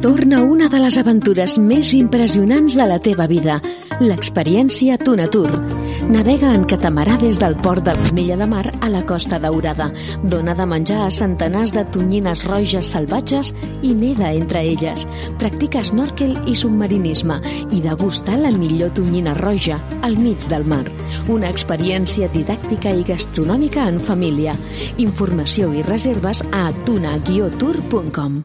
Torna una de les aventures més impressionants de la teva vida, l'experiència Tunatur. Navega en catamarà des del port de l'Ametlla de Mar a la Costa Daurada. Dona de menjar a centenars de tonyines roges salvatges i neda entre elles. Practica snorkel i submarinisme i degusta la millor tonyina roja al mig del mar. Una experiència didàctica i gastronòmica en família. Informació i reserves a tuna-tour.com.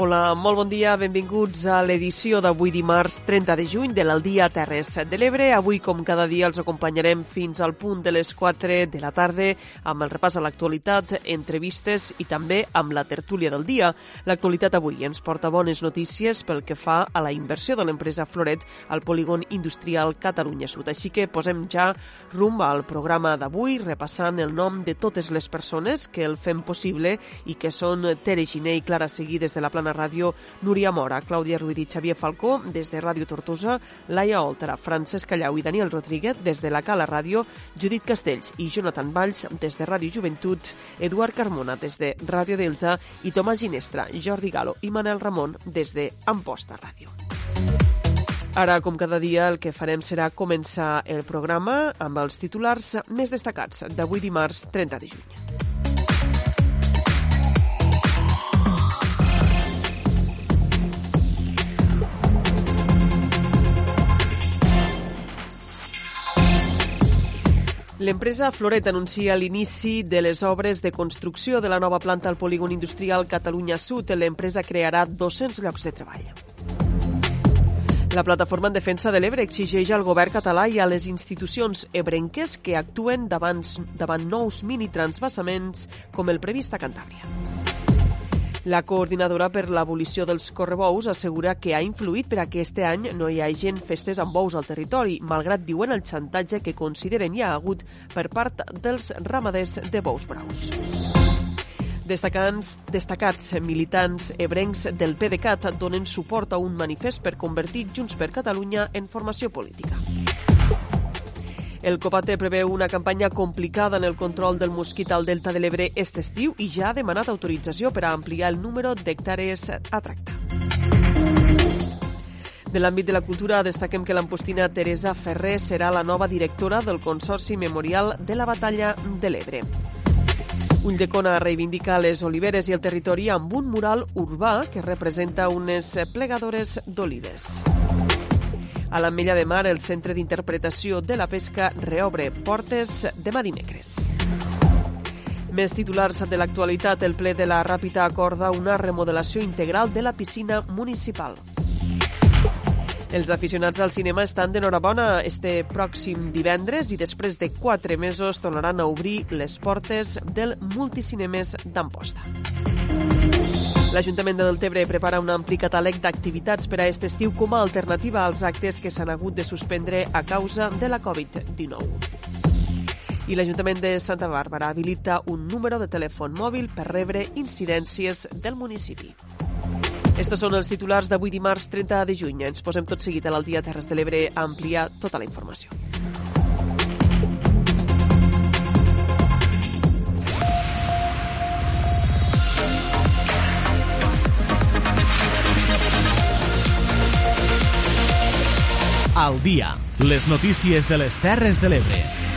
Hola, molt bon dia, benvinguts a l'edició d'avui dimarts 30 de juny de l'Aldia Terres de l'Ebre. Avui, com cada dia, els acompanyarem fins al punt de les 4 de la tarda amb el repàs a l'actualitat, entrevistes i també amb la tertúlia del dia. L'actualitat avui ens porta bones notícies pel que fa a la inversió de l'empresa Floret al polígon industrial Catalunya Sud. Així que posem ja rumb al programa d'avui, repassant el nom de totes les persones que el fem possible i que són Tere Giné i Clara Seguí des de la plana Barcelona Ràdio, Núria Mora, Clàudia Ruiz i Xavier Falcó, des de Ràdio Tortosa, Laia Oltra, Francesc Callau i Daniel Rodríguez, des de la Cala Ràdio, Judit Castells i Jonathan Valls, des de Ràdio Joventut, Eduard Carmona, des de Ràdio Delta, i Tomàs Ginestra, Jordi Galo i Manel Ramon, des de Amposta Ràdio. Ara, com cada dia, el que farem serà començar el programa amb els titulars més destacats d'avui dimarts 30 de juny. L'empresa Floret anuncia l'inici de les obres de construcció de la nova planta al polígon industrial Catalunya Sud. L'empresa crearà 200 llocs de treball. La plataforma en defensa de l'Ebre exigeix al govern català i a les institucions ebrenques que actuen davant, davant nous mini-transvassaments com el previst a Cantàbria. La coordinadora per l'abolició dels correbous assegura que ha influït per a que este any no hi hagi festes amb bous al territori, malgrat diuen el xantatge que consideren hi ha hagut per part dels ramaders de bous braus. Destacants, destacats militants ebrencs del PDeCAT donen suport a un manifest per convertir Junts per Catalunya en formació política. El Copate preveu una campanya complicada en el control del mosquit al Delta de l'Ebre aquest estiu i ja ha demanat autorització per a ampliar el número d'hectàrees a tractar. De l'àmbit de la cultura, destaquem que l'ampostina Teresa Ferrer serà la nova directora del Consorci Memorial de la Batalla de l'Ebre. Ulldecona reivindica les oliveres i el territori amb un mural urbà que representa unes plegadores d'olives. A l'Ametlla de Mar, el Centre d'Interpretació de la Pesca reobre portes demà dimecres. Més titulars de l'actualitat, el ple de la Ràpita acorda una remodelació integral de la piscina municipal. Els aficionats al cinema estan d'enhorabona este pròxim divendres i després de quatre mesos tornaran a obrir les portes del Multicinemes d'Amposta. L'Ajuntament de Deltebre prepara un ampli catàleg d'activitats per a aquest estiu com a alternativa als actes que s'han hagut de suspendre a causa de la Covid-19 i l'Ajuntament de Santa Bàrbara habilita un número de telèfon mòbil per rebre incidències del municipi. Estos són els titulars d'avui dimarts 30 de juny. Ens posem tot seguit a l'Aldia Terres de l'Ebre a ampliar tota la informació. Al dia. Les notícies de les Terres de l'Ebre.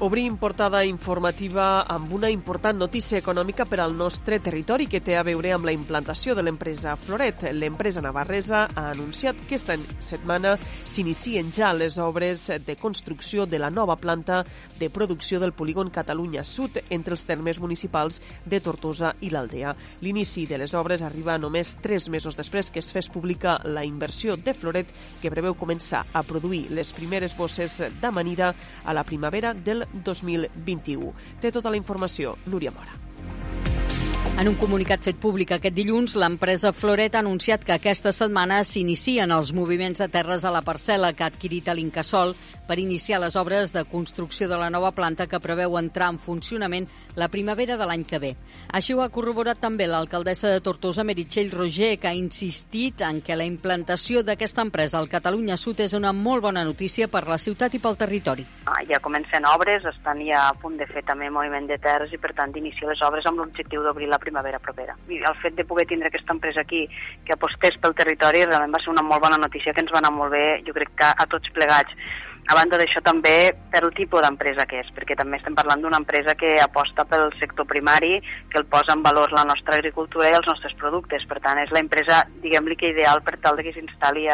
Obrim portada informativa amb una important notícia econòmica per al nostre territori que té a veure amb la implantació de l'empresa Floret. L'empresa navarresa ha anunciat que esta setmana s'inicien ja les obres de construcció de la nova planta de producció del polígon Catalunya Sud entre els termes municipals de Tortosa i l'Aldea. L'inici de les obres arriba només tres mesos després que es fes pública la inversió de Floret que preveu començar a produir les primeres bosses d'amanida a la primavera del 2021. Té tota la informació Núria Mora. En un comunicat fet públic aquest dilluns, l'empresa Floret ha anunciat que aquesta setmana s'inicien els moviments de terres a la parcel·la que ha adquirit a l'Incasol per iniciar les obres de construcció de la nova planta que preveu entrar en funcionament la primavera de l'any que ve. Així ho ha corroborat també l'alcaldessa de Tortosa, Meritxell Roger, que ha insistit en que la implantació d'aquesta empresa al Catalunya Sud és una molt bona notícia per la ciutat i pel territori. Ah, ja comencen obres, estan ja a punt de fer també moviment de terres i per tant iniciar les obres amb l'objectiu d'obrir la primavera propera. I el fet de poder tindre aquesta empresa aquí que apostés pel territori realment va ser una molt bona notícia que ens va anar molt bé, jo crec que a tots plegats. A banda d'això també pel tipus d'empresa que és, perquè també estem parlant d'una empresa que aposta pel sector primari, que el posa en valor la nostra agricultura i els nostres productes. Per tant, és la empresa, diguem-li que ideal per tal que s'instal·li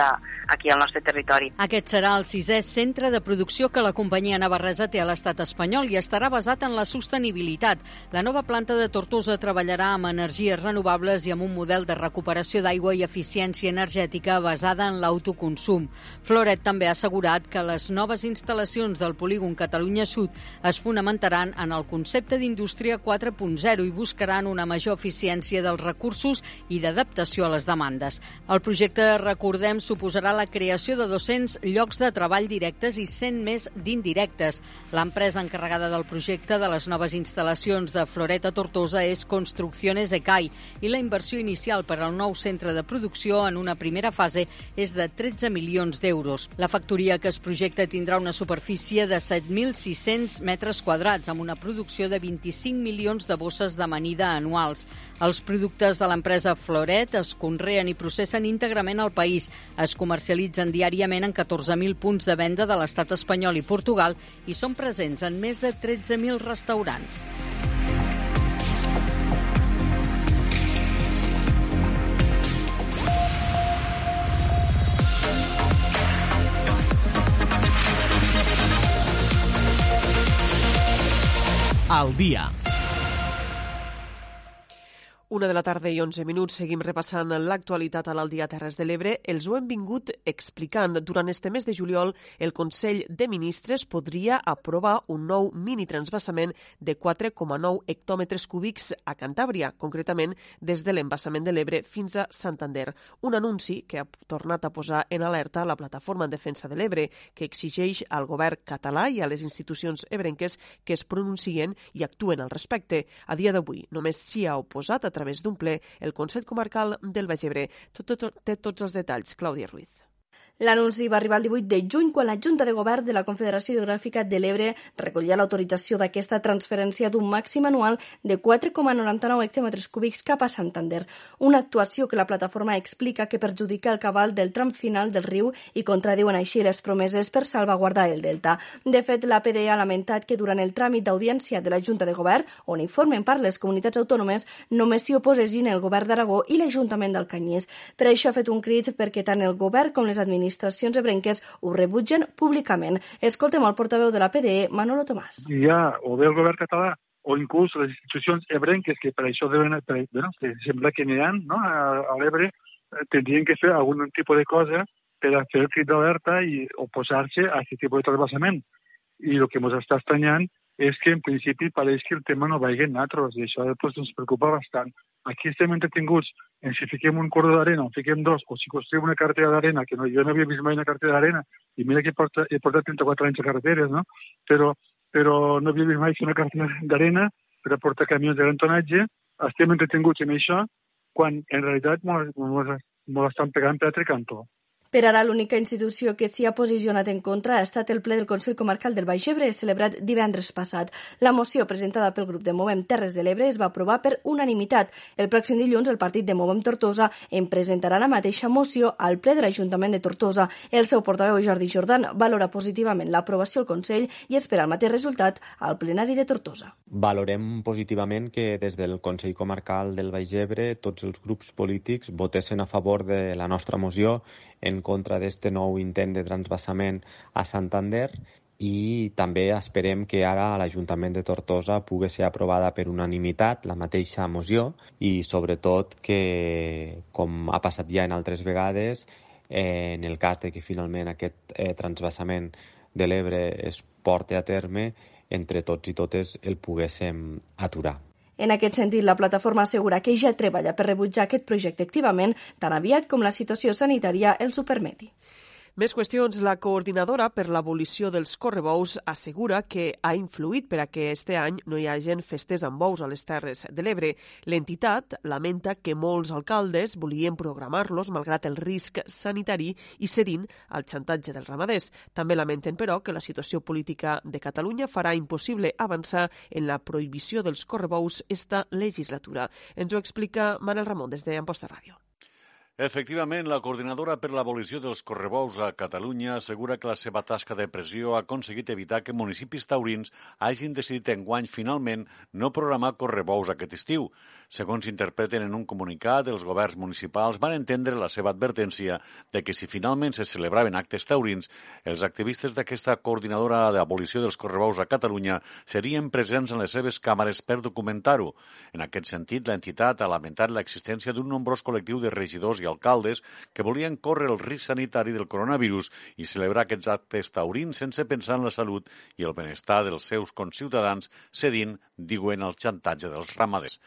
aquí al nostre territori. Aquest serà el sisè centre de producció que la companyia navarresa té a l'estat espanyol i estarà basat en la sostenibilitat. La nova planta de Tortosa treballarà amb energies renovables i amb un model de recuperació d'aigua i eficiència energètica basada en l'autoconsum. Floret també ha assegurat que les noves instal·lacions del polígon Catalunya Sud es fonamentaran en el concepte d'indústria 4.0 i buscaran una major eficiència dels recursos i d'adaptació a les demandes. El projecte, recordem, suposarà la creació de 200 llocs de treball directes i 100 més d'indirectes. L'empresa encarregada del projecte de les noves instal·lacions de Floreta Tortosa és Construcciones ECAI i la inversió inicial per al nou centre de producció en una primera fase és de 13 milions d'euros. La factoria que es projecta tindrà una superfície de 7.600 metres quadrats, amb una producció de 25 milions de bosses d'amanida anuals. Els productes de l'empresa Floret es conreen i processen íntegrament al país. Es comercialitzen diàriament en 14.000 punts de venda de l'estat espanyol i Portugal i són presents en més de 13.000 restaurants. Al dia. Una de la tarda i 11 minuts seguim repassant l'actualitat a l'Aldia Terres de l'Ebre. Els ho hem vingut explicant. Durant este mes de juliol, el Consell de Ministres podria aprovar un nou mini-transbassament de 4,9 hectòmetres cúbics a Cantàbria, concretament des de l'embassament de l'Ebre fins a Santander. Un anunci que ha tornat a posar en alerta la plataforma en defensa de l'Ebre, que exigeix al govern català i a les institucions ebrenques que es pronuncien i actuen al respecte. A dia d'avui només s'hi ha oposat a través d'un ple el Consell Comarcal del Baix Ebre. Tot, tot, té tots els detalls. Clàudia Ruiz. L'anunci va arribar el 18 de juny quan la Junta de Govern de la Confederació Hidrogràfica de l'Ebre recollia l'autorització d'aquesta transferència d'un màxim anual de 4,99 hectòmetres cúbics cap a Santander, una actuació que la plataforma explica que perjudica el cabal del tram final del riu i contradiuen així les promeses per salvaguardar el delta. De fet, la PDE ha lamentat que durant el tràmit d'audiència de la Junta de Govern, on informen per les comunitats autònomes, només s'hi oposessin el Govern d'Aragó i l'Ajuntament del Canyís. Per això ha fet un crit perquè tant el Govern com les administracions administracions ebrenques ho rebutgen públicament. Escoltem el portaveu de la PDE, Manolo Tomàs. Hi ha o bé el govern català o inclús les institucions ebrenques, que per això deuen, per, bueno, que sembla que n'hi ha no? a, a l'Ebre, eh, tindrien que fer algun tipus de cosa per a fer el crit d'alerta i oposar-se a aquest tipus de trasbassament. I el que ens està estranyant és que en principi pareix que el tema no vagi en nosaltres i això pues, ens preocupa bastant. Aquí estem entretinguts en si fiquem un cordó d'arena o fiquem dos, o si construïm una carretera d'arena, que no, jo no havia vist mai una carretera d'arena, i mira que he portat, he portat 34 anys a carreteres, no? Però, però no havia vist mai una carretera d'arena per a portar camions de gran tonatge, estem entretinguts en això, quan en realitat ens estan pegant per altre cantó. Per ara, l'única institució que s'hi ha posicionat en contra ha estat el ple del Consell Comarcal del Baix Ebre, celebrat divendres passat. La moció presentada pel grup de Movem Terres de l'Ebre es va aprovar per unanimitat. El pròxim dilluns, el partit de Movem Tortosa en presentarà la mateixa moció al ple de l'Ajuntament de Tortosa. El seu portaveu, Jordi Jordan, valora positivament l'aprovació al Consell i espera el mateix resultat al plenari de Tortosa. Valorem positivament que des del Consell Comarcal del Baix Ebre tots els grups polítics votessin a favor de la nostra moció en contra d'aquest nou intent de transbassament a Santander i també esperem que ara a l'Ajuntament de Tortosa pugui ser aprovada per unanimitat la mateixa moció i sobretot que, com ha passat ja en altres vegades, eh, en el cas de que finalment aquest eh, transbassament de l'Ebre es porti a terme, entre tots i totes el poguéssim aturar. En aquest sentit, la plataforma assegura que ja treballa per rebutjar aquest projecte activament tan aviat com la situació sanitària els ho permeti. Més qüestions. La coordinadora per l'abolició dels correbous assegura que ha influït per a que este any no hi hagin festes amb bous a les Terres de l'Ebre. L'entitat lamenta que molts alcaldes volien programar-los malgrat el risc sanitari i cedint al xantatge dels ramaders. També lamenten, però, que la situació política de Catalunya farà impossible avançar en la prohibició dels correbous esta legislatura. Ens ho explica Manel Ramon des d'Amposta Ràdio. Efectivament, la coordinadora per l'abolició dels correbous a Catalunya assegura que la seva tasca de pressió ha aconseguit evitar que municipis taurins hagin decidit enguany finalment no programar correbous aquest estiu. Segons interpreten en un comunicat, els governs municipals van entendre la seva advertència de que si finalment se celebraven actes taurins, els activistes d'aquesta coordinadora d'abolició dels correbous a Catalunya serien presents en les seves càmeres per documentar-ho. En aquest sentit, l'entitat ha lamentat l'existència d'un nombrós col·lectiu de regidors i alcaldes que volien córrer el risc sanitari del coronavirus i celebrar aquests actes taurins sense pensar en la salut i el benestar dels seus conciutadans, cedint, diuen, al xantatge dels ramaders.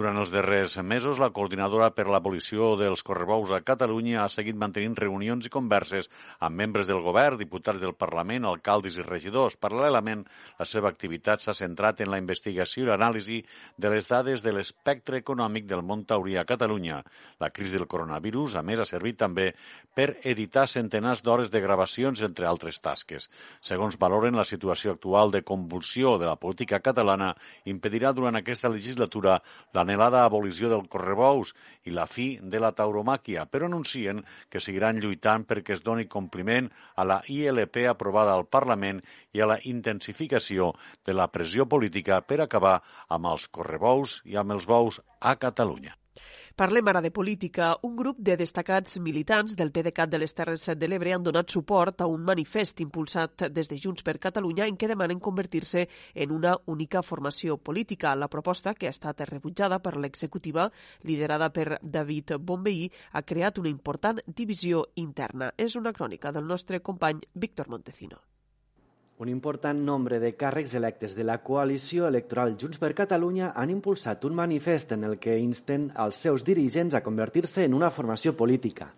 Durant els darrers mesos, la coordinadora per l'abolició dels correbous a Catalunya ha seguit mantenint reunions i converses amb membres del govern, diputats del Parlament, alcaldes i regidors. Paral·lelament, la seva activitat s'ha centrat en la investigació i l'anàlisi de les dades de l'espectre econòmic del món taurí a Catalunya. La crisi del coronavirus, a més, ha servit també per editar centenars d'hores de gravacions, entre altres tasques. Segons valoren, la situació actual de convulsió de la política catalana impedirà durant aquesta legislatura la l'anhelada abolició del correbous i la fi de la tauromàquia, però anuncien que seguiran lluitant perquè es doni compliment a la ILP aprovada al Parlament i a la intensificació de la pressió política per acabar amb els correbous i amb els bous a Catalunya. Parlem ara de política. Un grup de destacats militants del PDeCAT de les Terres de l'Ebre han donat suport a un manifest impulsat des de Junts per Catalunya en què demanen convertir-se en una única formació política. La proposta, que ha estat rebutjada per l'executiva, liderada per David Bombeí, ha creat una important divisió interna. És una crònica del nostre company Víctor Montecino. Un important nombre de càrrecs electes de la coalició electoral Junts per Catalunya han impulsat un manifest en el que insten als seus dirigents a convertir-se en una formació política.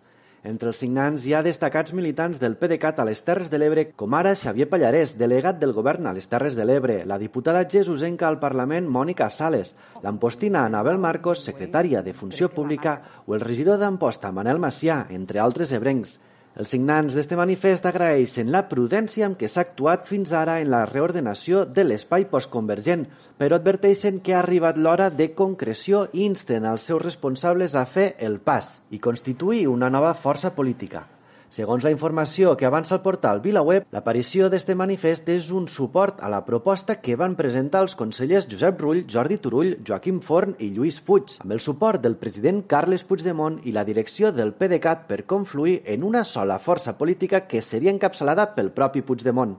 Entre els signants hi ha destacats militants del PDeCAT a les Terres de l'Ebre, com ara Xavier Pallarès, delegat del govern a les Terres de l'Ebre, la diputada Jesusenca al Parlament Mònica Sales, l'ampostina Anabel Marcos, secretària de Funció Pública, o el regidor d'Amposta Manel Macià, entre altres ebrencs. Els signants d'este manifest agraeixen la prudència amb què s'ha actuat fins ara en la reordenació de l'espai postconvergent, però adverteixen que ha arribat l'hora de concreció i insten als seus responsables a fer el pas i constituir una nova força política. Segons la informació que avança el portal VilaWeb, l'aparició d'este manifest és un suport a la proposta que van presentar els consellers Josep Rull, Jordi Turull, Joaquim Forn i Lluís Puig, amb el suport del president Carles Puigdemont i la direcció del PDeCAT per confluir en una sola força política que seria encapçalada pel propi Puigdemont.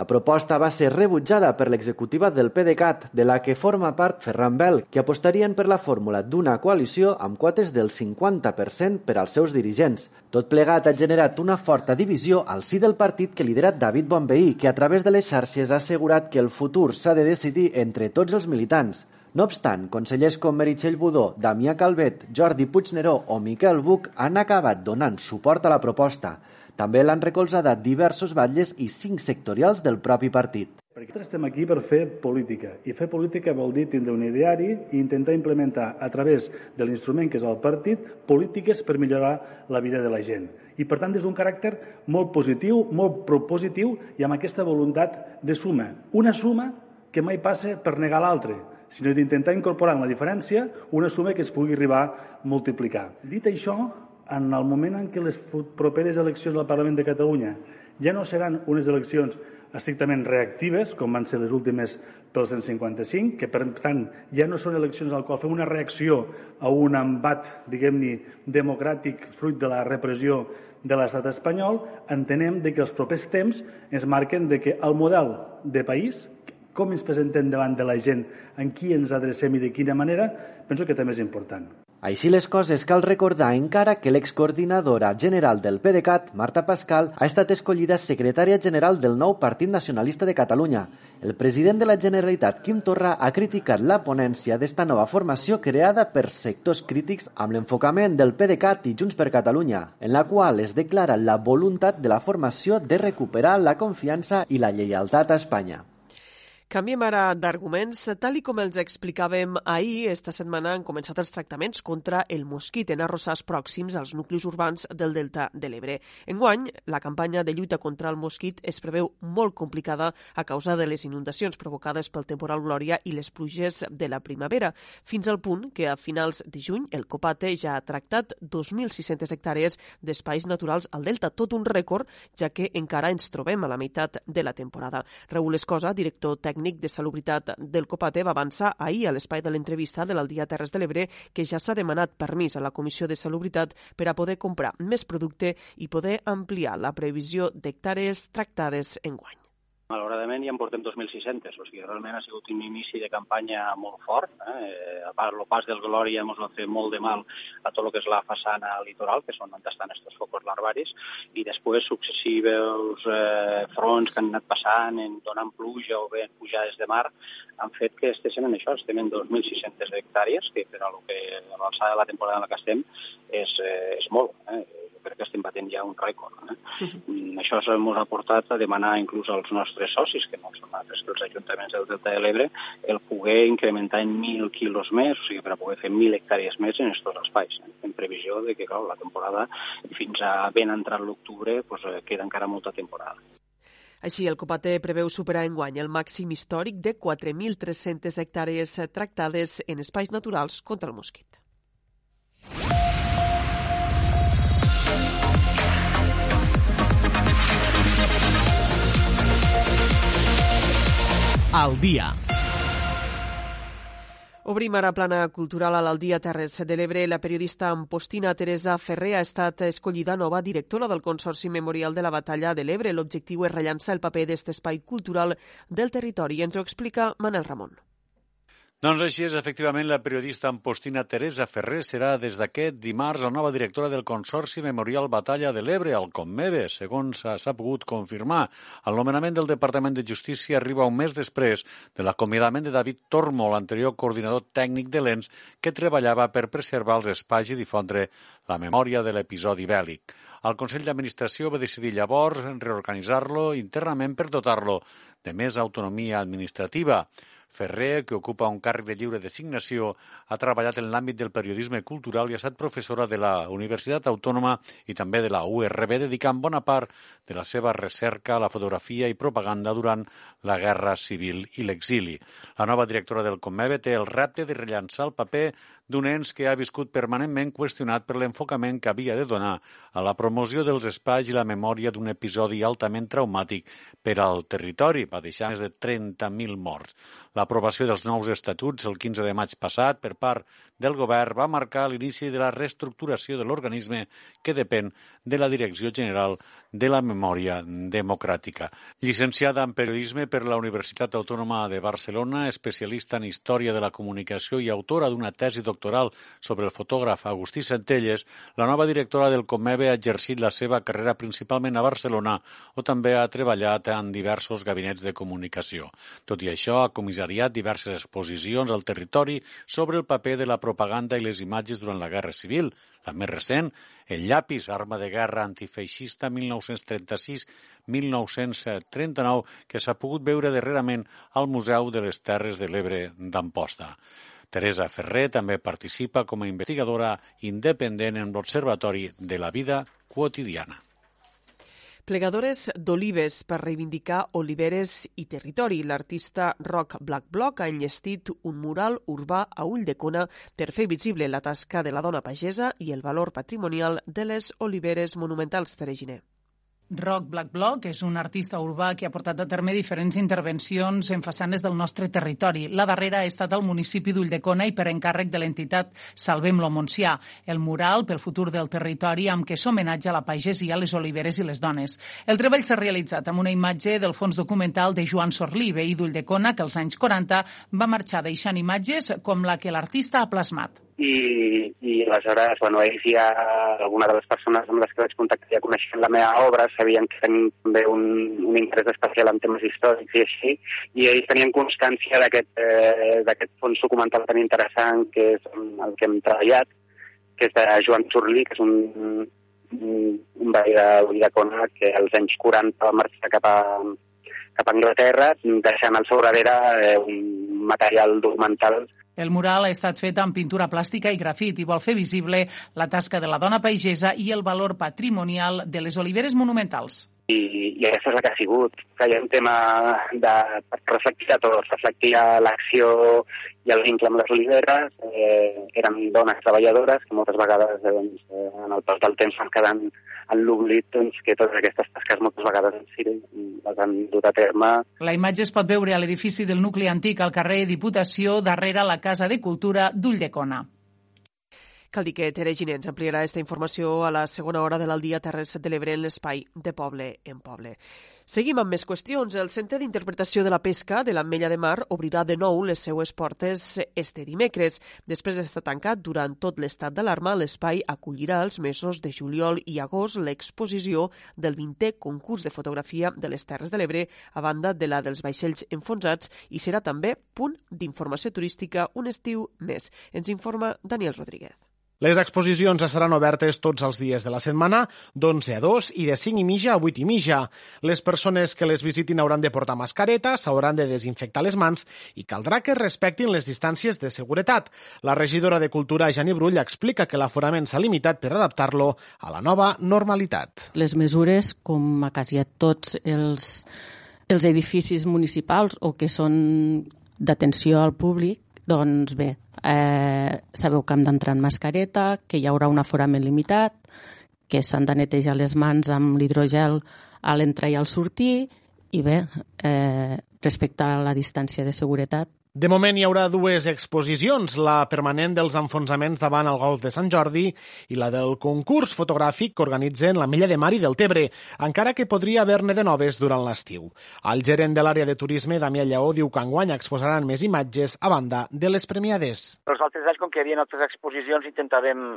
La proposta va ser rebutjada per l'executiva del PDeCAT, de la que forma part Ferran Bel, que apostarien per la fórmula d'una coalició amb quotes del 50% per als seus dirigents. Tot plegat ha generat una forta divisió al si del partit que lidera David Bonveí, que a través de les xarxes ha assegurat que el futur s'ha de decidir entre tots els militants. No obstant, consellers com Meritxell Budó, Damià Calvet, Jordi Puigneró o Miquel Buch han acabat donant suport a la proposta. També l'han recolzada diversos batlles i cinc sectorials del propi partit. Perquè nosaltres estem aquí per fer política, i fer política vol dir tindre un ideari i intentar implementar a través de l'instrument que és el partit polítiques per millorar la vida de la gent. I per tant, des d'un caràcter molt positiu, molt propositiu i amb aquesta voluntat de suma. Una suma que mai passa per negar l'altre, sinó d'intentar incorporar en la diferència una suma que es pugui arribar a multiplicar. Dit això, en el moment en què les properes eleccions al Parlament de Catalunya ja no seran unes eleccions estrictament reactives, com van ser les últimes pel 155, que per tant ja no són eleccions al qual fem una reacció a un embat, diguem-ne, democràtic fruit de la repressió de l'estat espanyol, entenem de que els propers temps ens marquen de que el model de país, com ens presentem davant de la gent, en qui ens adrecem i de quina manera, penso que també és important. Així les coses, cal recordar encara que l'excoordinadora general del PDeCAT, Marta Pascal, ha estat escollida secretària general del nou Partit Nacionalista de Catalunya. El president de la Generalitat, Quim Torra, ha criticat la ponència d'esta nova formació creada per sectors crítics amb l'enfocament del PDeCAT i Junts per Catalunya, en la qual es declara la voluntat de la formació de recuperar la confiança i la lleialtat a Espanya. Canviem ara d'arguments. Tal i com els explicàvem ahir, esta setmana han començat els tractaments contra el mosquit en arrossars pròxims als nuclis urbans del Delta de l'Ebre. Enguany, la campanya de lluita contra el mosquit es preveu molt complicada a causa de les inundacions provocades pel temporal Glòria i les pluges de la primavera, fins al punt que a finals de juny el Copate ja ha tractat 2.600 hectàrees d'espais naturals al Delta, tot un rècord, ja que encara ens trobem a la meitat de la temporada. Raül Escosa, director tècnic tècnic de salubritat del Copate va avançar ahir a l'espai de l'entrevista de l'Aldia Terres de l'Ebre que ja s'ha demanat permís a la Comissió de Salubritat per a poder comprar més producte i poder ampliar la previsió d'hectàrees tractades en guany. Malauradament ja en portem 2.600, o sigui, realment ha sigut un inici de campanya molt fort. Eh? A part, el pas del Glòria ens va fer molt de mal a tot el que és la façana litoral, que són on estan aquests focus larvaris, i després successius eh, fronts que han anat passant en donant pluja o bé pujades de mar han fet que estiguem en això, estem en 2.600 hectàrees, que per a l'alçada de la temporada en la que estem és, eh, és molt. Eh? Crec que estem batent ja un rècord. Eh? Uh -huh. Això ens ha portat a demanar inclús als nostres socis, que no són altres que els ajuntaments del Delta de l'Ebre, el poder incrementar en 1.000 quilos més, o sigui, per a poder fer 1.000 hectàrees més en aquests espais, eh? en previsió de que, clar, la temporada, fins a ben entrat l'octubre, pues, eh, queda encara molta temporada. Així, el Copate preveu superar en guany el màxim històric de 4.300 hectàrees tractades en espais naturals contra el mosquit. Al dia. Obrim ara plana cultural a l'Aldia Terres de l'Ebre. La periodista ampostina Teresa Ferrer ha estat escollida nova directora del Consorci Memorial de la Batalla de l'Ebre. L'objectiu és rellançar el paper d'aquest espai cultural del territori. Ens ho explica Manel Ramon. Doncs així és, efectivament, la periodista ampostina Teresa Ferrer serà des d'aquest dimarts la nova directora del Consorci Memorial Batalla de l'Ebre, al Commebe, segons s'ha pogut confirmar. El nomenament del Departament de Justícia arriba un mes després de l'acomiadament de David Tormo, l'anterior coordinador tècnic de l'ENS, que treballava per preservar els espais i difondre la memòria de l'episodi bèl·lic. El Consell d'Administració va decidir llavors reorganitzar-lo internament per dotar-lo de més autonomia administrativa. Ferrer, que ocupa un càrrec de lliure designació, ha treballat en l'àmbit del periodisme cultural i ha estat professora de la Universitat Autònoma i també de la URB, dedicant bona part de la seva recerca a la fotografia i propaganda durant la Guerra Civil i l'exili. La nova directora del Comebe té el repte de rellançar el paper d'un ens que ha viscut permanentment qüestionat per l'enfocament que havia de donar a la promoció dels espais i la memòria d'un episodi altament traumàtic per al territori. Va deixar més de 30.000 morts. L'aprovació dels nous estatuts el 15 de maig passat per part del govern va marcar l'inici de la reestructuració de l'organisme que depèn de la Direcció General de la Memòria Democràtica. Llicenciada en Periodisme per la Universitat Autònoma de Barcelona, especialista en Història de la Comunicació i autora d'una tesi doctoral sobre el fotògraf Agustí Centelles, la nova directora del Comebe ha exercit la seva carrera principalment a Barcelona o també ha treballat en diversos gabinets de comunicació. Tot i això, ha comissariat diverses exposicions al territori sobre el paper de la propaganda i les imatges durant la Guerra Civil, la més recent, el llapis, arma de guerra antifeixista 1936-1939, que s'ha pogut veure darrerament al Museu de les Terres de l'Ebre d'Amposta. Teresa Ferrer també participa com a investigadora independent en l'Observatori de la Vida Quotidiana. Plegadores d'olives per reivindicar oliveres i territori. L'artista Rock Black Block ha enllestit un mural urbà a ull de cona per fer visible la tasca de la dona pagesa i el valor patrimonial de les oliveres monumentals Tereginer. Rock Black Block és un artista urbà que ha portat a terme diferents intervencions en façanes del nostre territori. La darrera ha estat al municipi d'Ulldecona i per encàrrec de l'entitat Salvem-lo Montsià, el mural pel futur del territori amb què s'homenatja la pagesia, les oliveres i les dones. El treball s'ha realitzat amb una imatge del fons documental de Joan Sorlí, veí d'Ulldecona, que als anys 40 va marxar deixant imatges com la que l'artista ha plasmat i, i aleshores, bueno, ells ja, alguna de les persones amb les que vaig contactar ja coneixen la meva obra, sabien que tenim també un, un interès especial en temes històrics i així, i ells tenien constància d'aquest eh, fons documental tan interessant que és el que hem treballat, que és de Joan Turlí, que és un, un, veí de Ulldecona que als anys 40 va marxar cap a, cap a Anglaterra, deixant al seu darrere eh, un material documental el mural ha estat fet amb pintura plàstica i grafit i vol fer visible la tasca de la dona pagesa i el valor patrimonial de les oliveres monumentals. I, i aquesta és la que ha sigut, que hi ha un tema de reflectir a tot, reflectir l'acció i el vincle amb les oliveres. Eh, eren dones treballadores que moltes vegades doncs, eh, en el pas del temps van quedant en l'oblit doncs, que totes aquestes tasques moltes vegades les han dut a terme. La imatge es pot veure a l'edifici del nucli antic al carrer Diputació, darrere la Casa de Cultura d'Ulldecona. Cal dir que Tere Giner ens ampliarà aquesta informació a la segona hora de l'Aldia Terres de l'Ebre en l'espai de poble en poble. Seguim amb més qüestions. El Centre d'Interpretació de la Pesca de l'Ametlla de Mar obrirà de nou les seues portes este dimecres. Després d'estar tancat durant tot l'estat d'alarma, l'espai acollirà els mesos de juliol i agost l'exposició del 20è concurs de fotografia de les Terres de l'Ebre a banda de la dels vaixells enfonsats i serà també punt d'informació turística un estiu més. Ens informa Daniel Rodríguez. Les exposicions seran obertes tots els dies de la setmana, d'11 a 2 i de 5 i mitja a 8 i mitja. Les persones que les visitin hauran de portar mascareta, s'hauran de desinfectar les mans i caldrà que respectin les distàncies de seguretat. La regidora de Cultura, Jani Brull, explica que l'aforament s'ha limitat per adaptar-lo a la nova normalitat. Les mesures, com a quasi a tots els, els edificis municipals o que són d'atenció al públic, doncs bé, eh, sabeu que hem d'entrar en mascareta, que hi haurà un aforament limitat, que s'han de netejar les mans amb l'hidrogel a l'entrar i al sortir, i bé, eh, respectar la distància de seguretat de moment hi haurà dues exposicions, la permanent dels enfonsaments davant el golf de Sant Jordi i la del concurs fotogràfic que organitzen la Mella de Mar i del Tebre, encara que podria haver-ne de noves durant l'estiu. El gerent de l'àrea de turisme, Damià Lleó, diu que enguany exposaran més imatges a banda de les premiades. Els altres anys, com que hi havia altres exposicions, intentàvem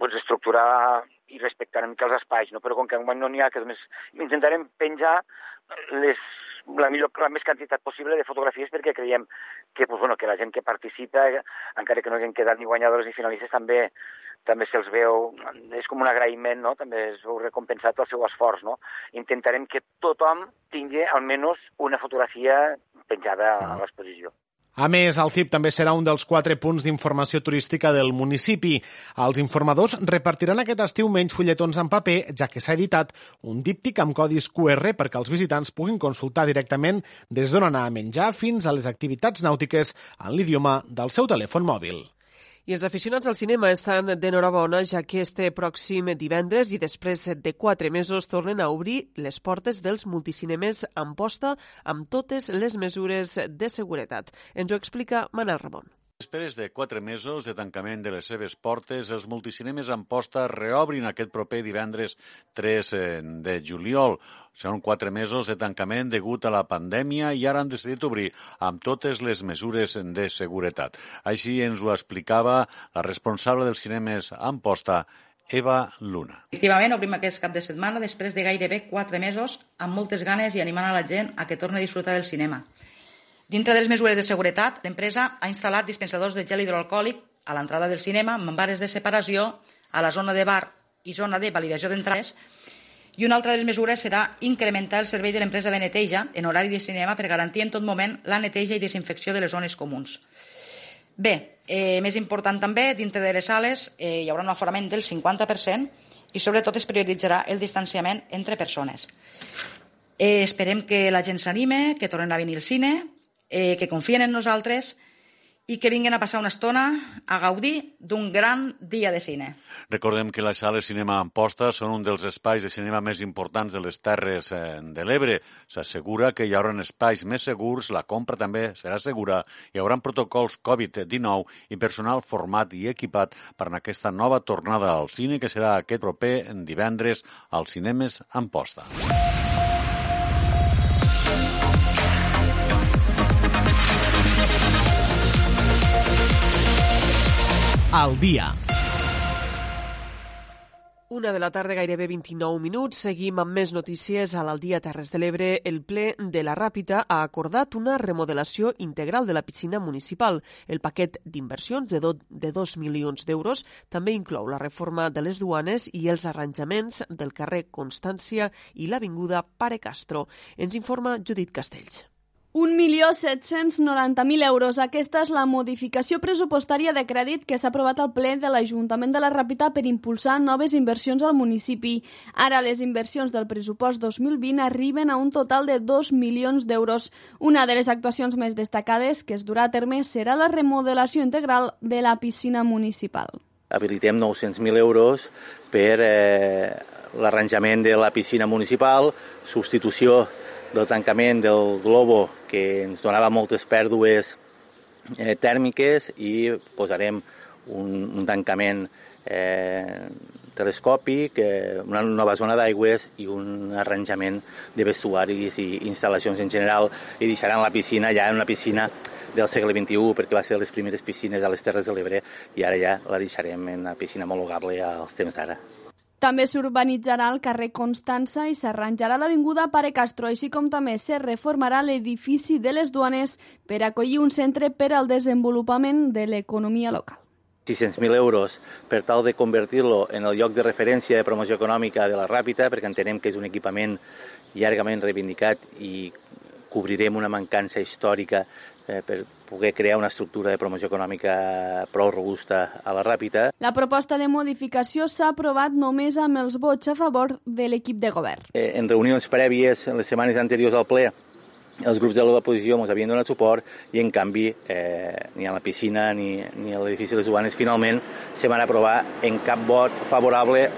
pues, estructurar i respectar una mica els espais, no? però com que enguany no n'hi ha, que més intentarem penjar les la, millor, la més quantitat possible de fotografies perquè creiem que, pues, bueno, que la gent que participa, encara que no hagin quedat ni guanyadors ni finalistes, també també se'ls veu, és com un agraïment, no? també es veu recompensat el seu esforç. No? Intentarem que tothom tingui almenys una fotografia penjada a l'exposició. A més, el CIP també serà un dels quatre punts d'informació turística del municipi. Els informadors repartiran aquest estiu menys fulletons en paper, ja que s'ha editat un díptic amb codis QR perquè els visitants puguin consultar directament des d'on anar a menjar fins a les activitats nàutiques en l'idioma del seu telèfon mòbil. I els aficionats al cinema estan d'enhorabona, ja que este pròxim divendres i després de quatre mesos tornen a obrir les portes dels multicinemes posta amb totes les mesures de seguretat. Ens ho explica Manel Ramon. Després de quatre mesos de tancament de les seves portes, els multicinemes posta reobrin aquest proper divendres 3 de juliol. Seran quatre mesos de tancament degut a la pandèmia i ara han decidit obrir amb totes les mesures de seguretat. Així ens ho explicava la responsable dels cinemes Amposta, Eva Luna. Efectivament, obrim aquest cap de setmana després de gairebé quatre mesos amb moltes ganes i animant a la gent a que torni a disfrutar del cinema. Dintre de les mesures de seguretat, l'empresa ha instal·lat dispensadors de gel hidroalcohòlic a l'entrada del cinema amb bares de separació a la zona de bar i zona de validació d'entrades i una altra de les mesures serà incrementar el servei de l'empresa de neteja en horari de cinema per garantir en tot moment la neteja i desinfecció de les zones comuns. Bé, eh, més important també, dintre de les sales eh, hi haurà un aforament del 50% i sobretot es prioritzarà el distanciament entre persones. Eh, esperem que la gent s'anime, que tornen a venir al cine, eh, que confien en nosaltres i que vinguin a passar una estona a gaudir d'un gran dia de cine. Recordem que les sales Cinema Amposta són un dels espais de cinema més importants de les Terres eh, de l'Ebre. S'assegura que hi haurà espais més segurs, la compra també serà segura, hi haurà protocols Covid-19 i personal format i equipat per a aquesta nova tornada al cine que serà aquest proper divendres als cinemes Amposta. Al dia. Una de la tarda, gairebé 29 minuts. Seguim amb més notícies a l'Aldia Terres de l'Ebre. El ple de la Ràpita ha acordat una remodelació integral de la piscina municipal. El paquet d'inversions de, de 2 milions d'euros també inclou la reforma de les duanes i els arranjaments del carrer Constància i l'Avinguda Pare Castro. Ens informa Judit Castells. 1.790.000 euros. Aquesta és la modificació pressupostària de crèdit que s'ha aprovat al ple de l'Ajuntament de la Ràpita per impulsar noves inversions al municipi. Ara les inversions del pressupost 2020 arriben a un total de 2 milions d'euros. Una de les actuacions més destacades que es durà a terme serà la remodelació integral de la piscina municipal. Habilitem 900.000 euros per eh, l'arranjament de la piscina municipal, substitució del tancament del globo que ens donava moltes pèrdues eh, tèrmiques i posarem un, un tancament eh, telescòpic, eh, una nova zona d'aigües i un arranjament de vestuaris i instal·lacions en general i deixaran la piscina ja en una piscina del segle XXI perquè va ser les primeres piscines a les Terres de l'Ebre i ara ja la deixarem en una piscina homologable als temps d'ara. També s'urbanitzarà el carrer Constança i s'arranjarà l'Avinguda Pare Castro, així com també se reformarà l'edifici de les duanes per acollir un centre per al desenvolupament de l'economia local. 600.000 euros per tal de convertir-lo en el lloc de referència de promoció econòmica de la Ràpita, perquè entenem que és un equipament llargament reivindicat i cobrirem una mancança històrica eh, per poder crear una estructura de promoció econòmica prou robusta a la Ràpita. La proposta de modificació s'ha aprovat només amb els vots a favor de l'equip de govern. Eh, en reunions prèvies, en les setmanes anteriors al ple, els grups de l'oposició ens havien donat suport i, en canvi, eh, ni a la piscina ni, ni a l'edifici de les Ubanes, finalment, se van aprovar en cap vot favorable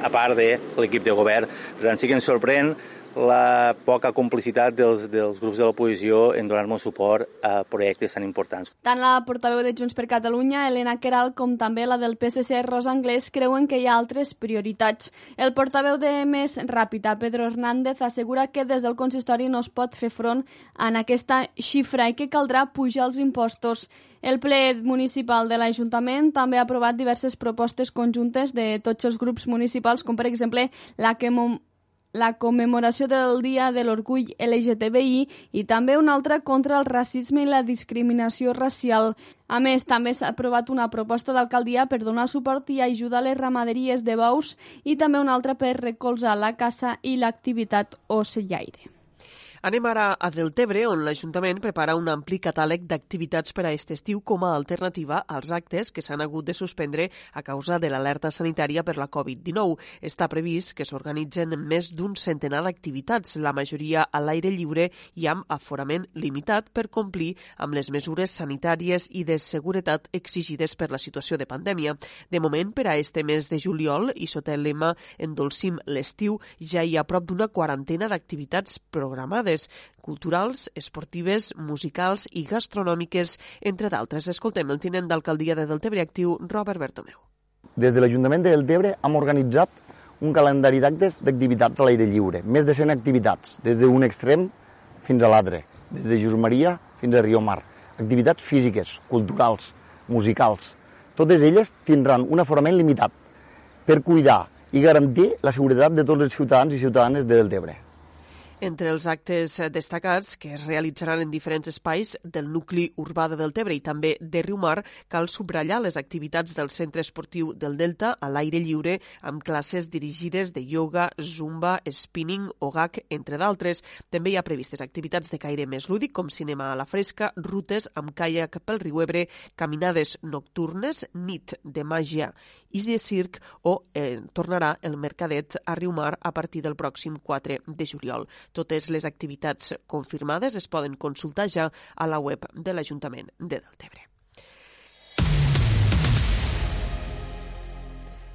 a part de l'equip de govern. Per tant, sí que ens sorprèn la poca complicitat dels, dels grups de l'oposició en donar-nos suport a projectes tan importants. Tant la portaveu de Junts per Catalunya, Helena Queral, com també la del PSC, Rosa Anglès, creuen que hi ha altres prioritats. El portaveu de Més Ràpida, Pedro Hernández, assegura que des del consistori no es pot fer front en aquesta xifra i que caldrà pujar els impostos. El ple municipal de l'Ajuntament també ha aprovat diverses propostes conjuntes de tots els grups municipals, com per exemple la que la commemoració del Dia de l'Orgull LGTBI i també una altra contra el racisme i la discriminació racial. A més, també s'ha aprovat una proposta d'alcaldia per donar suport i ajudar les ramaderies de bous i també una altra per recolzar la caça i l'activitat ocellaire. Anem ara a Deltebre, on l'Ajuntament prepara un ampli catàleg d'activitats per a aquest estiu com a alternativa als actes que s'han hagut de suspendre a causa de l'alerta sanitària per la Covid-19. Està previst que s'organitzen més d'un centenar d'activitats, la majoria a l'aire lliure i amb aforament limitat per complir amb les mesures sanitàries i de seguretat exigides per la situació de pandèmia. De moment, per a este mes de juliol i sota el lema Endolcim l'estiu, ja hi ha prop d'una quarantena d'activitats programades activitats culturals, esportives, musicals i gastronòmiques, entre d'altres. Escoltem el tinent d'alcaldia de Deltebre Actiu, Robert Bertomeu. Des de l'Ajuntament de Deltebre hem organitzat un calendari d'actes d'activitats a l'aire lliure, més de 100 activitats, des d'un extrem fins a l'altre, des de Just Maria fins a Rio Mar. Activitats físiques, culturals, musicals. Totes elles tindran un aforament limitat per cuidar i garantir la seguretat de tots els ciutadans i ciutadanes de Deltebre. Entre els actes destacats que es realitzaran en diferents espais del nucli urbà de Deltebre i també de Riumar, cal subratllar les activitats del Centre Esportiu del Delta a l'aire lliure amb classes dirigides de ioga, zumba, spinning o gag, entre d'altres. També hi ha previstes activitats de caire més lúdic com cinema a la fresca, rutes amb caiac pel riu Ebre, caminades nocturnes, nit de màgia i de circ o eh, tornarà el Mercadet a Riumar a partir del pròxim 4 de juliol. Totes les activitats confirmades es poden consultar ja a la web de l'Ajuntament de Deltebre.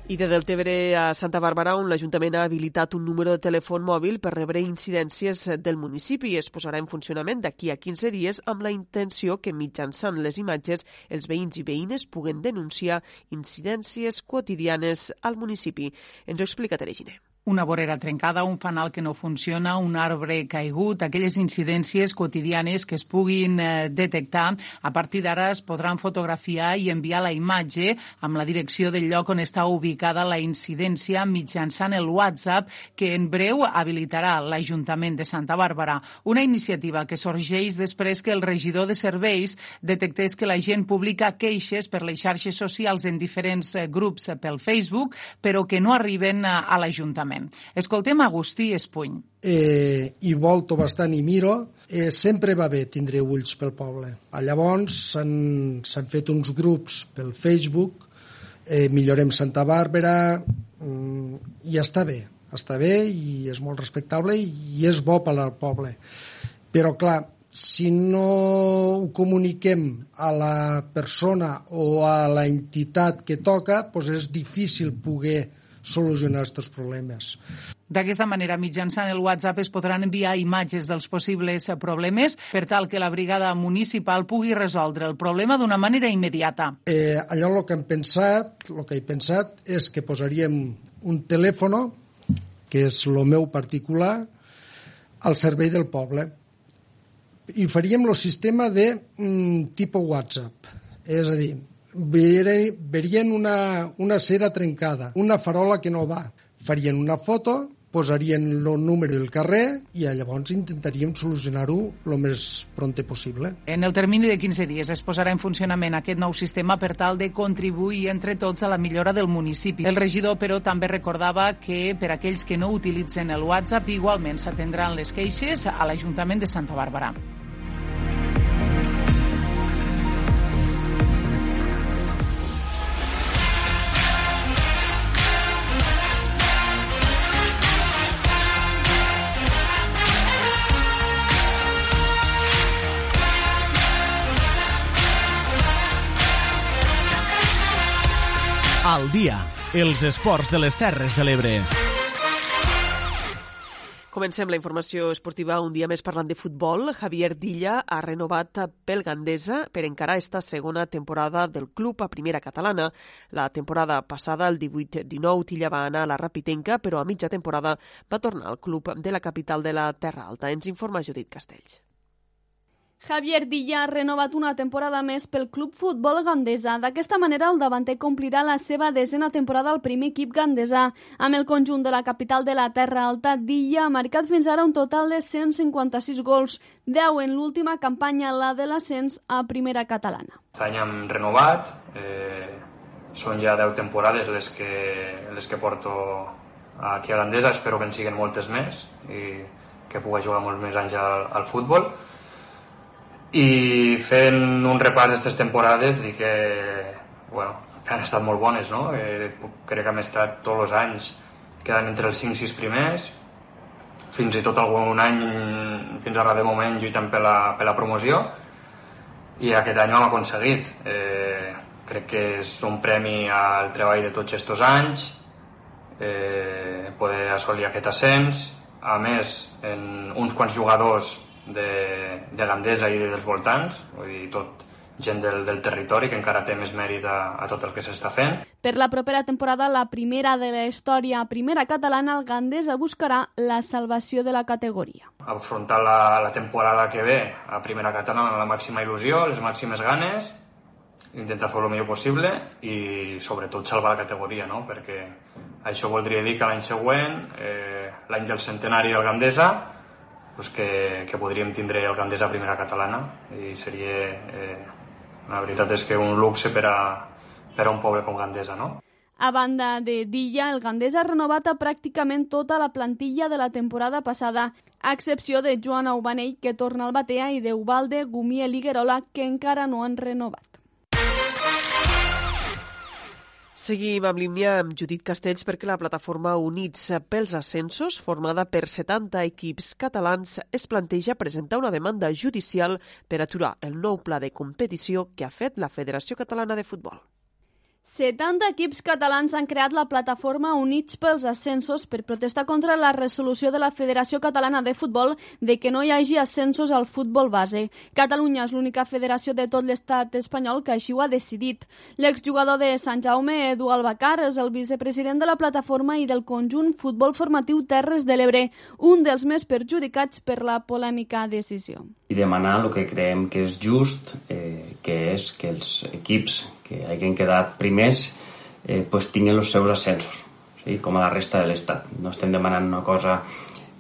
I de Deltebre a Santa Bàrbara, on l'Ajuntament ha habilitat un número de telèfon mòbil per rebre incidències del municipi. Es posarà en funcionament d'aquí a 15 dies amb la intenció que mitjançant les imatges els veïns i veïnes puguen denunciar incidències quotidianes al municipi. Ens ho explica Tere Giner. Una vorera trencada, un fanal que no funciona, un arbre caigut, aquelles incidències quotidianes que es puguin eh, detectar. A partir d'ara es podran fotografiar i enviar la imatge amb la direcció del lloc on està ubicada la incidència mitjançant el WhatsApp que en breu habilitarà l'Ajuntament de Santa Bàrbara. Una iniciativa que sorgeix després que el regidor de serveis detectés que la gent publica queixes per les xarxes socials en diferents eh, grups pel Facebook, però que no arriben a l'Ajuntament. Parlament. Escoltem Agustí Espuny. Eh, I volto bastant i miro, eh, sempre va bé tindre ulls pel poble. A llavors s'han fet uns grups pel Facebook, eh, Millorem Santa Bàrbara, mm, i està bé, està bé i és molt respectable i és bo per al poble. Però, clar, si no ho comuniquem a la persona o a la entitat que toca, doncs és difícil poder solucionar aquests problemes. D'aquesta manera, mitjançant el WhatsApp es podran enviar imatges dels possibles problemes per tal que la brigada municipal pugui resoldre el problema d'una manera immediata. Eh, allò el que hem pensat, el que he pensat és que posaríem un telèfon, que és el meu particular, al servei del poble. I faríem el sistema de mm, tipus WhatsApp. És a dir, verien una, una cera trencada, una farola que no va. Farien una foto, posarien el número del carrer i llavors intentaríem solucionar-ho el més pronte possible. En el termini de 15 dies es posarà en funcionament aquest nou sistema per tal de contribuir entre tots a la millora del municipi. El regidor, però, també recordava que per aquells que no utilitzen el WhatsApp igualment s'atendran les queixes a l'Ajuntament de Santa Bàrbara. Dia. Els esports de les Terres de l'Ebre. Comencem la informació esportiva un dia més parlant de futbol. Javier Dilla ha renovat pel Gandesa per encarar esta segona temporada del club a primera catalana. La temporada passada, el 18-19, Tilla va anar a la Rapitenca, però a mitja temporada va tornar al club de la capital de la Terra Alta. Ens informa Judit Castells. Javier Dilla ha renovat una temporada més pel Club Futbol Gandesa. D'aquesta manera, el davanter complirà la seva desena temporada al primer equip gandesà. Amb el conjunt de la capital de la Terra Alta, Dilla ha marcat fins ara un total de 156 gols, 10 en l'última campanya, la de l'ascens a primera catalana. Aquest any hem renovat, eh, són ja 10 temporades les que, les que porto aquí a Gandesa, espero que en siguin moltes més i que pugui jugar molts més anys al, al futbol i fent un repàs d'aquestes temporades dic que, bueno, que han estat molt bones, no? Eh, crec que hem estat tots els anys quedant entre els 5-6 primers, fins i tot algun any, fins a de moment, lluitant per la, per la promoció, i aquest any ho hem aconseguit. Eh, crec que és un premi al treball de tots aquests anys, eh, poder assolir aquest ascens, a més, en uns quants jugadors de, de Gandesa i dels voltants, vull dir, tot gent del, del territori que encara té més mèrit a, a tot el que s'està fent. Per la propera temporada, la primera de la història primera catalana, el Gandesa buscarà la salvació de la categoria. Afrontar la, la temporada que ve a primera catalana amb la màxima il·lusió, les màximes ganes, intentar fer el millor possible i sobretot salvar la categoria, no? perquè això voldria dir que l'any següent, eh, l'any del centenari del Gandesa, pues que, que podríem tindre el Gandesa primera catalana i seria, eh, la veritat és que un luxe per a, per a un poble com Gandesa, no? A banda de Dilla, el Gandesa ha renovat a pràcticament tota la plantilla de la temporada passada, a excepció de Joan Aubanell, que torna al Batea, i d'Ubalde, Gumiel i Guerola, que encara no han renovat. Seguim amb línia amb Judit Castells perquè la plataforma Units pels Ascensos, formada per 70 equips catalans, es planteja presentar una demanda judicial per aturar el nou pla de competició que ha fet la Federació Catalana de Futbol. 70 equips catalans han creat la plataforma Units pels Ascensos per protestar contra la resolució de la Federació Catalana de Futbol de que no hi hagi ascensos al futbol base. Catalunya és l'única federació de tot l'estat espanyol que així ho ha decidit. L'exjugador de Sant Jaume, Edu Albacar, és el vicepresident de la plataforma i del conjunt Futbol Formatiu Terres de l'Ebre, un dels més perjudicats per la polèmica decisió. I demanar el que creiem que és just, eh, que és que els equips que hagin quedat primers eh, pues tinguin els seus ascensos, sí? com a la resta de l'Estat. No estem demanant una cosa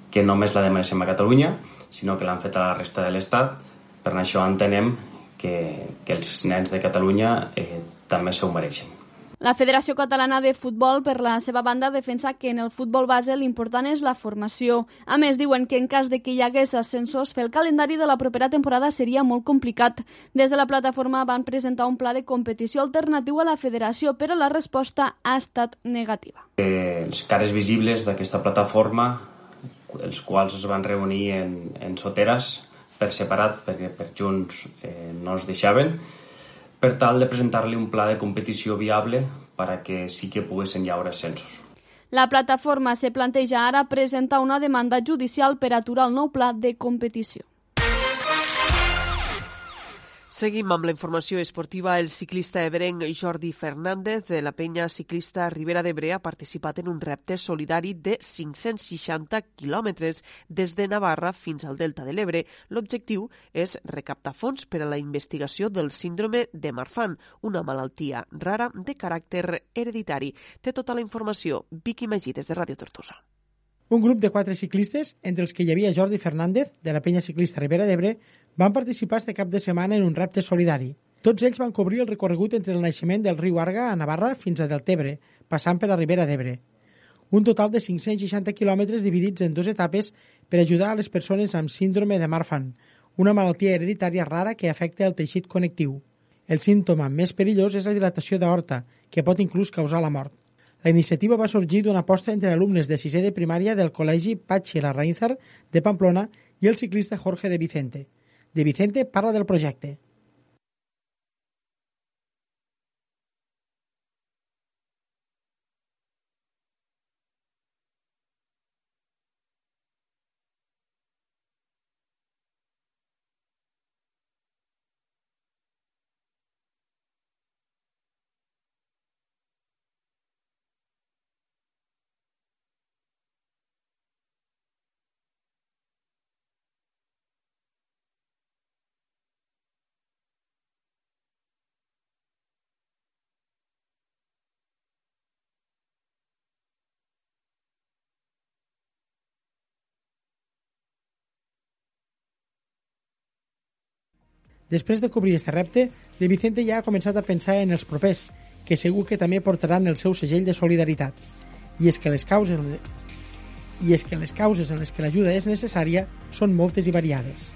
que només la demanem a Catalunya, sinó que l'han fet a la resta de l'Estat. Per això entenem que, que els nens de Catalunya eh, també s'ho mereixen. La Federació Catalana de Futbol, per la seva banda, defensa que en el futbol base l'important és la formació. A més, diuen que en cas de que hi hagués ascensos, fer el calendari de la propera temporada seria molt complicat. Des de la plataforma van presentar un pla de competició alternatiu a la federació, però la resposta ha estat negativa. Els cares visibles d'aquesta plataforma, els quals es van reunir en, en soteres per separat, perquè per junts eh, no es deixaven, per tal de presentar-li un pla de competició viable per a que sí que poguessin llaure ascensos. La plataforma se planteja ara presentar una demanda judicial per aturar el nou pla de competició. Seguim amb la informació esportiva. El ciclista ebrenc Jordi Fernández de la penya ciclista Ribera d'Ebre ha participat en un repte solidari de 560 quilòmetres des de Navarra fins al Delta de l'Ebre. L'objectiu és recaptar fons per a la investigació del síndrome de Marfan, una malaltia rara de caràcter hereditari. Té tota la informació Vicky Magí des de Ràdio Tortosa. Un grup de quatre ciclistes, entre els que hi havia Jordi Fernández, de la penya ciclista Ribera d'Ebre, van participar este cap de setmana en un repte solidari. Tots ells van cobrir el recorregut entre el naixement del riu Arga a Navarra fins a Deltebre, passant per la Ribera d'Ebre. Un total de 560 quilòmetres dividits en dues etapes per ajudar a les persones amb síndrome de Marfan, una malaltia hereditària rara que afecta el teixit connectiu. El símptoma més perillós és la dilatació d'aorta, que pot inclús causar la mort. La iniciativa va sorgir d'una aposta entre alumnes de sisè de primària del Col·legi Patxi Larraínzar de Pamplona i el ciclista Jorge de Vicente. De Vicente parla del projecte. Després de cobrir este repte, De Vicente ja ha començat a pensar en els propers, que segur que també portaran el seu segell de solidaritat. I és que les causes i és que les causes en les que l'ajuda és necessària són moltes i variades.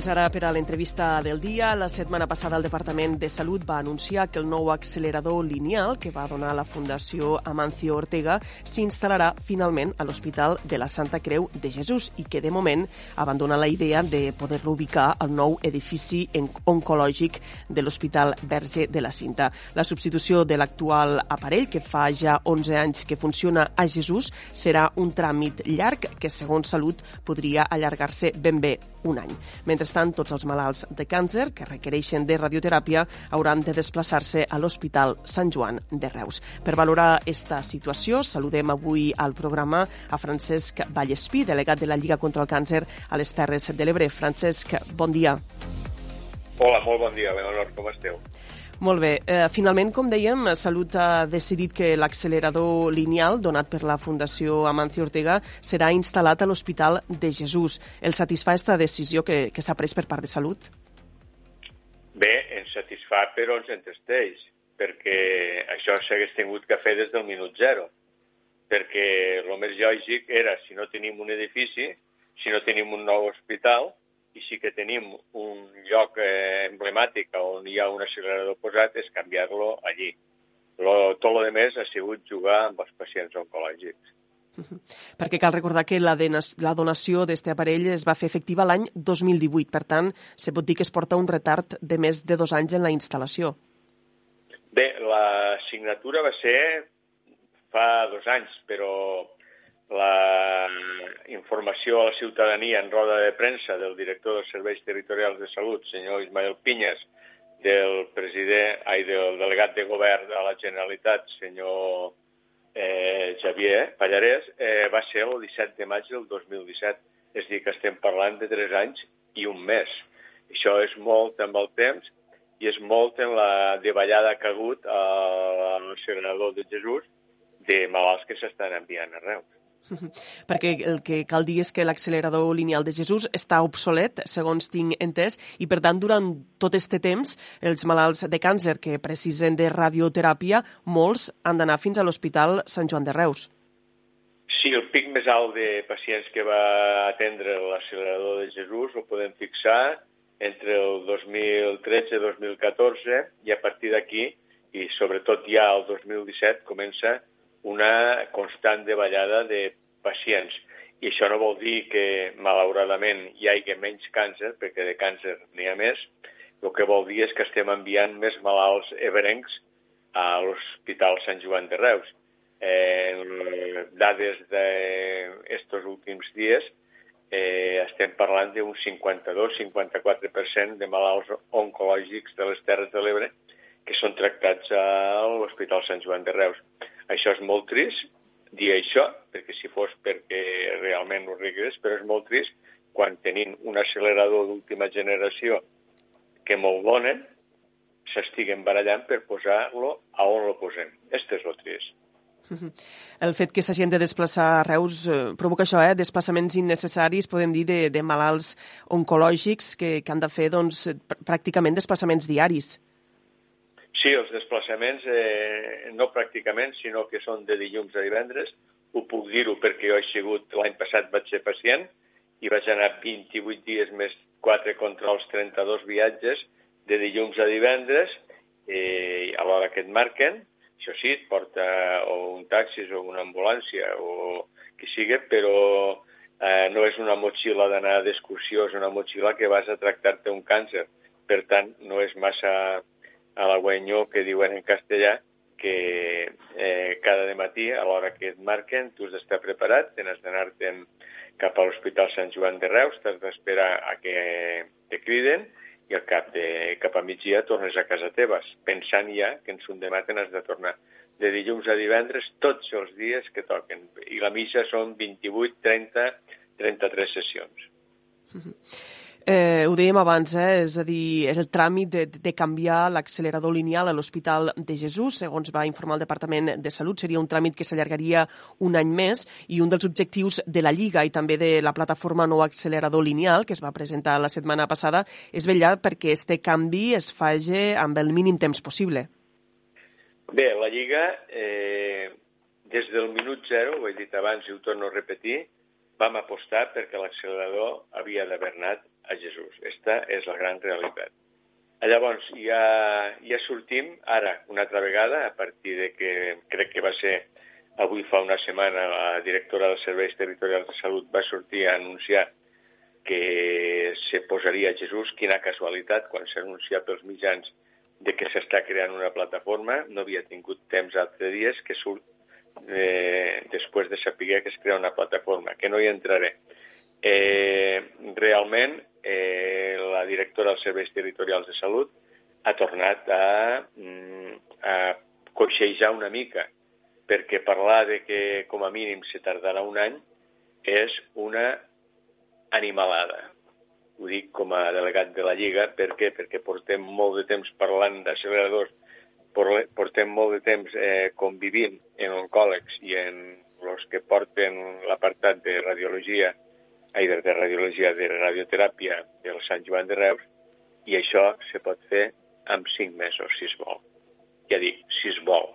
Temps ara per a l'entrevista del dia. La setmana passada el Departament de Salut va anunciar que el nou accelerador lineal que va donar la Fundació Amancio Ortega s'instal·larà finalment a l'Hospital de la Santa Creu de Jesús i que de moment abandona la idea de poder-lo ubicar al nou edifici oncològic de l'Hospital Verge de la Cinta. La substitució de l'actual aparell, que fa ja 11 anys que funciona a Jesús, serà un tràmit llarg que, segons Salut, podria allargar-se ben bé un any. Mentrestant, tots els malalts de càncer que requereixen de radioteràpia hauran de desplaçar-se a l'Hospital Sant Joan de Reus. Per valorar esta situació, saludem avui al programa a Francesc Vallespí, delegat de la Lliga contra el Càncer a les Terres de l'Ebre. Francesc, bon dia. Hola, molt bon dia, Leonor, com esteu? Molt bé. Eh, finalment, com dèiem, Salut ha decidit que l'accelerador lineal donat per la Fundació Amancio Ortega serà instal·lat a l'Hospital de Jesús. El satisfà aquesta decisió que, que s'ha pres per part de Salut? Bé, ens satisfà però ens entristeix, perquè això s'hagués tingut que fer des del minut zero, perquè el més lògic era, si no tenim un edifici, si no tenim un nou hospital, i sí que tenim un lloc eh, emblemàtic on hi ha un accelerador posat, és canviar-lo allí. Lo, tot el més ha sigut jugar amb els pacients oncològics. Perquè cal recordar que la, la donació d'aquest aparell es va fer efectiva l'any 2018, per tant, se pot dir que es porta un retard de més de dos anys en la instal·lació. Bé, la signatura va ser fa dos anys, però la informació a la ciutadania en roda de premsa del director dels Serveis Territorials de Salut, senyor Ismael Pinyes, del president, ai, del delegat de govern de la Generalitat, senyor eh, Xavier Pallarès, eh, va ser el 17 de maig del 2017. És dir, que estem parlant de tres anys i un mes. Això és molt amb el temps i és molt en la davallada que ha hagut al Sagrador de Jesús de malalts que s'estan enviant a Reus. perquè el que cal dir és que l'accelerador lineal de Jesús està obsolet, segons tinc entès, i per tant, durant tot aquest temps, els malalts de càncer que precisen de radioteràpia, molts han d'anar fins a l'Hospital Sant Joan de Reus. Sí, el pic més alt de pacients que va atendre l'accelerador de Jesús ho podem fixar entre el 2013 i 2014 i a partir d'aquí, i sobretot ja el 2017, comença una constant davallada de pacients. I això no vol dir que, malauradament, hi hagi menys càncer, perquè de càncer n'hi ha més. El que vol dir és que estem enviant més malalts ebrencs a l'Hospital Sant Joan de Reus. Eh, dades d'estos últims dies eh, estem parlant d'un 52-54% de malalts oncològics de les Terres de l'Ebre que són tractats a l'Hospital Sant Joan de Reus. Això és molt trist, dir això, perquè si fos perquè realment ho regrés, però és molt trist quan tenim un accelerador d'última generació que molt donen, s'estiguen barallant per posar-lo a on lo posem. Este és lo trist. El fet que s'hagin de desplaçar a Reus eh, provoca això, eh? desplaçaments innecessaris, podem dir, de, de malalts oncològics que, que han de fer doncs, pràcticament desplaçaments diaris. Sí, els desplaçaments, eh, no pràcticament, sinó que són de dilluns a divendres. Ho puc dir-ho perquè jo he sigut, l'any passat vaig ser pacient i vaig anar 28 dies més 4 controls, 32 viatges de dilluns a divendres eh, a l'hora que et marquen. Això sí, et porta o un taxi o una ambulància o qui sigui, però eh, no és una motxilla d'anar d'excursió, és una motxilla que vas a tractar-te un càncer. Per tant, no és massa guanyó que diuen en castellà que eh, cada de matí, a l'hora que et marquen, tu has d'estar preparat, tens d'anar-te'n cap a l'Hospital Sant Joan de Reus, t'has d'esperar a que te criden i al cap de cap a migdia tornes a casa teva, pensant ja que en son demà te n'has de tornar de dilluns a divendres tots els dies que toquen. I la missa són 28, 30, 33 sessions. Eh, ho dèiem abans, eh? és a dir, és el tràmit de, de canviar l'accelerador lineal a l'Hospital de Jesús, segons va informar el Departament de Salut, seria un tràmit que s'allargaria un any més i un dels objectius de la Lliga i també de la plataforma Nou Accelerador Lineal, que es va presentar la setmana passada, és vetllar perquè este canvi es faci amb el mínim temps possible. Bé, la Lliga, eh, des del minut zero, ho he dit abans i ho torno a repetir, vam apostar perquè l'accelerador havia d'haver anat a Jesús. Esta és la gran realitat. Llavors, ja, ja sortim ara una altra vegada, a partir de que crec que va ser avui fa una setmana la directora dels Serveis Territorials de Salut va sortir a anunciar que se posaria Jesús. Quina casualitat, quan s'ha anunciat pels mitjans de que s'està creant una plataforma, no havia tingut temps altres dies que surt eh, després de saber que es crea una plataforma, que no hi entraré. Eh, realment, eh, la directora dels Serveis Territorials de Salut ha tornat a, mm, a coixejar una mica, perquè parlar de que com a mínim se tardarà un any és una animalada. Ho dic com a delegat de la Lliga, per què? Perquè portem molt de temps parlant d'acceleradors, portem molt de temps eh, convivint en oncòlegs i en els que porten l'apartat de radiologia ai, de, de radiologia, de radioteràpia del Sant Joan de Reus, I això se pot fer en cinc mesos, si es vol. Ja dic, si es vol.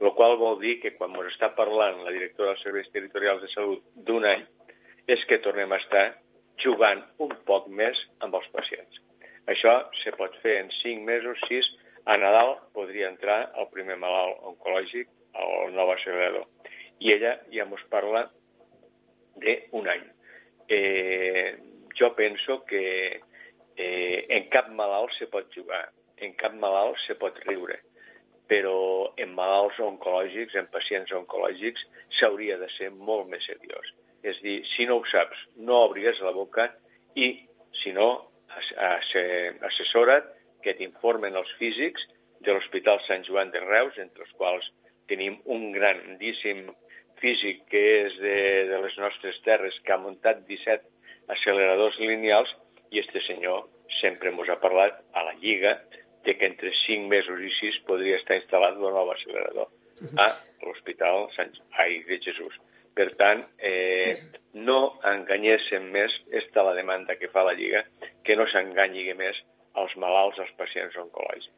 El qual vol dir que quan ens està parlant la directora dels Serveis Territorials de Salut d'un any, és que tornem a estar jugant un poc més amb els pacients. Això se pot fer en cinc mesos, sis. A Nadal podria entrar el primer malalt oncològic al nou accelerador. I ella ja ens parla d'un any. Eh, jo penso que eh, en cap malalt se pot jugar, en cap malalt se pot riure, però en malalts oncològics, en pacients oncològics, s'hauria de ser molt més seriós. És dir, si no ho saps, no obris la boca i, si no, assessora't que t'informen els físics de l'Hospital Sant Joan de Reus, entre els quals tenim un grandíssim físic que és de, de les nostres terres, que ha muntat 17 acceleradors lineals, i este senyor sempre ens ha parlat a la Lliga de que entre 5 mesos i 6 podria estar instal·lat un nou accelerador a l'Hospital Sant Ai de Jesús. Per tant, eh, no enganyéssim més, esta la demanda que fa la Lliga, que no s'enganyi més als malalts, als pacients oncològics.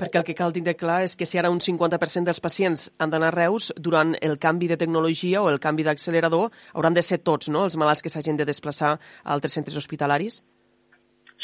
Perquè el que cal tindre clar és que si ara un 50% dels pacients han d'anar a Reus, durant el canvi de tecnologia o el canvi d'accelerador, hauran de ser tots, no?, els malalts que s'hagin de desplaçar a altres centres hospitalaris?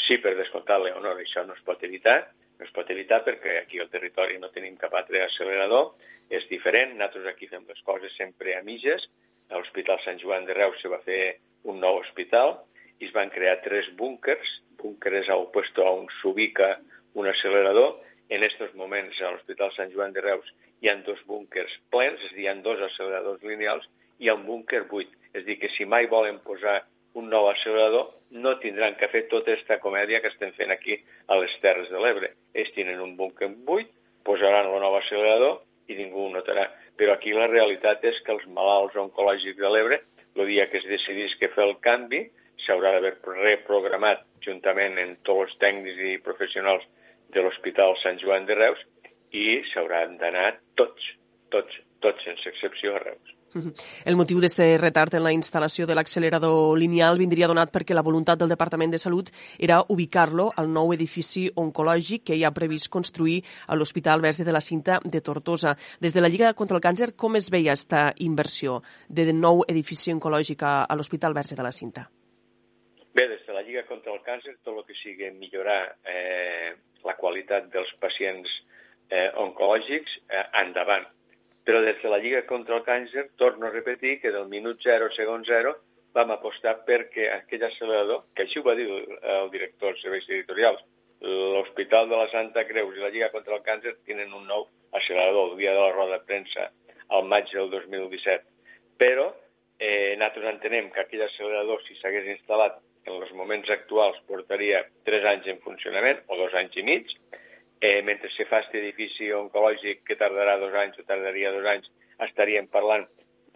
Sí, per descomptat, Leonor, això no es pot evitar. No es pot evitar perquè aquí al territori no tenim cap altre accelerador. És diferent, nosaltres aquí fem les coses sempre a mitges. A l'Hospital Sant Joan de Reus se va fer un nou hospital i es van crear tres búnkers, búnkers al puesto on s'ubica un accelerador. En aquests moments a l'Hospital Sant Joan de Reus hi ha dos búnkers plens, és a dir, hi ha dos acceleradors lineals, i un búnker buit. És a dir, que si mai volen posar un nou accelerador, no tindran que fer tota aquesta comèdia que estem fent aquí a les Terres de l'Ebre. Ells tenen un búnker buit, posaran el nou accelerador i ningú ho notarà. Però aquí la realitat és que els malalts oncològics de l'Ebre, el dia que es decidís que fer el canvi, s'haurà d'haver reprogramat juntament amb tots els tècnics i professionals de l'Hospital Sant Joan de Reus i s'hauran d'anar tots, tots, tots, sense excepció, a Reus. El motiu d'aquest retard en la instal·lació de l'accelerador lineal vindria donat perquè la voluntat del Departament de Salut era ubicar-lo al nou edifici oncològic que hi ha previst construir a l'Hospital Verge de la Cinta de Tortosa. Des de la Lliga contra el Càncer, com es veia aquesta inversió de nou edifici oncològic a l'Hospital Verge de la Cinta? Bé, des de la Lliga contra el Càncer, tot el que sigui millorar eh, la qualitat dels pacients eh, oncològics, eh, endavant. Però des de la Lliga contra el Càncer, torno a repetir que del minut 0, segon 0, vam apostar perquè aquell accelerador, que així ho va dir el director dels serveis editorials, l'Hospital de la Santa Creus i la Lliga contra el Càncer tenen un nou accelerador el dia de la roda de premsa al maig del 2017. Però eh, nosaltres entenem que aquell accelerador, si s'hagués instal·lat en els moments actuals portaria 3 anys en funcionament, o dos anys i mig, eh, mentre se fa aquest edifici oncològic que tardarà dos anys o tardaria dos anys, estaríem parlant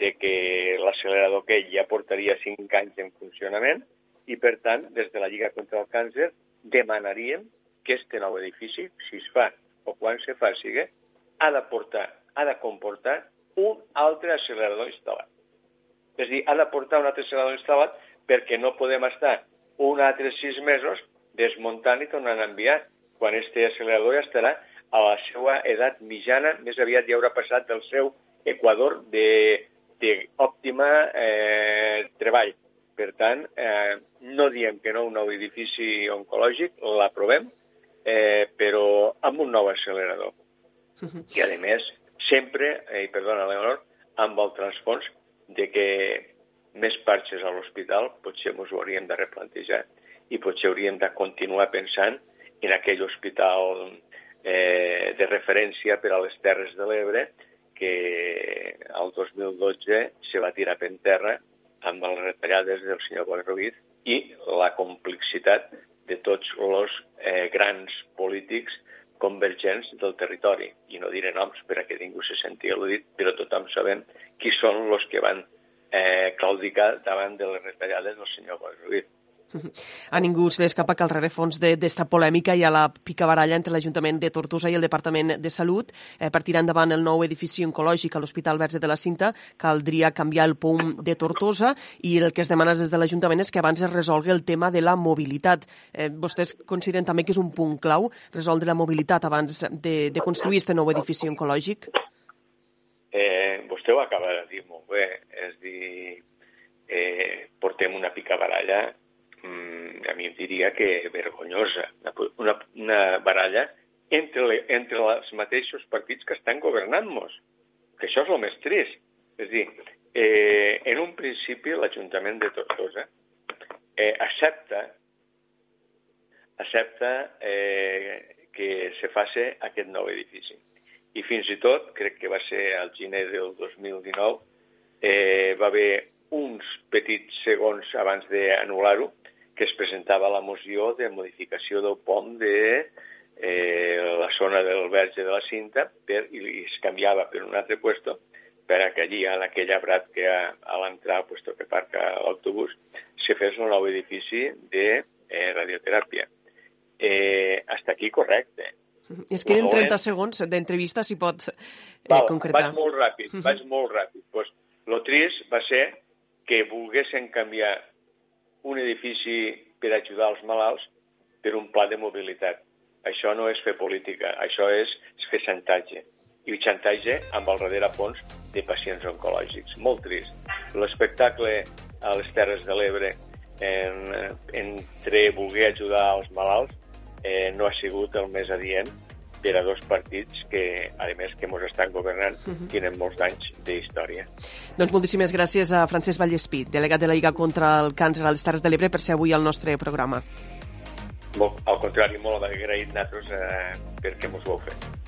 de que l'accelerador aquell ja portaria 5 anys en funcionament i, per tant, des de la Lliga contra el Càncer demanaríem que este nou edifici, si es fa o quan se faci, ha de portar, ha de comportar un altre accelerador instal·lat. És a dir, ha de portar un altre accelerador instal·lat perquè no podem estar un altre sis mesos desmuntant i tornant a enviar, quan este accelerador ja estarà a la seva edat mitjana, més aviat ja haurà passat del seu equador d'òptima eh, treball. Per tant, eh, no diem que no un nou edifici oncològic, l'aprovem, eh, però amb un nou accelerador. I, a més, sempre, eh, perdona, Leonor, amb el transfons de que més parxes a l'hospital, potser ens ho hauríem de replantejar i potser hauríem de continuar pensant en aquell hospital eh, de referència per a les Terres de l'Ebre que el 2012 se va tirar per terra amb les retallades del senyor Boi Ruiz i la complexitat de tots els eh, grans polítics convergents del territori. I no diré noms per a que ningú se senti al·ludit, però tothom sabem qui són els que van eh, claudicar davant de les retallades del senyor Boi. A ningú se li escapa que al rerefons d'esta polèmica hi ha la picabaralla entre l'Ajuntament de Tortosa i el Departament de Salut. Eh, per tirar endavant el nou edifici oncològic a l'Hospital Verge de la Cinta caldria canviar el POUM de Tortosa i el que es demana des de l'Ajuntament és que abans es resolgui el tema de la mobilitat. Eh, vostès consideren també que és un punt clau resoldre la mobilitat abans de, de construir aquest nou edifici oncològic? Eh, vostè ho acaba de dir molt bé, és dir, eh, portem una picabaralla mm, a mi em diria que vergonyosa, una, una baralla entre, le, entre els mateixos partits que estan governant-nos, que això és el més trist. És dir, eh, en un principi l'Ajuntament de Tortosa eh, accepta accepta eh, que se faci aquest nou edifici. I fins i tot, crec que va ser al gener del 2019, eh, va haver uns petits segons abans d'anul·lar-ho, que es presentava la moció de modificació del pont de eh, la zona del verge de la cinta per, i, es canviava per un altre puesto per que allí, a aquell arbrat que a, a l'entrar, al puesto que parca l'autobús, se fes un nou edifici de eh, radioteràpia. Eh, hasta aquí correcte. Es queden 30 segons d'entrevista, si pot eh, Val, concretar. Vaig molt ràpid, vaig molt ràpid. Pues, lo trist va ser que volguessin canviar un edifici per ajudar els malalts per un pla de mobilitat. Això no és fer política, això és, és fer xantatge. I xantatge amb el darrere fons de pacients oncològics. Molt trist. L'espectacle a les Terres de l'Ebre en, entre voler ajudar els malalts eh, no ha sigut el més adient per a dos partits que, a més, que ens estan governant, uh -huh. tenen molts anys d'història. Doncs moltíssimes gràcies a Francesc Vallespí, delegat de la Lliga contra el Càncer a les Terres de l'Ebre, per ser avui al nostre programa. Molt, al contrari, molt agraït nosaltres eh, perquè ens ho heu fet.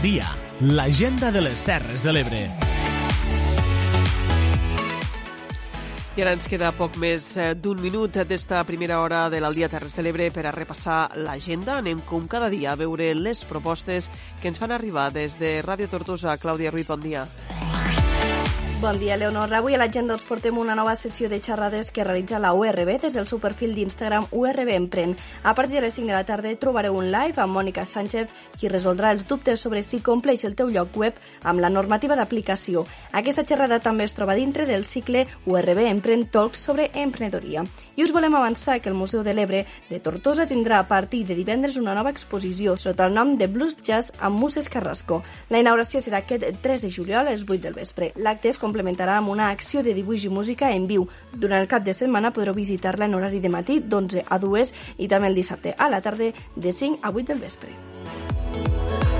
Dia, l'agenda de les Terres de l'Ebre. I ara ens queda poc més eh, d'un minut d'esta primera hora de l'Aldia Terres de l'Ebre per a repassar l'agenda. Anem com cada dia a veure les propostes que ens fan arribar des de Ràdio Tortosa. Clàudia Ruiz, bon dia. Bon dia, Leonor. Avui a l'agenda us portem una nova sessió de xerrades que realitza la URB des del seu perfil d'Instagram URB Empren. A partir de les 5 de la tarda trobareu un live amb Mònica Sánchez, qui resoldrà els dubtes sobre si compleix el teu lloc web amb la normativa d'aplicació. Aquesta xerrada també es troba dintre del cicle URB Empren Talks sobre emprenedoria. I us volem avançar que el Museu de l'Ebre de Tortosa tindrà a partir de divendres una nova exposició sota el nom de Blues Jazz amb Muses Carrasco. La inauguració serà aquest 3 de juliol a les 8 del vespre. L'acte es complementarà amb una acció de dibuix i música en viu. Durant el cap de setmana podreu visitar-la en horari de matí d'11 a 2 i també el dissabte a la tarda de 5 a 8 del vespre.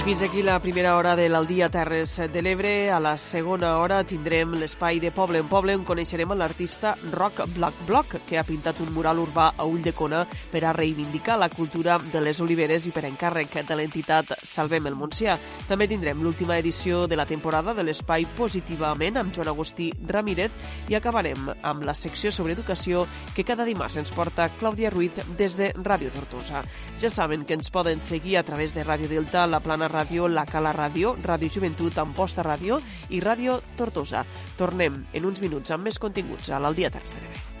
I fins aquí la primera hora de l'Aldia Terres de l'Ebre. A la segona hora tindrem l'espai de Poble en Poble on coneixerem l'artista Rock Black Block, que ha pintat un mural urbà a Ull de Cona per a reivindicar la cultura de les oliveres i per encàrrec de l'entitat Salvem el Montsià. També tindrem l'última edició de la temporada de l'espai Positivament amb Joan Agustí Ramírez i acabarem amb la secció sobre educació que cada dimarts ens porta Clàudia Ruiz des de Ràdio Tortosa. Ja saben que ens poden seguir a través de Ràdio Delta, la Plana Ràdio, la Cala Ràdio, Ràdio Joventut, Amposta Ràdio i Ràdio Tortosa. Tornem en uns minuts amb més continguts a l'Aldia Terç de l'Ebre.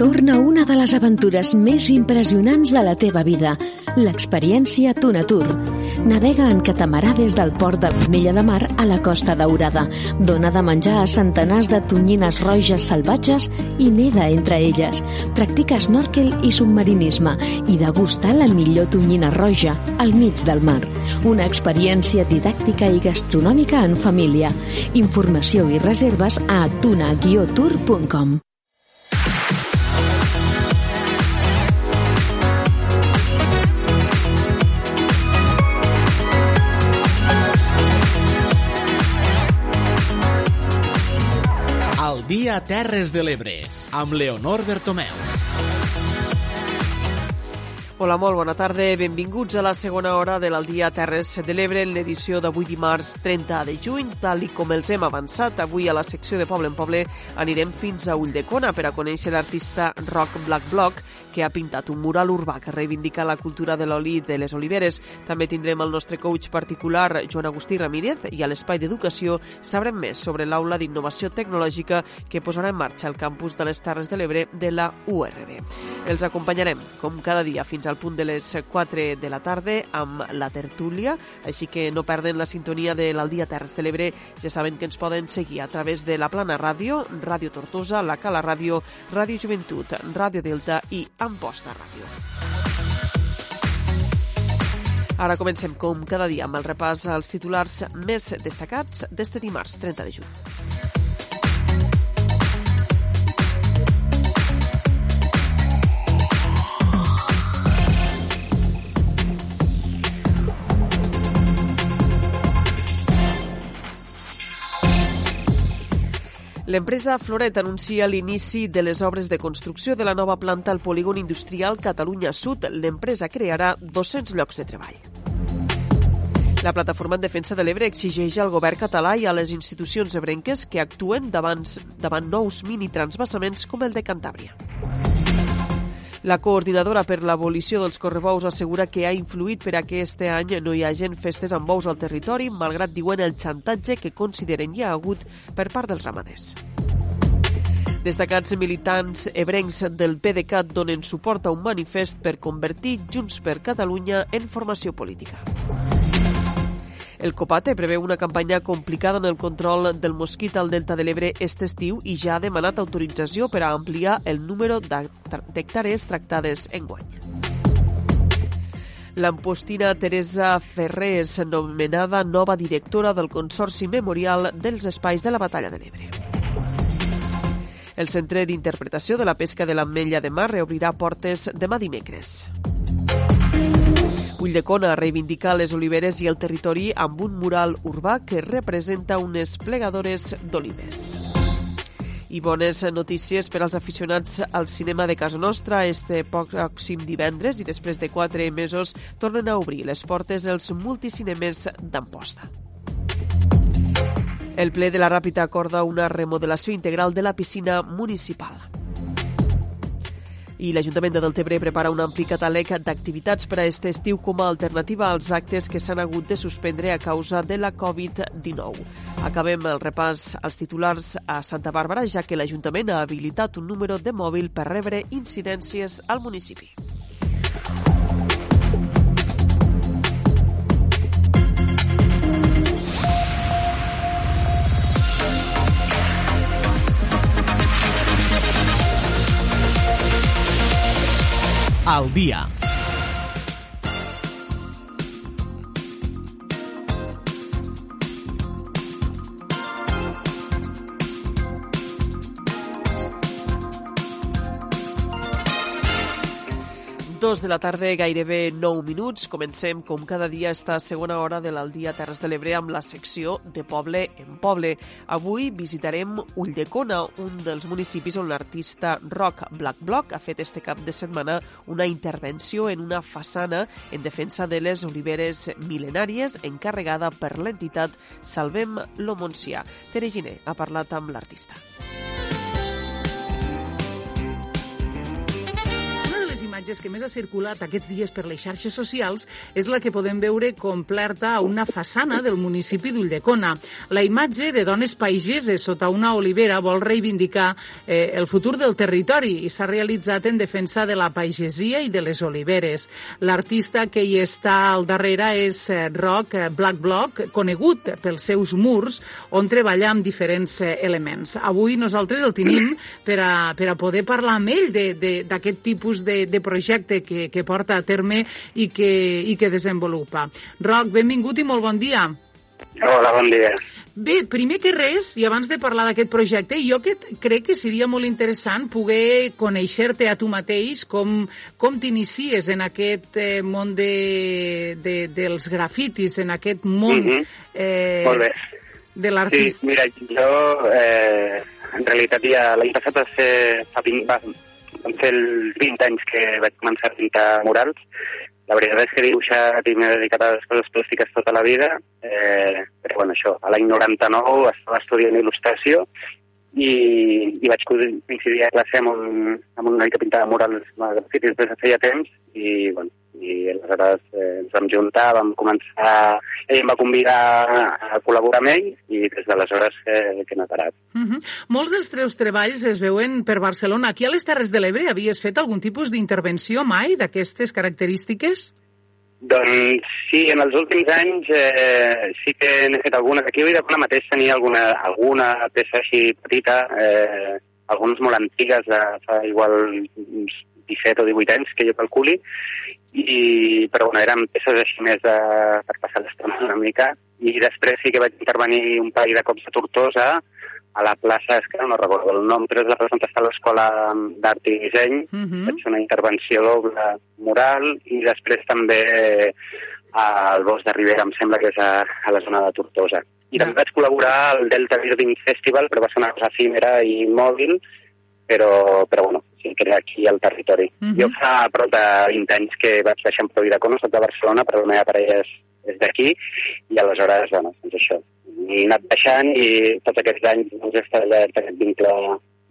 Torna una de les aventures més impressionants de la teva vida, l'experiència Tunatur. Navega en catamarà des del port de l'Ametlla de Mar a la Costa Daurada. Dona de menjar a centenars de tonyines roges salvatges i neda entre elles. Practica snorkel i submarinisme i degusta la millor tonyina roja al mig del mar. Una experiència didàctica i gastronòmica en família. Informació i reserves a tuna-tour.com. Dia Terres de l'Ebre, amb Leonor Bertomeu. Hola, molt bona tarda. Benvinguts a la segona hora de l'Aldia Terres de l'Ebre en l'edició d'avui dimarts 30 de juny. Tal i com els hem avançat, avui a la secció de Poble en Poble anirem fins a Ulldecona per a conèixer l'artista Rock Black Block que ha pintat un mural urbà que reivindica la cultura de l'oli de les oliveres. També tindrem el nostre coach particular, Joan Agustí Ramírez, i a l'espai d'educació sabrem més sobre l'aula d'innovació tecnològica que posarà en marxa el campus de les Terres de l'Ebre de la URB. Els acompanyarem, com cada dia, fins al punt de les 4 de la tarda amb la tertúlia, així que no perden la sintonia de l'Aldia Terres de l'Ebre. Ja saben que ens poden seguir a través de la Plana Ràdio, Ràdio Tortosa, la Cala Ràdio, Ràdio Joventut, Ràdio Delta i Amposta Ràdio. Ara comencem, com cada dia, amb el repàs als titulars més destacats d'este dimarts 30 de juny. L'empresa Floret anuncia l'inici de les obres de construcció de la nova planta al polígon industrial Catalunya Sud. L'empresa crearà 200 llocs de treball. La plataforma en defensa de l'Ebre exigeix al govern català i a les institucions ebrenques que actuen davant, davant nous mini-transvassaments com el de Cantàbria. La coordinadora per l'abolició dels correbous assegura que ha influït per a que este any no hi hagin festes amb bous al territori, malgrat diuen el xantatge que consideren hi ha hagut per part dels ramaders. Destacats militants ebrencs del PDeCAT donen suport a un manifest per convertir Junts per Catalunya en formació política. El Copate preveu una campanya complicada en el control del mosquit al Delta de l'Ebre aquest estiu i ja ha demanat autorització per a ampliar el número d'hectàrees tractades en guany. L'ampostina Teresa Ferrés, nomenada nova directora del Consorci Memorial dels Espais de la Batalla de l'Ebre. El Centre d'Interpretació de la Pesca de l'Ametlla de Mar reobrirà portes demà dimecres. Ulldecona reivindica les oliveres i el territori amb un mural urbà que representa unes plegadores d'olives. I bones notícies per als aficionats al cinema de casa nostra. Este pròxim divendres i després de quatre mesos tornen a obrir les portes els multicinemes d'Amposta. El ple de la Ràpita acorda una remodelació integral de la piscina municipal i l'Ajuntament de Deltebre prepara un ampli catàleg d'activitats per a aquest estiu com a alternativa als actes que s'han hagut de suspendre a causa de la Covid-19. Acabem el repàs als titulars a Santa Bàrbara, ja que l'Ajuntament ha habilitat un número de mòbil per rebre incidències al municipi. Al dia. Dos de la tarda, gairebé 9 minuts. Comencem, com cada dia, esta segona hora de l'Aldia Terres de l'Ebre amb la secció de Poble en Poble. Avui visitarem Ulldecona, un dels municipis on l'artista rock Black Block ha fet este cap de setmana una intervenció en una façana en defensa de les oliveres mil·lenàries encarregada per l'entitat Salvem lo Montsià. Tere Giner ha parlat amb l'artista. Imatges que més ha circulat aquests dies per les xarxes socials és la que podem veure completa a una façana del municipi d'Ulldecona. La imatge de dones pageses sota una olivera vol reivindicar eh, el futur del territori i s'ha realitzat en defensa de la pagesia i de les oliveres. L'artista que hi està al darrere és eh, Rock Black Block, conegut pels seus murs, on treballa amb diferents eh, elements. Avui nosaltres el tenim per a, per a poder parlar amb ell d'aquest tipus de, de projecte que, que porta a terme i que, i que desenvolupa. Roc, benvingut i molt bon dia. Hola, bon dia. Bé, primer que res, i abans de parlar d'aquest projecte, jo que crec que seria molt interessant poder conèixer-te a tu mateix, com, com t'inicies en aquest eh, món de, de, dels grafitis, en aquest món Mhm. eh, Molt bé. de l'artista. Sí, mira, jo eh, realitat ja l'any passat va ser, fa 20, va, van fer els 20 anys que vaig començar a pintar murals. La veritat és que dibuixar i m'he dedicat a les coses plàstiques tota la vida, eh, però bueno, això, a l'any 99 estava estudiant il·lustració i, i vaig coincidir a classe amb un, amb un noi que pintava murals grafitis des de feia temps i, bueno, i aleshores eh, ens vam juntar, vam començar... Ell em va convidar a col·laborar amb ell i des d'aleshores eh, que n'ha parat. Uh -huh. Molts dels teus treballs es veuen per Barcelona. Aquí a les Terres de l'Ebre havies fet algun tipus d'intervenció mai d'aquestes característiques? Doncs sí, en els últims anys eh, sí que n'he fet alguna. Aquí a Vilaplana mateix tenia alguna, alguna peça així petita, eh, algunes molt antigues, de fa igual uns 17 o 18 anys que jo calculi, i, però bueno, eren peces així més de, per passar l'estona una mica i després sí que vaig intervenir un parell de cops a Tortosa a la plaça, és que no recordo el nom, però és la plaça on està l'Escola d'Art i Disseny. Uh -huh. Vaig fer una intervenció doble mural i després també al Bosc de Ribera, em sembla que és a, a la zona de Tortosa. I també vaig col·laborar al Delta Birding Festival, però va ser una cosa efímera i mòbil, però, però bueno, era aquí al territori. Uh -huh. Jo fa prop de 20 anys que vaig deixar en Cono, soc de Barcelona, però la meva parella és, és d'aquí, i aleshores, bueno, doncs això, he anat deixant i tots aquests anys doncs, he establert aquest vincle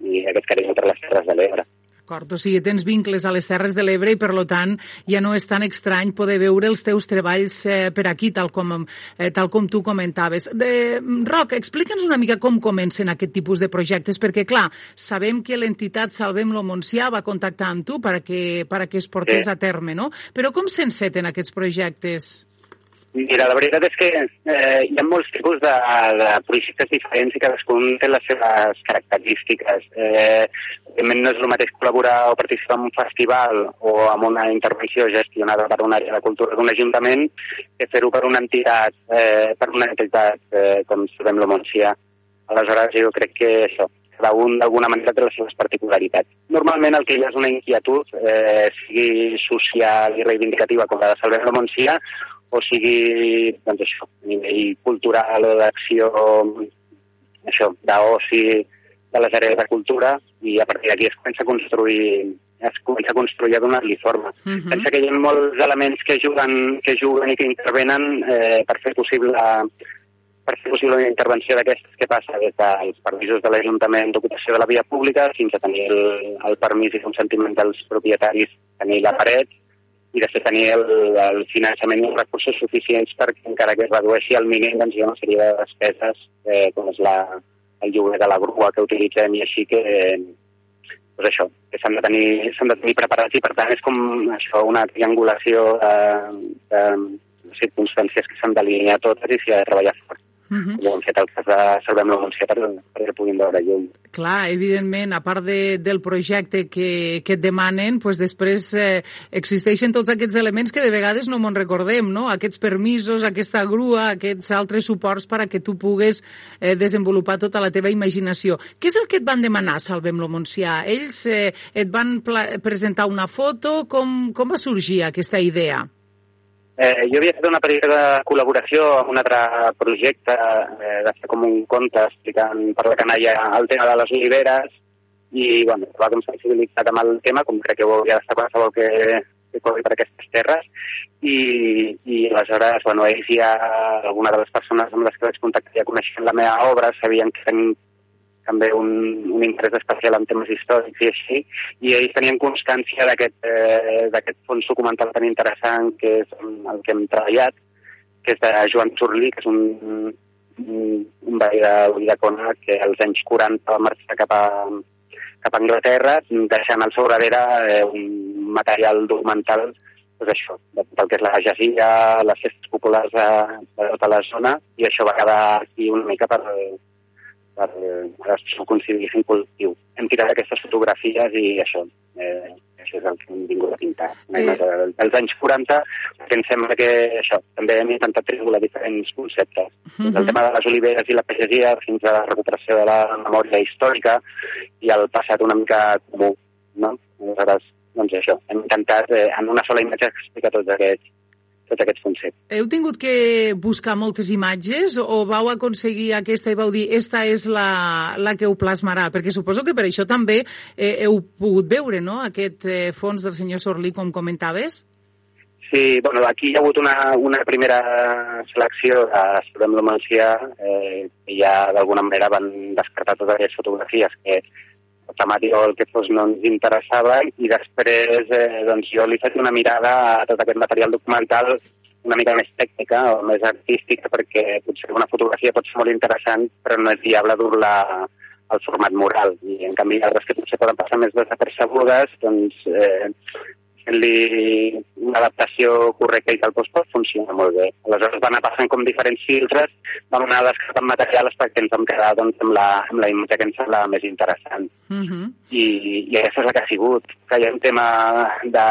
i aquest carinyo per les Terres de l'Ebre. D'acord, o sigui, tens vincles a les Terres de l'Ebre i, per lo tant, ja no és tan estrany poder veure els teus treballs eh, per aquí, tal com, eh, tal com tu comentaves. De, Roc, explica'ns una mica com comencen aquest tipus de projectes, perquè, clar, sabem que l'entitat Salvem-lo Montsià va contactar amb tu perquè, perquè es portés sí. a terme, no? Però com s'enceten aquests projectes? Mira, la veritat és que eh, hi ha molts tipus de, de projectes diferents i cadascun té les seves característiques. Eh, no és el mateix col·laborar o participar en un festival o en una intervenció gestionada per una àrea de cultura d'un ajuntament que fer-ho per una entitat, eh, per una entitat eh, com Sabem la Montsià. Aleshores, jo crec que això, cada un d'alguna manera té les seves particularitats. Normalment el que hi ha és una inquietud, eh, sigui social i reivindicativa com la de Salvem la Montsià, o sigui, doncs això, a nivell cultural o d'acció, això, d'oci de les àrees de cultura, i a partir d'aquí es comença a construir es comença a construir a donar-li forma. Uh -huh. Pensa que hi ha molts elements que juguen, que juguen i que intervenen eh, per fer possible per fer possible una intervenció d'aquestes que passa des dels permisos de l'Ajuntament d'ocupació de la via pública fins a tenir el, el permís i consentiment dels propietaris, tenir la paret, i després tenir el, el finançament i els recursos suficients perquè encara que es redueixi al mínim doncs hi ha una sèrie de despeses eh, com és la, el lloguer de la grua que utilitzem i així que eh, pues això, que s'han de, tenir, de tenir preparats i per tant és com això, una triangulació de, de circumstàncies que s'han d'alinear totes i s'hi ha de treballar fort uh -huh. com ho hem fet el cas de Salvem l'Anuncia per, perquè puguin veure llum. Clar, evidentment, a part de, del projecte que, que et demanen, pues després eh, existeixen tots aquests elements que de vegades no me'n recordem, no? Aquests permisos, aquesta grua, aquests altres suports per a que tu pugues eh, desenvolupar tota la teva imaginació. Què és el que et van demanar, Salvem-lo Montsià? Ells eh, et van presentar una foto? Com, com va sorgir aquesta idea? Eh, jo havia fet una petita col·laboració amb un altre projecte eh, de fer com un conte explicant per la canalla el tema de les oliveres i, bueno, va com sensibilitzat amb el tema, com crec que ho hauria d'estar qualsevol que, que corri per aquestes terres. I, i aleshores, bueno, ells ja, alguna de les persones amb les que vaig contactar ja coneixen la meva obra, sabien que tenien també un, un interès especial en temes històrics i així, i ells tenien constància d'aquest eh, fons documental tan interessant que és el que hem treballat, que és de Joan Turlí, que és un, un, un veí de Ulldecona que als anys 40 va marxar cap a, cap a Anglaterra, deixant al seu darrere eh, un material documental pues això, del que és la jazilla, les festes populars de, de tota la zona, i això va quedar aquí una mica per, per això coincidís en positiu. Hem tirat aquestes fotografies i això, eh, això és el que hem vingut a pintar. Eh. Dels anys 40, que em sembla que això, també hem intentat triangular diferents conceptes. Uh -huh. El tema de les oliveres i la pagesia fins a la recuperació de la memòria històrica i el passat una mica comú, no? Aleshores, doncs això, hem intentat eh, en una sola imatge explicar tots aquests tot aquest concepte. Heu tingut que buscar moltes imatges o vau aconseguir aquesta i vau dir esta és la, la que ho plasmarà? Perquè suposo que per això també eh, heu pogut veure no? aquest eh, fons del senyor Sorlí, com comentaves? Sí, bueno, aquí hi ha hagut una, una primera selecció de Sabem la Mancià, eh, que ja d'alguna manera van descartar totes aquestes fotografies que la temàtica o el que fos no ens interessava i després eh, doncs jo li he fet una mirada a tot aquest material documental una mica més tècnica o més artística perquè potser una fotografia pot ser molt interessant però no és viable dur-la al format mural. I en canvi altres que potser poden passar més desapercebudes doncs eh, fent-li una adaptació correcta i tal doncs pot funcionar molt bé. Aleshores van anar passant com diferents filtres, vam anar descartant materials perquè ens vam quedar doncs, amb, la, amb la imatge que ens semblava més interessant. Mm -hmm. I, I aquesta és la que ha sigut. Que hi ha un tema de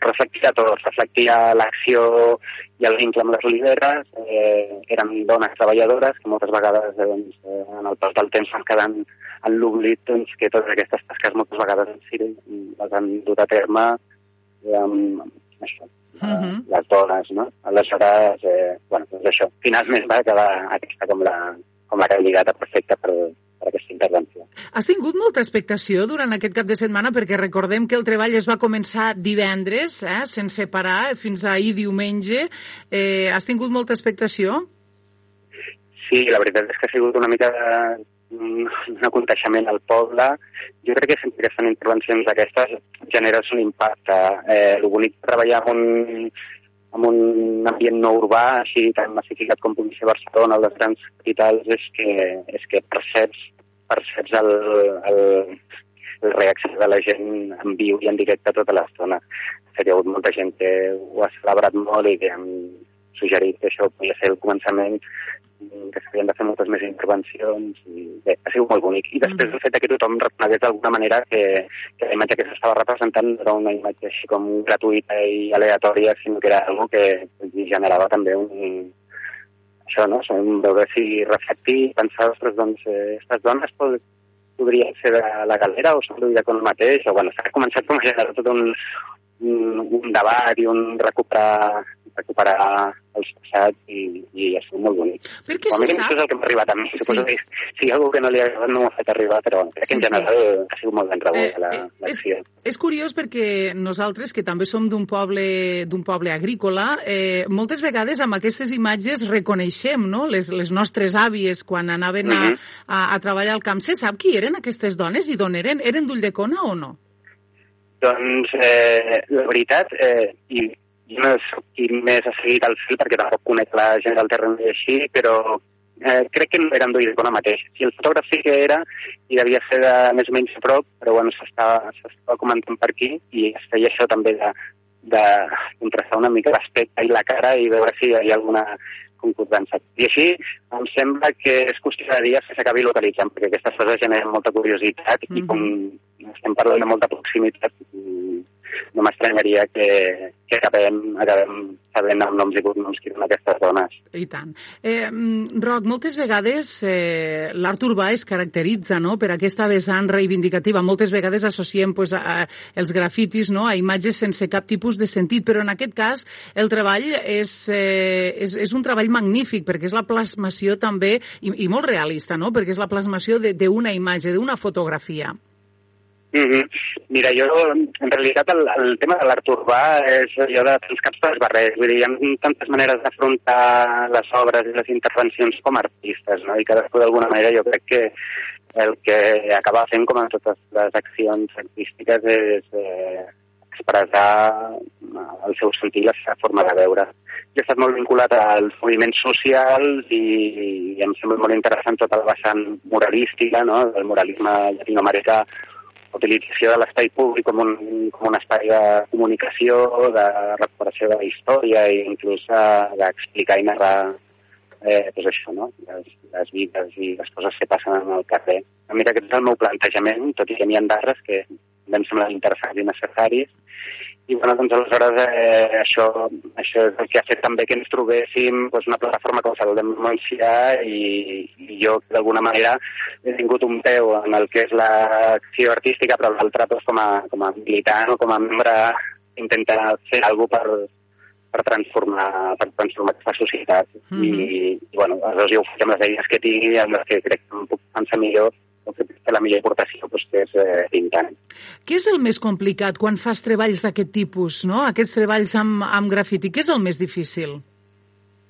reflectia tot, reflectia l'acció i el vincle amb les lideres, eh, eren dones treballadores que moltes vegades eh, doncs, eh, en el pas del temps van quedant en l'oblit doncs, que totes aquestes tasques moltes vegades les han dut a terme amb, amb això, uh -huh. les dones, no? Aleshores, eh, bueno, doncs això, finalment va quedar aquesta com la, com la candidata perfecta per, per aquesta intervenció. Has tingut molta expectació durant aquest cap de setmana perquè recordem que el treball es va començar divendres, eh, sense parar, fins ahir diumenge. Eh, has tingut molta expectació? Sí, la veritat és que ha sigut una mica de, un, un aconteixement al poble. Jo crec que sempre que fan intervencions d'aquestes generes un impacte. Eh, el bonic treballar en un, en un ambient no urbà, així tan massificat com pugui ser Barcelona les grans capitals, és que, és que perceps, perceps el, el, el reacció de la gent en viu i en directe tota l'estona. Hi ha hagut molta gent que ho ha celebrat molt i que han suggerit que això podia ser el començament que s'havien de fer moltes més intervencions i bé, ha sigut molt bonic. I després mm. el fet que tothom reconegués d'alguna manera que, que la imatge que s'estava representant no era una imatge així com gratuïta i aleatòria, sinó que era algo que generava també un, això, no? Un veure si reflectir, pensar, ostres, doncs, eh, aquestes dones pod podrien ser de la galera o són d'Ulldecona mateix, o bueno, s'ha començat com a generar tot un, un, un debat i un recuperar recuperar els passats i, i ha sigut molt bonic. Per què se sap? Això és el que m'ha arribat a mi. Suposo sí. que si hi ha algú que no li ha agradat no m'ho ha fet arribar, però crec que en general sí. ha sigut molt ben rebut eh, l'acció. És, és curiós perquè nosaltres, que també som d'un poble d'un poble agrícola, eh, moltes vegades amb aquestes imatges reconeixem no? les, les nostres àvies quan anaven a, uh -huh. a, a treballar al camp. Se sap qui eren aquestes dones i d'on eren? Eren d'Ulldecona o no? Doncs eh, la veritat, eh, i no soc qui més ha seguit el fil perquè tampoc conec la gent del terreny i així, però eh, crec que no eren d'Ullidecona mateix. Si el fotògraf sí que era i devia ser de més o menys a prop, però bueno, s'estava comentant per aquí i es feia això també de, de contrastar una mica l'aspecte i la cara i veure si hi havia alguna concordança. I així em sembla que és qüestió de dies que s'acabi localitzant, perquè aquestes coses generen molta curiositat mm -hmm. i com estem parlant de molta proximitat, no m'estranyaria que, que acabem, acabem sabent amb noms i cognoms qui són aquestes dones. I tant. Eh, mm, Roc, moltes vegades eh, l'art urbà es caracteritza no, per aquesta vessant reivindicativa. Moltes vegades associem pues, a, a, els grafitis no, a imatges sense cap tipus de sentit, però en aquest cas el treball és, eh, és, és un treball magnífic perquè és la plasmació també, i, i molt realista, no? perquè és la plasmació d'una imatge, d'una fotografia. Mm -hmm. Mira, jo, en realitat, el, el tema de l'art urbà és allò de tants caps dels barrers. Vull dir, hi ha tantes maneres d'afrontar les obres i les intervencions com artistes, no? I cadascú, d'alguna manera, jo crec que el que acaba fent, com en totes les accions artístiques, és eh, expressar el seu sentit la seva forma de veure. Jo he estat molt vinculat als moviments socials i, i em sembla molt interessant tota la vessant moralística, no?, del moralisme llatinoamericà utilització de l'espai públic com un, com un espai de comunicació, de recuperació de la història i inclús d'explicar i narrar eh, pues això, no? les, les vides i les coses que passen en el carrer. A mi aquest és el meu plantejament, tot i que n'hi ha d'altres que em semblen interessants i necessaris, i bueno, doncs aleshores eh, això, això és el que ha fet també que ens trobéssim doncs, una plataforma com Saludem Montsià i, i jo d'alguna manera he tingut un peu en el que és l'acció artística però l'altre doncs, com, a, com a militant o com a membre intentar fer alguna per, per transformar, per transformar aquesta societat. Mm -hmm. I, i, bueno, aleshores jo ho faig amb les eines que tinc i amb les que crec que em puc pensar millor que, la millor aportació doncs, és eh, pintant. Què és el més complicat quan fas treballs d'aquest tipus, no? Aquests treballs amb, amb grafiti, què és el més difícil?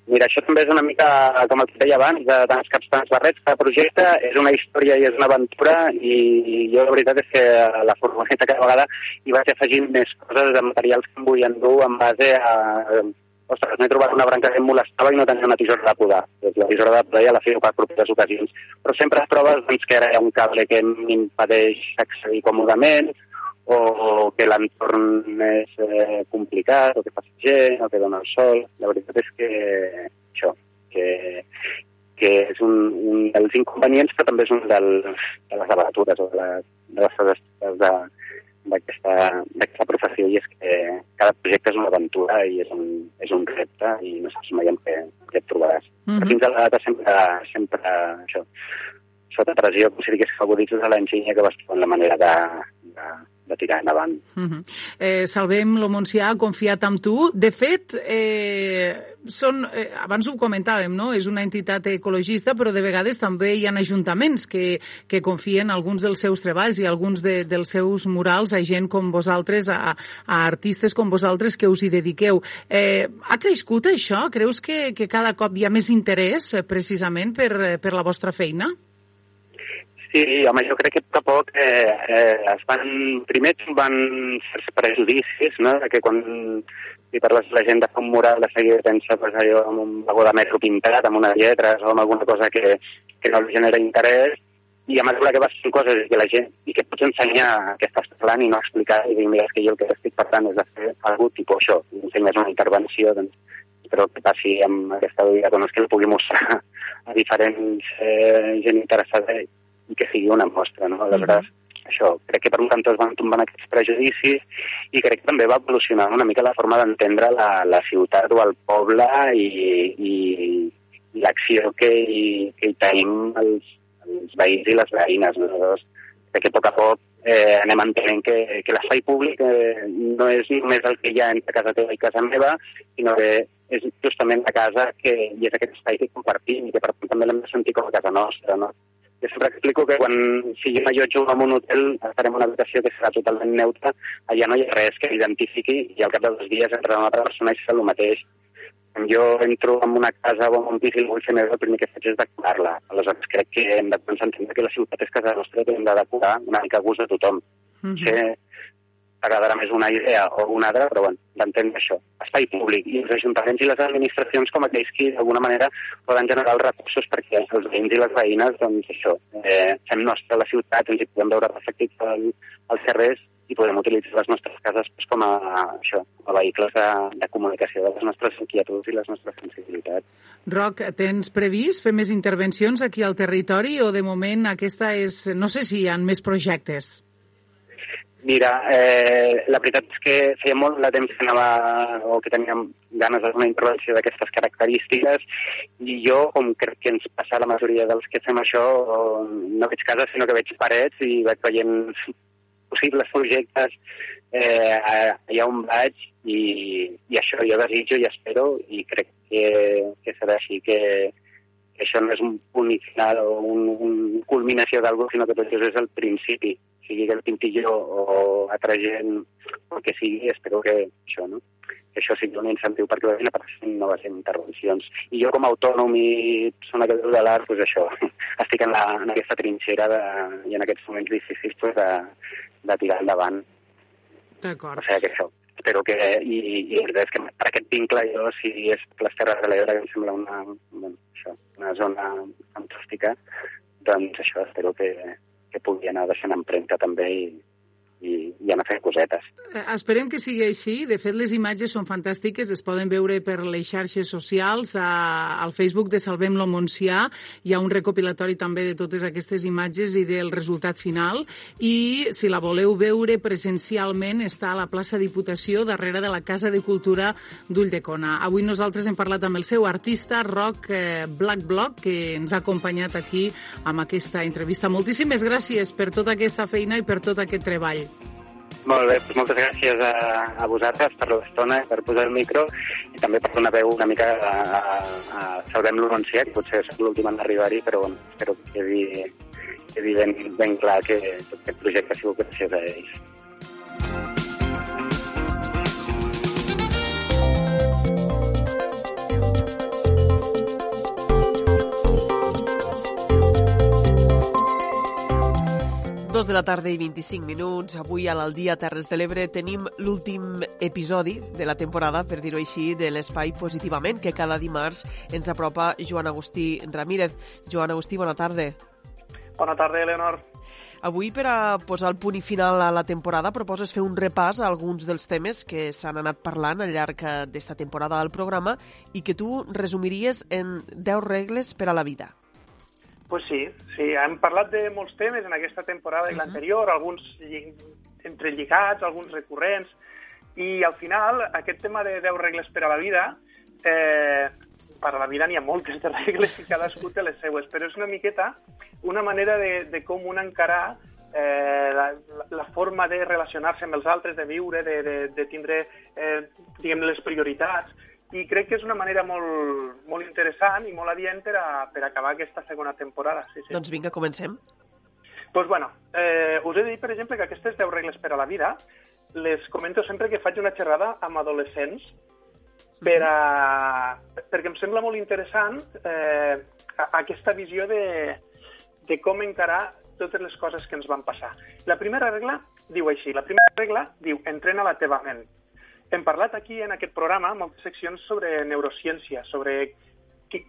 Mira, això també és una mica, com el que deia abans, de tants caps, tants barrets. Cada projecte és una història i és una aventura i jo la veritat és que la furgoneta cada vegada hi vaig afegint més coses de materials que em vull endur en base a... Ostres, m'he trobat una branca que em molestava i no tenia una tisora de podar. La tisora de podar ja la feia per properes ocasions. Però sempre et trobes doncs, que ha un cable que m'impedeix accedir còmodament o que l'entorn és eh, complicat, o que passa gent, o que dona el sol. La veritat és que això, que, que és un, un dels inconvenients, però també és un del, de les avatures o de, les, de les de, d'aquesta professió i és que cada projecte és una aventura i és un, és un repte i no saps mai en què, què et trobaràs. Mm -hmm. Però fins a la data sempre, sempre això, sota pressió, com si digués favoritos de l'enginyer que vas trobant la manera de, de, de tirar endavant. Uh -huh. eh, Salvem lo ha confiat en tu. De fet, eh, són, eh, abans ho comentàvem, no? és una entitat ecologista, però de vegades també hi ha ajuntaments que, que confien alguns dels seus treballs i alguns de, dels seus murals a gent com vosaltres, a, a artistes com vosaltres que us hi dediqueu. Eh, ha crescut això? Creus que, que cada cop hi ha més interès eh, precisament per, per la vostra feina? Sí, home, jo crec que a poc a poc eh, eh, es van... Primer van certs prejudicis, no?, que quan si parles la gent de un mural de seguida pensa pues, allò amb un vagó de metro pintat, amb unes lletres o amb alguna cosa que, que no li genera interès, i a mesura que vas fent coses que la gent, i que pots ensenyar que estàs parlant i no explicar i dir, mira, és que jo el que estic parlant és de fer alguna tipus això, i ensenyes una intervenció, doncs, espero que passi amb aquesta vida, doncs que el pugui mostrar a diferents eh, gent interessada i que sigui una mostra, no? Aleshores, mm això, crec que per un cantó es van tombant aquests prejudicis i crec que també va evolucionar una mica la forma d'entendre la, la ciutat o el poble i, i, i l'acció que, hi, que hi tenim els, els veïns i les veïnes. No? Aleshores, crec que a poc a poc eh, anem entenent que, que l'espai públic eh, no és només el que hi ha entre casa teva i casa meva, sinó que és justament la casa que, i és aquest espai que compartim i que per tant també l'hem de sentir com a casa nostra. No? Jo sempre explico que quan si jo m'allotjo en un hotel estarem en una habitació que serà totalment neutra, allà no hi ha res que identifiqui i al cap de dos dies entra una altra persona i serà el mateix. Quan jo entro en una casa o en un pis i vull fer meva, el primer que faig és decorar-la. Aleshores crec que hem de pensar que la ciutat és casa nostra i hem de decorar una mica a gust de tothom. Mm -hmm. Ser agradarà més una idea o una altra, però bueno, d'entendre això. Espai públic i els ajuntaments i les administracions com aquells que d'alguna manera poden generar els recursos perquè els veïns i les veïnes, doncs això, eh, fem nostra la ciutat, ens hi podem veure reflectits al, als carrers i podem utilitzar les nostres cases doncs, com a, això, a vehicles de, de comunicació de les nostres inquietuds i les nostres sensibilitats. Roc, tens previst fer més intervencions aquí al territori o de moment aquesta és... No sé si hi ha més projectes. Mira, eh, la veritat és que feia molt de temps que anava o que teníem ganes d'una intervenció d'aquestes característiques i jo, com crec que ens passa la majoria dels que fem això, no veig cases sinó que veig parets i vaig veient possibles projectes eh, allà on vaig i, i això jo desitjo i espero i crec que, que serà així, que, que això no és un punt final o un, un culminació d'algú, sinó que tot això és el principi sigui el Pintillo o altra gent, el que sigui, espero que això, no? que això sigui un incentiu perquè vagin apareixent noves intervencions. I jo com a autònom i persona que viu de l'art, doncs això, estic en, la, en aquesta trinxera de, i en aquests moments difícils pues, de, de tirar endavant. D'acord. O sigui que això, espero que... I, i la veritat és que per aquest vincle jo, si és les Terres de l'Ebre, que em sembla una, bueno, això, una zona fantàstica, doncs això, espero que, que pugui anar deixant empremta també i, i, i anar fent cosetes. Eh, esperem que sigui així. De fet, les imatges són fantàstiques, es poden veure per les xarxes socials, a, al Facebook de Salvem-lo Montsià. Hi ha un recopilatori també de totes aquestes imatges i del resultat final. I, si la voleu veure presencialment, està a la plaça Diputació, darrere de la Casa de Cultura d'Ulldecona. Avui nosaltres hem parlat amb el seu artista, Roc eh, Black Block, que ens ha acompanyat aquí amb aquesta entrevista. Moltíssimes gràcies per tota aquesta feina i per tot aquest treball. Molt bé, doncs moltes gràcies a, a vosaltres per l'estona, per posar el micro i també per donar veu una mica a, a, a Salvem que potser és l'últim en arribar-hi, però bueno, espero que quedi, quedi ben, ben clar que aquest projecte ha sigut gràcies a ells. Dos de la tarda i 25 minuts. Avui a l'Aldia Terres de l'Ebre tenim l'últim episodi de la temporada, per dir-ho així, de l'Espai Positivament, que cada dimarts ens apropa Joan Agustí Ramírez. Joan Agustí, bona tarda. Bona tarda, Eleonor. Avui, per a posar el punt i final a la temporada, proposes fer un repàs a alguns dels temes que s'han anat parlant al llarg d'esta temporada del programa i que tu resumiries en 10 regles per a la vida. Pues sí, sí, hem parlat de molts temes en aquesta temporada i l'anterior, alguns lli entrelligats, alguns recurrents, i al final aquest tema de 10 regles per a la vida, eh, per a la vida n'hi ha moltes de regles i cadascú té les seues, però és una miqueta una manera de, de com un encarar eh, la, la forma de relacionar-se amb els altres, de viure, de, de, de tindre eh, diguem les prioritats, i crec que és una manera molt, molt interessant i molt adient per, a, per acabar aquesta segona temporada. Sí, sí. Doncs vinga, comencem. pues bueno, eh, us he de dir, per exemple, que aquestes 10 regles per a la vida les comento sempre que faig una xerrada amb adolescents per a, perquè em sembla molt interessant eh, aquesta visió de, de com encarar totes les coses que ens van passar. La primera regla diu així, la primera regla diu entrena la teva ment. Hem parlat aquí en aquest programa moltes seccions sobre neurociència, sobre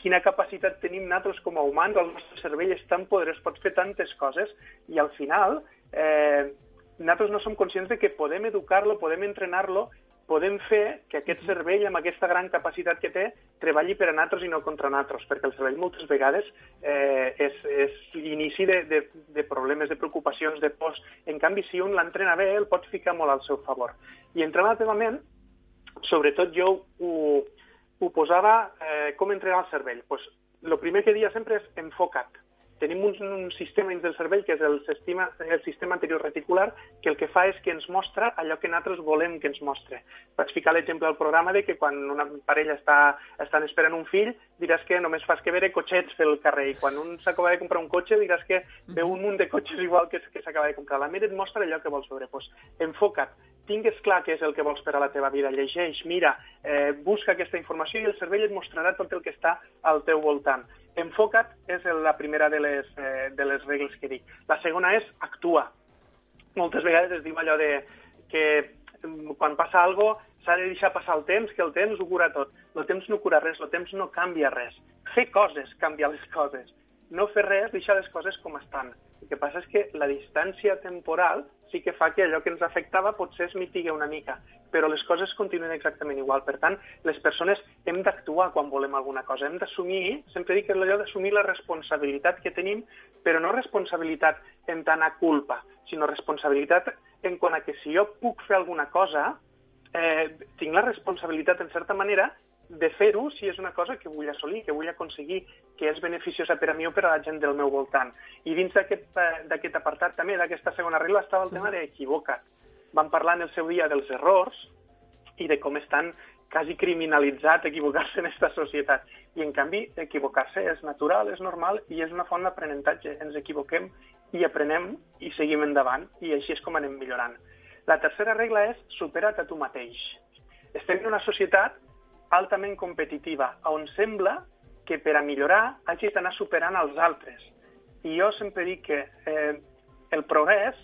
quina capacitat tenim nosaltres com a humans, el nostre cervell és tan poderós, pot fer tantes coses, i al final eh, nosaltres no som conscients de que podem educar-lo, podem entrenar-lo, podem fer que aquest cervell, amb aquesta gran capacitat que té, treballi per a nosaltres i no contra nosaltres, perquè el cervell moltes vegades eh, és, és l'inici de, de, de problemes, de preocupacions, de pors. En canvi, si un l'entrena bé, el pot ficar molt al seu favor. I entrenar la teva ment sobretot jo ho, ho posava eh, com entrenar el cervell. Pues, el primer que dia sempre és enfoca't. Tenim un, un sistema dins del cervell que és el sistema, el sistema anterior reticular que el que fa és que ens mostra allò que nosaltres volem que ens mostre. Vaig ficar l'exemple al programa de que quan una parella està, estan esperant un fill diràs que només fas que veure cotxets pel carrer i quan un s'acaba de comprar un cotxe diràs que veu un munt de cotxes igual que, que s'acaba de comprar. La ment et mostra allò que vols veure. Pues, enfoca't, tingues clar què és el que vols per a la teva vida, llegeix, mira, eh, busca aquesta informació i el cervell et mostrarà tot el que està al teu voltant. Enfoca't és la primera de les, eh, de les regles que dic. La segona és actua. Moltes vegades es diu allò de que quan passa alguna s'ha de deixar passar el temps, que el temps ho cura tot. El temps no cura res, el temps no canvia res. Fer coses canvia les coses. No fer res, deixar les coses com estan. El que passa és que la distància temporal sí que fa que allò que ens afectava potser es mitigui una mica, però les coses continuen exactament igual. Per tant, les persones hem d'actuar quan volem alguna cosa. Hem d'assumir, sempre dic que és allò d'assumir la responsabilitat que tenim, però no responsabilitat en tant a culpa, sinó responsabilitat en quant a que si jo puc fer alguna cosa, eh, tinc la responsabilitat, en certa manera, de fer-ho si és una cosa que vull assolir, que vull aconseguir, que és beneficiosa per a mi o per a la gent del meu voltant. I dins d'aquest apartat també, d'aquesta segona regla, estava el tema d'equivoca't. Vam parlar en el seu dia dels errors i de com estan quasi criminalitzat equivocar-se en aquesta societat. I, en canvi, equivocar-se és natural, és normal i és una font d'aprenentatge. Ens equivoquem i aprenem i seguim endavant i així és com anem millorant. La tercera regla és supera't a tu mateix. Estem en una societat altament competitiva, on sembla que per a millorar hagis d'anar superant els altres. I jo sempre dic que eh, el progrés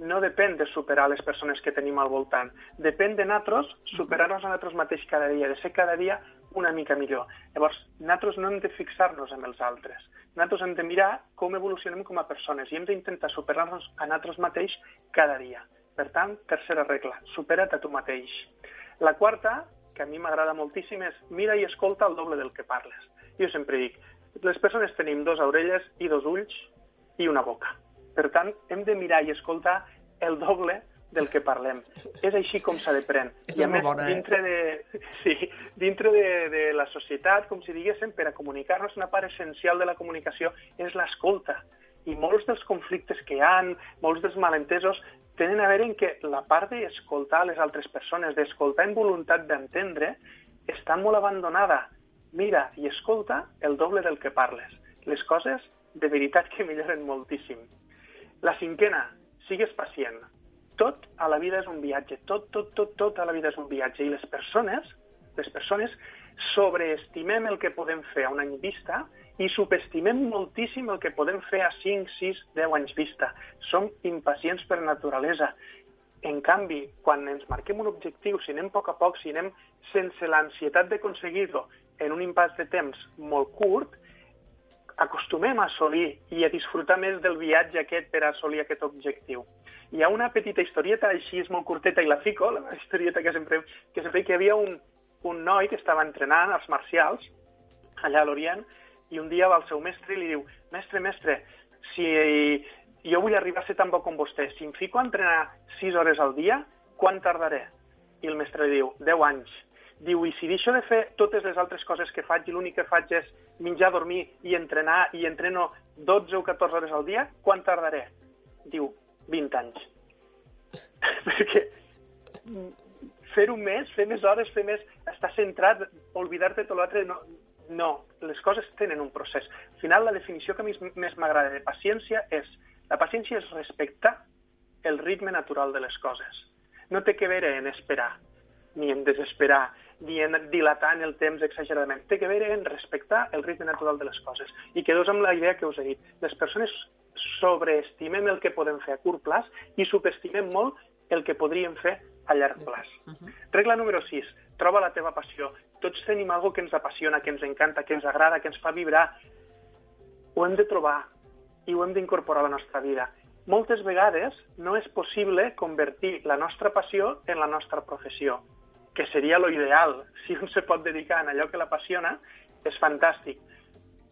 no depèn de superar les persones que tenim al voltant. Depèn de nosaltres superar-nos a nosaltres mateix cada dia, de ser cada dia una mica millor. Llavors, nosaltres no hem de fixar-nos en els altres. Nosaltres hem de mirar com evolucionem com a persones i hem d'intentar superar-nos a nosaltres mateix cada dia. Per tant, tercera regla, supera't a tu mateix. La quarta que a mi m'agrada moltíssim és mira i escolta el doble del que parles. Jo sempre dic, les persones tenim dos orelles i dos ulls i una boca. Per tant, hem de mirar i escoltar el doble del que parlem. És així com s'ha de prendre. I a més, bona, eh? dintre, de, sí, dintre de, de la societat, com si diguéssim, per a comunicar-nos, una part essencial de la comunicació és l'escolta. I molts dels conflictes que hi han, molts dels malentesos, tenen a veure en que la part d'escoltar les altres persones, d'escoltar en voluntat d'entendre, està molt abandonada. Mira i escolta el doble del que parles. Les coses de veritat que milloren moltíssim. La cinquena, sigues pacient. Tot a la vida és un viatge, tot, tot, tot, tot a la vida és un viatge. I les persones, les persones sobreestimem el que podem fer a un any vista i subestimem moltíssim el que podem fer a 5, 6, 10 anys vista. Som impacients per naturalesa. En canvi, quan ens marquem un objectiu, si anem a poc a poc, si anem sense l'ansietat d'aconseguir-lo en un impàs de temps molt curt, acostumem a assolir i a disfrutar més del viatge aquest per assolir aquest objectiu. Hi ha una petita historieta, així és molt curteta i la fico, la historieta que sempre, que sempre que hi havia un, un noi que estava entrenant arts marcials allà a l'Orient i un dia va al seu mestre i li diu mestre, mestre, si jo vull arribar a ser tan bo com vostè, si em fico a entrenar 6 hores al dia, quan tardaré? I el mestre li diu, 10 anys. Diu, i si deixo de fer totes les altres coses que faig i l'únic que faig és menjar, dormir i entrenar i entreno 12 o 14 hores al dia, quan tardaré? Diu, 20 anys. Perquè fer-ho més, fer més hores, fer més, estar centrat, oblidar-te tot l'altre, no, no, les coses tenen un procés. Al final, la definició que més m'agrada de paciència és, la paciència és respectar el ritme natural de les coses. No té que veure en esperar, ni en desesperar, ni en dilatar en el temps exageradament. Té que veure en respectar el ritme natural de les coses. I quedeu amb la idea que us he dit. Les persones sobreestimem el que podem fer a curt plaç i subestimem molt el que podríem fer a llarg plaç. Regla número 6. Troba la teva passió. Tots tenim algo que ens apassiona, que ens encanta, que ens agrada, que ens fa vibrar. Ho hem de trobar i ho hem d'incorporar a la nostra vida. Moltes vegades no és possible convertir la nostra passió en la nostra professió, que seria lo ideal. Si un se pot dedicar a allò que l'apassiona, és fantàstic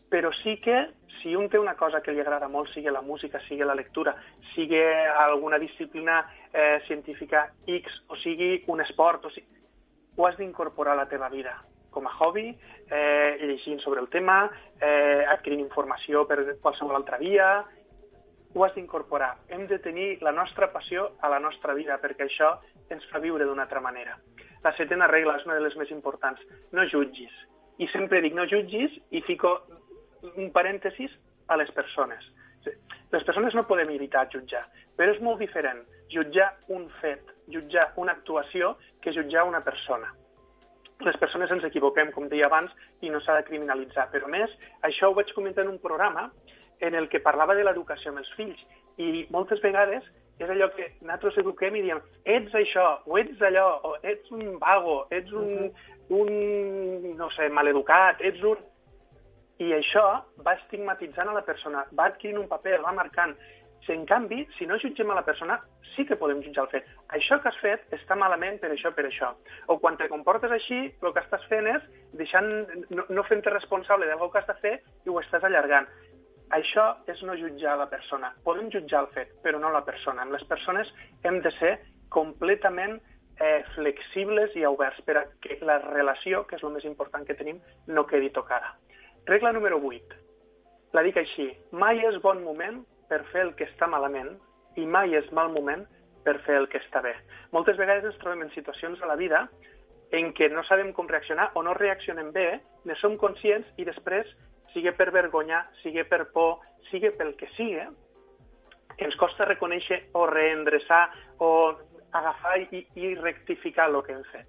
però sí que si un té una cosa que li agrada molt, sigui la música, sigui la lectura, sigui alguna disciplina eh, científica X, o sigui un esport, o sigui, ho has d'incorporar a la teva vida com a hobby, eh, llegint sobre el tema, eh, adquirint informació per qualsevol altra via, ho has d'incorporar. Hem de tenir la nostra passió a la nostra vida, perquè això ens fa viure d'una altra manera. La setena regla és una de les més importants. No jutgis. I sempre dic no jutgis i fico un parèntesis a les persones. Les persones no podem evitar jutjar, però és molt diferent jutjar un fet, jutjar una actuació, que jutjar una persona. Les persones ens equivoquem, com deia abans, i no s'ha de criminalitzar. Però més, això ho vaig comentar en un programa en el que parlava de l'educació amb els fills. I moltes vegades és allò que nosaltres eduquem i diem ets això, o ets allò, o ets un vago, ets un, un no sé, maleducat, ets un i això va estigmatitzant a la persona, va adquirint un paper, va marcant. Si, en canvi, si no jutgem a la persona, sí que podem jutjar el fet. Això que has fet està malament per això, per això. O quan te comportes així, el que estàs fent és deixant, no, no fent-te responsable del que has de fer i ho estàs allargant. Això és no jutjar la persona. Podem jutjar el fet, però no la persona. Amb les persones hem de ser completament eh, flexibles i oberts per a que la relació, que és el més important que tenim, no quedi tocada. Regla número 8. La dic així. Mai és bon moment per fer el que està malament i mai és mal moment per fer el que està bé. Moltes vegades ens trobem en situacions a la vida en què no sabem com reaccionar o no reaccionem bé, ne som conscients i després, sigui per vergonya, sigui per por, sigui pel que sigui, ens costa reconèixer o reendreçar o agafar i, i rectificar el que hem fet.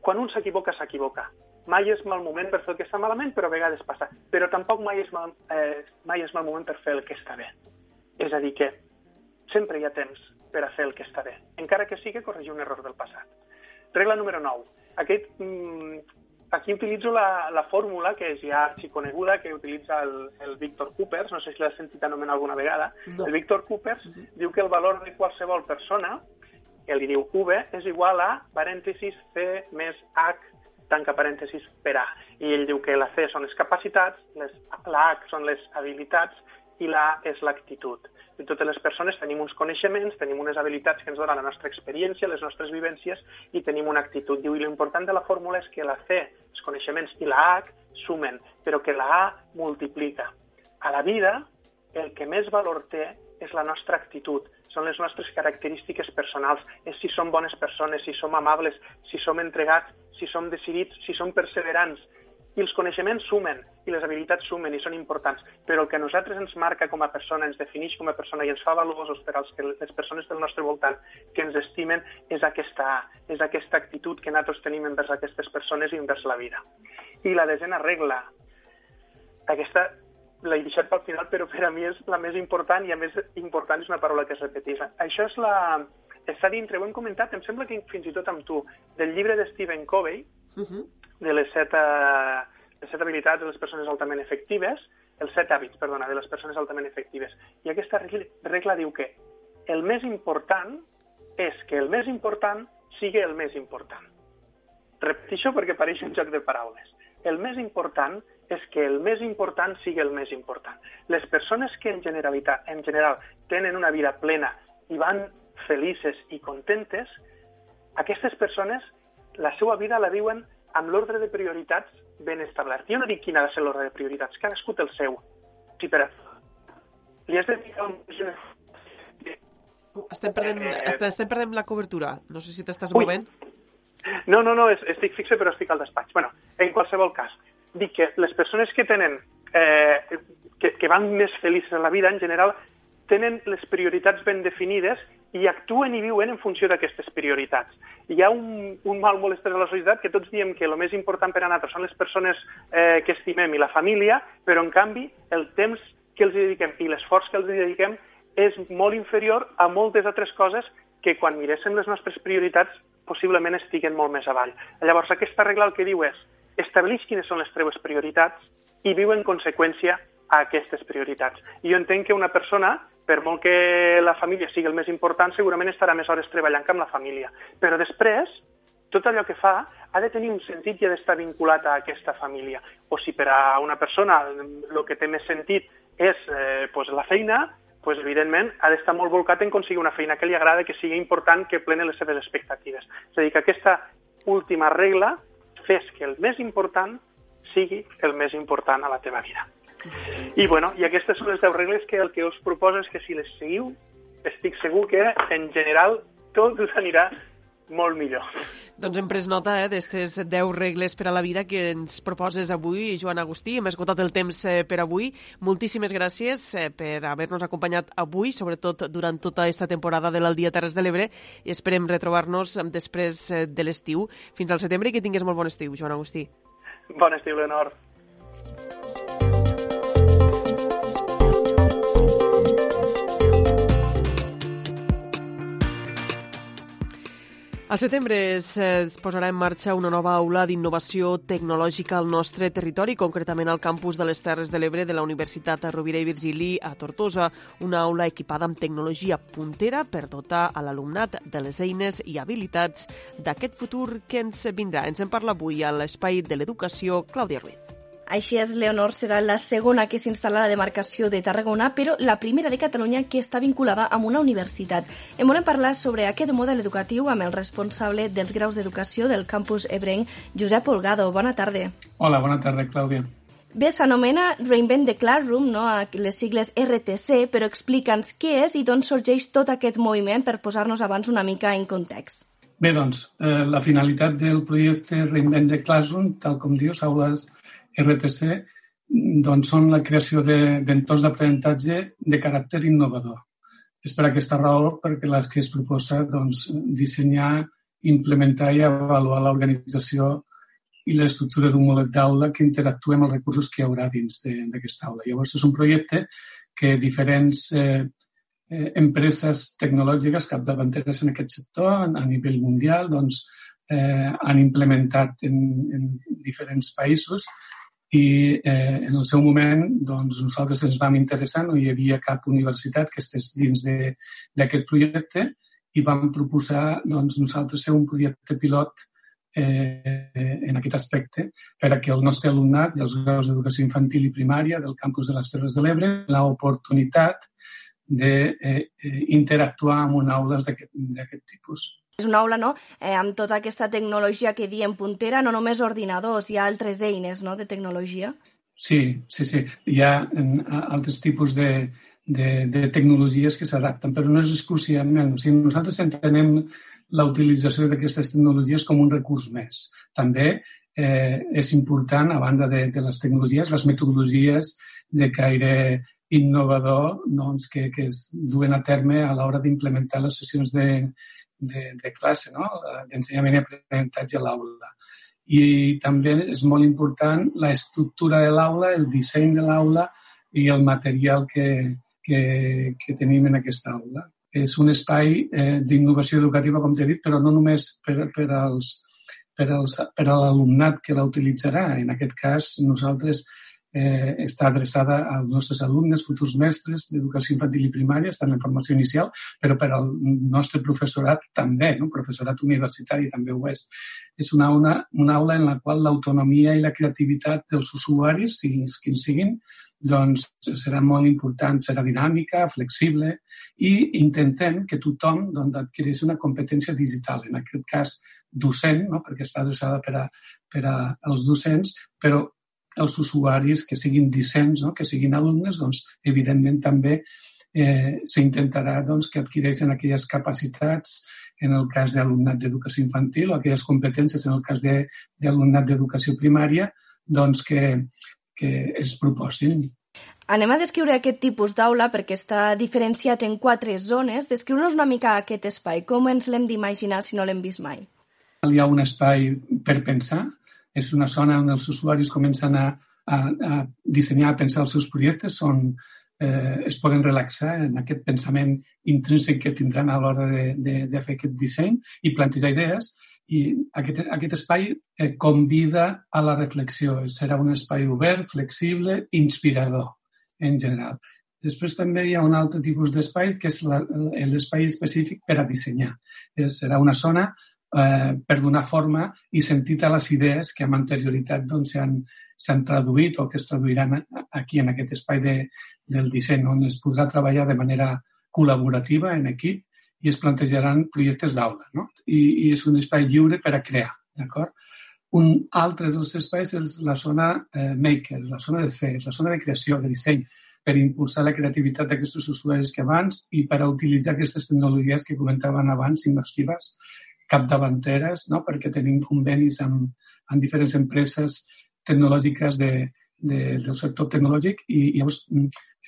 Quan un s'equivoca, s'equivoca mai és mal moment per fer el que està malament, però a vegades passa. Però tampoc mai és mal, eh, mai és mal moment per fer el que està bé. És a dir, que sempre hi ha temps per a fer el que està bé, encara que sigui corregir un error del passat. Regla número 9. Aquest, mm, aquí utilitzo la, la fórmula que és ja arxiconeguda, que utilitza el, el Víctor Coopers, no sé si l'has sentit anomenar alguna vegada. No. El Víctor Coopers uh -huh. diu que el valor de qualsevol persona, que li diu V, és igual a parèntesis C més H tanca parèntesis per A. I ell diu que la C són les capacitats, les, la H són les habilitats i la A és l'actitud. I totes les persones tenim uns coneixements, tenim unes habilitats que ens donen la nostra experiència, les nostres vivències i tenim una actitud. Diu, i l'important de la fórmula és que la C, els coneixements i la H sumen, però que la A multiplica. A la vida el que més valor té és la nostra actitud, són les nostres característiques personals, és si som bones persones, si som amables, si som entregats, si som decidits, si som perseverants. I els coneixements sumen, i les habilitats sumen i són importants, però el que a nosaltres ens marca com a persona, ens defineix com a persona i ens fa valuosos per als que les persones del nostre voltant que ens estimen és aquesta, és aquesta actitud que nosaltres tenim envers aquestes persones i envers la vida. I la desena regla, aquesta l'he deixat pel final, però per a mi és la més important i a més important és una paraula que es repeteix. Això és la... Està dintre, ho hem comentat, em sembla que fins i tot amb tu, del llibre de Stephen Covey, uh -huh. de les set, uh, les set habilitats de les persones altament efectives, els set hàbits, perdona, de les persones altament efectives. I aquesta regla, regla diu que el més important és que el més important sigui el més important. Repeteixo perquè pareix un joc de paraules. El més important és que el més important sigui el més important. Les persones que en generalitat, en general tenen una vida plena i van felices i contentes, aquestes persones la seva vida la viuen amb l'ordre de prioritats ben establert. Jo no dic quin ha de ser l'ordre de prioritats, cadascú té el seu. Sí, però li has de dedicar un... Estem perdent, estem perdent la cobertura. No sé si t'estàs movent. No, no, no, estic fixe però estic al despatx. bueno, en qualsevol cas, dic que les persones que tenen eh, que, que van més felices en la vida, en general, tenen les prioritats ben definides i actuen i viuen en funció d'aquestes prioritats. Hi ha un, un mal molt a la societat que tots diem que el més important per a nosaltres són les persones eh, que estimem i la família, però en canvi el temps que els dediquem i l'esforç que els dediquem és molt inferior a moltes altres coses que quan miréssim les nostres prioritats possiblement estiguen molt més avall. Llavors, aquesta regla el que diu és estableix quines són les teves prioritats i viu en conseqüència a aquestes prioritats. I jo entenc que una persona, per molt que la família sigui el més important, segurament estarà més hores treballant que amb la família. Però després, tot allò que fa ha de tenir un sentit i ha d'estar vinculat a aquesta família. O si per a una persona el que té més sentit és eh, pues la feina, pues, evidentment ha d'estar molt volcat en aconseguir una feina que li agrada, que sigui important, que plene les seves expectatives. És a dir, que aquesta última regla fes que el més important sigui el més important a la teva vida. I, bueno, i aquestes són les 10 regles que el que us proposo és que si les seguiu, estic segur que en general tot us anirà molt millor. Doncs hem pres nota eh, d'aquestes 10 regles per a la vida que ens proposes avui, Joan Agustí. Hem esgotat el temps eh, per avui. Moltíssimes gràcies eh, per haver-nos acompanyat avui, sobretot durant tota aquesta temporada de l'Aldia Terres de l'Ebre, i esperem retrobar-nos després eh, de l'estiu. Fins al setembre i que tingués molt bon estiu, Joan Agustí. Bon estiu, Leonor. Al setembre es, es posarà en marxa una nova aula d'innovació tecnològica al nostre territori, concretament al campus de les Terres de l'Ebre de la Universitat Rovira i Virgili a Tortosa, una aula equipada amb tecnologia puntera per dotar a l'alumnat de les eines i habilitats d'aquest futur que ens vindrà. Ens en parla avui a l'Espai de l'Educació Clàudia Ruiz. Així és, Leonor serà la segona que s'instal·la a la demarcació de Tarragona, però la primera de Catalunya que està vinculada amb una universitat. En volem parlar sobre aquest model educatiu amb el responsable dels graus d'educació del campus ebrenc, Josep Olgado. Bona tarda. Hola, bona tarda, Clàudia. Bé, s'anomena Reinvent the Classroom, no? les sigles RTC, però explica'ns què és i d'on sorgeix tot aquest moviment per posar-nos abans una mica en context. Bé, doncs, eh, la finalitat del projecte Reinvent the Classroom, tal com dius, aules RTC doncs són la creació d'entorns de, d'aprenentatge de caràcter innovador. És per aquesta raó perquè les que es proposa doncs, dissenyar, implementar i avaluar l'organització i l'estructura d'un model d'aula que interactua amb els recursos que hi haurà dins d'aquesta aula. Llavors, és un projecte que diferents eh, eh, empreses tecnològiques capdavanteres en aquest sector a, nivell mundial doncs, eh, han implementat en, en diferents països i eh, en el seu moment doncs, nosaltres ens vam interessar, no hi havia cap universitat que estés dins d'aquest projecte i vam proposar doncs, nosaltres ser un projecte pilot eh, en aquest aspecte per a que el nostre alumnat dels graus d'educació infantil i primària del campus de les Terres de l'Ebre l'oportunitat d'interactuar amb un aules d'aquest tipus. És una aula no? eh, amb tota aquesta tecnologia que diem puntera, no només ordinadors, hi ha altres eines no? de tecnologia. Sí, sí, sí. Hi ha altres tipus de, de, de tecnologies que s'adapten, però no és exclusivament. O sigui, nosaltres entenem la utilització d'aquestes tecnologies com un recurs més. També eh, és important, a banda de, de les tecnologies, les metodologies de caire innovador doncs, que, que es duen a terme a l'hora d'implementar les sessions de, de, de classe, no? d'ensenyament i aprenentatge a l'aula. I també és molt important l'estructura de l'aula, el disseny de l'aula i el material que, que, que tenim en aquesta aula. És un espai eh, d'innovació educativa, com t'he dit, però no només per, per als per, als, per a l'alumnat que la utilitzarà. En aquest cas, nosaltres eh, està adreçada als nostres alumnes, futurs mestres d'educació infantil i primària, estan en formació inicial, però per al nostre professorat també, no? professorat universitari també ho és. És una, una, una aula en la qual l'autonomia i la creativitat dels usuaris, siguin quins siguin, doncs serà molt important, serà dinàmica, flexible i intentem que tothom doncs, adquireixi una competència digital, en aquest cas docent, no? perquè està adreçada per a, per a els docents, però els usuaris que siguin discents, no? que siguin alumnes, doncs, evidentment també eh, s'intentarà doncs, que adquireixin aquelles capacitats en el cas d'alumnat d'educació infantil o aquelles competències en el cas d'alumnat d'educació primària doncs, que, que es proposin. Anem a descriure aquest tipus d'aula perquè està diferenciat en quatre zones. Descriu-nos una mica aquest espai. Com ens l'hem d'imaginar si no l'hem vist mai? Hi ha un espai per pensar, és una zona on els usuaris comencen a, a, a dissenyar, a pensar els seus projectes, on eh, es poden relaxar en aquest pensament intrínsec que tindran a l'hora de, de, de fer aquest disseny i plantejar idees. I aquest, aquest espai eh, convida a la reflexió. Serà un espai obert, flexible, inspirador, en general. Després també hi ha un altre tipus d'espai que és l'espai específic per a dissenyar. És, serà una zona eh, per donar forma i sentit a les idees que amb anterioritat doncs, s'han traduït o que es traduiran aquí en aquest espai de, del disseny, on es podrà treballar de manera col·laborativa en equip i es plantejaran projectes d'aula. No? I, I és un espai lliure per a crear. D'acord? Un altre dels espais és la zona eh, maker, la zona de fer, la zona de creació, de disseny, per impulsar la creativitat d'aquests usuaris que abans i per a utilitzar aquestes tecnologies que comentaven abans, immersives, capdavanteres, no? perquè tenim convenis amb, amb diferents empreses tecnològiques de, de, del sector tecnològic i llavors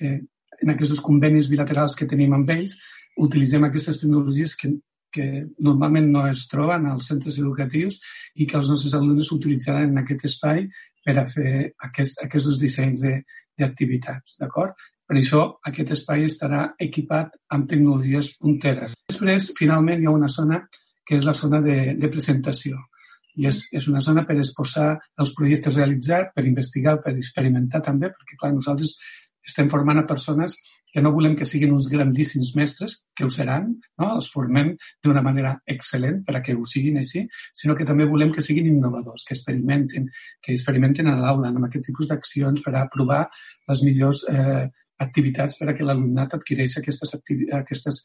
eh, en aquests convenis bilaterals que tenim amb ells utilitzem aquestes tecnologies que, que normalment no es troben als centres educatius i que els nostres alumnes utilitzaran en aquest espai per a fer aquest, aquests dissenys d'activitats, d'acord? Per això aquest espai estarà equipat amb tecnologies punteres. Després, finalment, hi ha una zona que és la zona de, de presentació. I és, és una zona per exposar els projectes realitzats, per investigar, per experimentar també, perquè clar, nosaltres estem formant a persones que no volem que siguin uns grandíssims mestres, que ho seran, no? els formem d'una manera excel·lent per a que ho siguin així, sinó que també volem que siguin innovadors, que experimenten, que experimenten a l'aula amb aquest tipus d'accions per a provar les millors eh, activitats per a que l'alumnat adquireixi aquestes, aquestes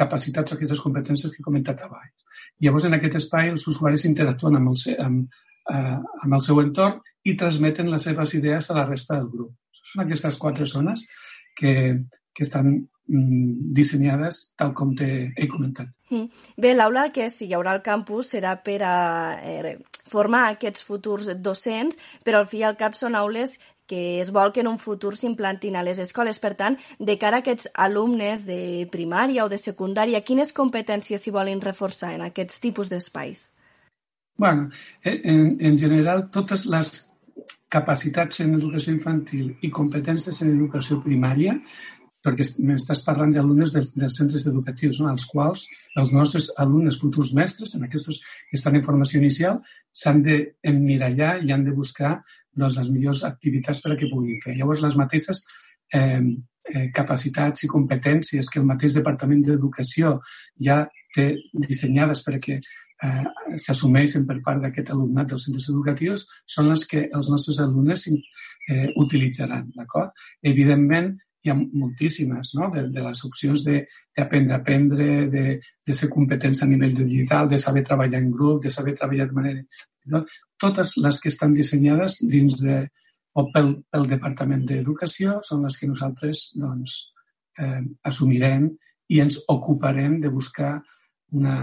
capacitats o aquestes competències que he comentat abans. Llavors, en aquest espai, els usuaris interactuen amb el, amb, eh, amb el seu entorn i transmeten les seves idees a la resta del grup. Són aquestes quatre zones que, que estan mm, dissenyades tal com he comentat. Mm. Bé, l'aula que si hi haurà al campus serà per a eh, formar aquests futurs docents, però al fi i al cap són aules que es vol que en un futur s'implantin a les escoles. Per tant, de cara a aquests alumnes de primària o de secundària, quines competències s'hi volen reforçar en aquests tipus d'espais? bueno, en, en general, totes les capacitats en educació infantil i competències en educació primària perquè m'estàs parlant d'alumnes dels, dels centres educatius, no? als quals els nostres alumnes futurs mestres, en aquests que estan en formació inicial, s'han d'emmirallar i han de buscar doncs, les millors activitats per a que puguin fer. Llavors, les mateixes eh, eh, capacitats i competències que el mateix Departament d'Educació ja té dissenyades per a que eh, s'assumeixen per part d'aquest alumnat dels centres educatius són les que els nostres alumnes eh, utilitzaran. D'acord? Evidentment, hi ha moltíssimes, no? de, de les opcions d'aprendre a aprendre, de, de ser competents a nivell digital, de saber treballar en grup, de saber treballar de manera... Totes les que estan dissenyades dins de, o pel, pel Departament d'Educació són les que nosaltres doncs, eh, assumirem i ens ocuparem de buscar una,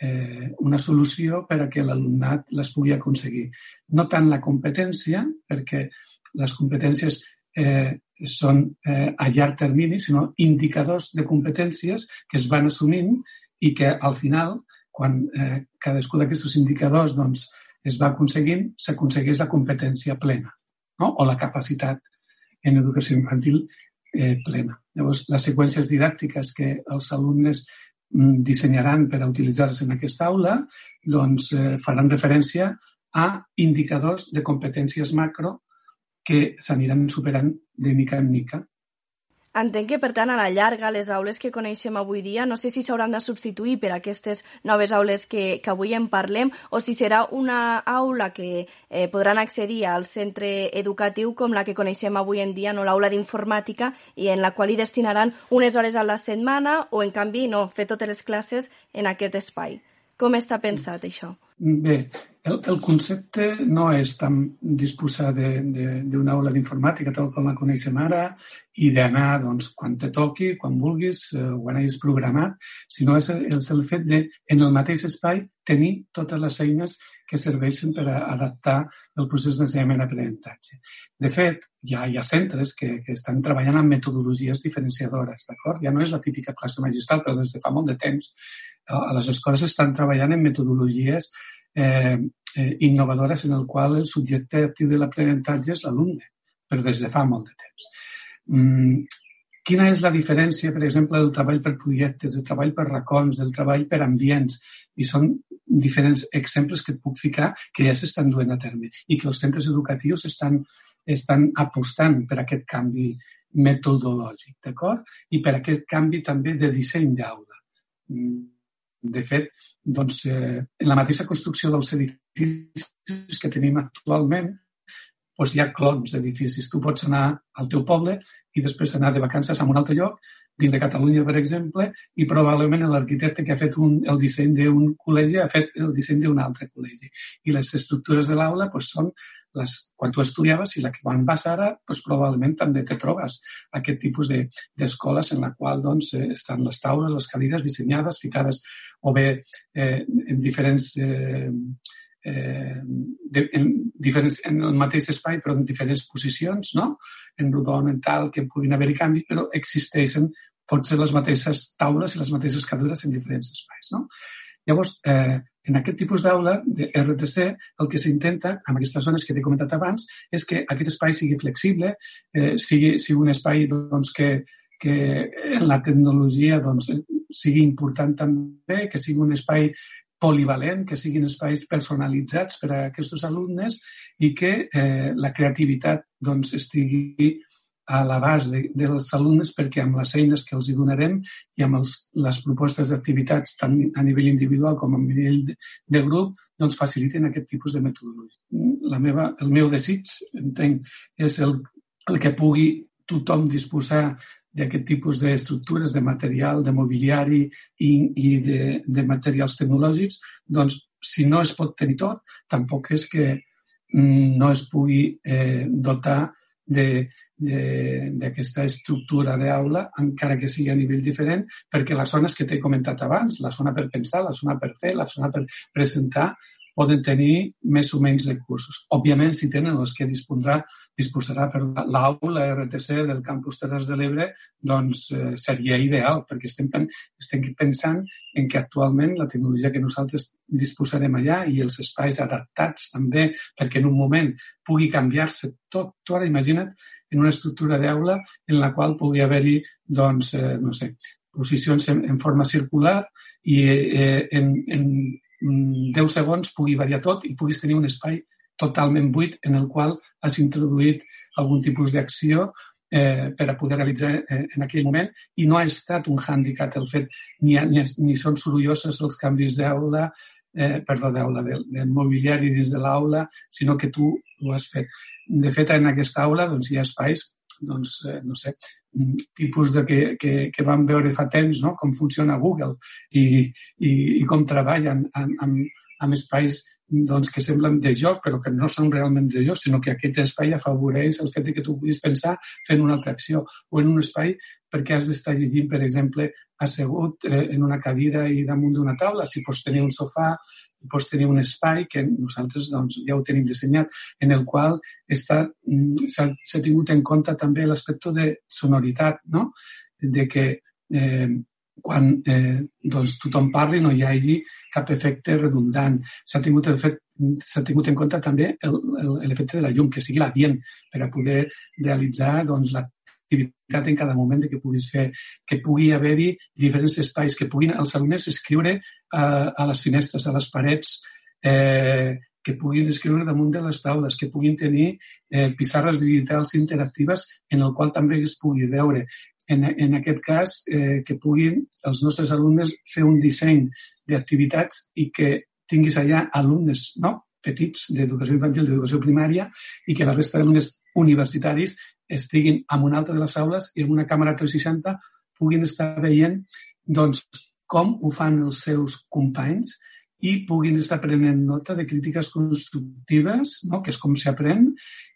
eh, una solució per a que l'alumnat les pugui aconseguir. No tant la competència, perquè les competències eh, són eh, a llarg termini, sinó indicadors de competències que es van assumint i que al final, quan eh, cadascú d'aquests indicadors doncs, es va aconseguint, s'aconsegueix la competència plena no? o la capacitat en educació infantil eh, plena. Llavors, les seqüències didàctiques que els alumnes mm, dissenyaran per a utilitzar-se en aquesta aula doncs, eh, faran referència a indicadors de competències macro que s'aniran superant de mica en mica Entenc que, per tant, a la llarga, les aules que coneixem avui dia, no sé si s'hauran de substituir per aquestes noves aules que, que avui en parlem o si serà una aula que eh, podran accedir al centre educatiu com la que coneixem avui en dia, no l'aula d'informàtica, i en la qual hi destinaran unes hores a la setmana o, en canvi, no, fer totes les classes en aquest espai. Com està pensat això? Bé, el, el concepte no és tan disposar d'una aula d'informàtica tal com la coneixem ara i d'anar doncs, quan te toqui, quan vulguis, eh, quan hagis programat, sinó és el, és el fet de, en el mateix espai, tenir totes les eines que serveixen per a adaptar el procés d'ensenyament-aprenentatge. De fet, ja hi ha centres que, que estan treballant amb metodologies diferenciadores, d'acord? Ja no és la típica classe magistral, però des de fa molt de temps a les escoles estan treballant en metodologies eh, eh, innovadores en el qual el subjecte actiu de l'aprenentatge és l'alumne, però des de fa molt de temps. Mm, quina és la diferència, per exemple, del treball per projectes, del treball per racons, del treball per ambients? I són diferents exemples que et puc ficar que ja s'estan duent a terme i que els centres educatius estan, estan apostant per aquest canvi metodològic, d'acord? I per aquest canvi també de disseny d'aula. De fet, doncs, eh, en la mateixa construcció dels edificis que tenim actualment, doncs hi ha clons d'edificis. Tu pots anar al teu poble i després anar de vacances a un altre lloc, dins de Catalunya, per exemple, i probablement l'arquitecte que ha fet un, el disseny d'un col·legi ha fet el disseny d'un altre col·legi. I les estructures de l'aula doncs, són les, quan tu estudiaves i la que quan vas ara, doncs, probablement també te trobes aquest tipus d'escoles de, en la qual doncs, eh, estan les taules, les cadires dissenyades, ficades o bé eh, en diferents eh, eh, de, en, diferents, en el mateix espai però en diferents posicions, no? en rodon, en tal, que puguin haver-hi canvis, però existeixen potser les mateixes taules i les mateixes cadires en diferents espais. No? Llavors, eh, en aquest tipus d'aula de RTC, el que s'intenta, amb aquestes zones que t'he comentat abans, és que aquest espai sigui flexible, eh, sigui, sigui un espai doncs, que, que en la tecnologia doncs, sigui important també, que sigui un espai polivalent, que siguin espais personalitzats per a aquests alumnes i que eh, la creativitat doncs, estigui a l'abast de, dels alumnes perquè amb les eines que els hi donarem i amb els, les propostes d'activitats tant a nivell individual com a nivell de, de grup doncs faciliten aquest tipus de metodologia. La meva, el meu desig, entenc, és el, el que pugui tothom disposar d'aquest tipus d'estructures, de material, de mobiliari i, i de, de materials tecnològics, doncs si no es pot tenir tot, tampoc és que mm, no es pugui eh, dotar d'aquesta estructura d'aula, encara que sigui a nivell diferent, perquè les zones que t'he comentat abans, la zona per pensar, la zona per fer, la zona per presentar, poden tenir més o menys recursos. Òbviament, si tenen els que disposarà, disposarà per l'aula RTC del Campus Terres de l'Ebre, doncs eh, seria ideal, perquè estem, estem pensant en que actualment la tecnologia que nosaltres disposarem allà i els espais adaptats també, perquè en un moment pugui canviar-se tot. Tu ara imagina't en una estructura d'aula en la qual pugui haver-hi, doncs, eh, no sé, posicions en, en forma circular i eh, en, en 10 mm, segons pugui variar tot i puguis tenir un espai totalment buit en el qual has introduït algun tipus d'acció eh, per a poder realitzar eh, en aquell moment i no ha estat un hàndicap el fet ni, ni, ni són sorolloses els canvis d'aula, eh, perdó, d'aula, del, del mobiliari dins de l'aula, sinó que tu ho has fet. De fet, en aquesta aula doncs, hi ha espais doncs, eh, no sé, tipus de que, que, que vam veure fa temps no? com funciona Google i, i, i com treballen amb, amb, amb espais doncs, que semblen de joc, però que no són realment de joc, sinó que aquest espai afavoreix el fet que tu puguis pensar fent una altra acció, o en un espai perquè has d'estar llegint, per exemple, assegut eh, en una cadira i damunt d'una taula, si pots tenir un sofà, pots tenir un espai que nosaltres doncs, ja ho tenim dissenyat, en el qual mm, s'ha tingut en compte també l'aspecte de sonoritat, no? de que eh, quan eh, doncs, tothom parli no hi hagi cap efecte redundant. S'ha tingut, fet, tingut en compte també l'efecte de la llum, que sigui la dient per a poder realitzar doncs, l'activitat en cada moment que puguis fer, que pugui haver-hi diferents espais, que puguin els alumnes escriure eh, a les finestres, a les parets, eh, que puguin escriure damunt de les taules, que puguin tenir eh, pissarres digitals interactives en el qual també es pugui veure, en, en aquest cas, eh, que puguin els nostres alumnes fer un disseny d'activitats i que tinguis allà alumnes no? petits d'educació infantil, d'educació primària, i que la resta d'alumnes universitaris estiguin en una altra de les aules i en una càmera 360 puguin estar veient doncs, com ho fan els seus companys i puguin estar prenent nota de crítiques constructives, no? que és com s'aprèn,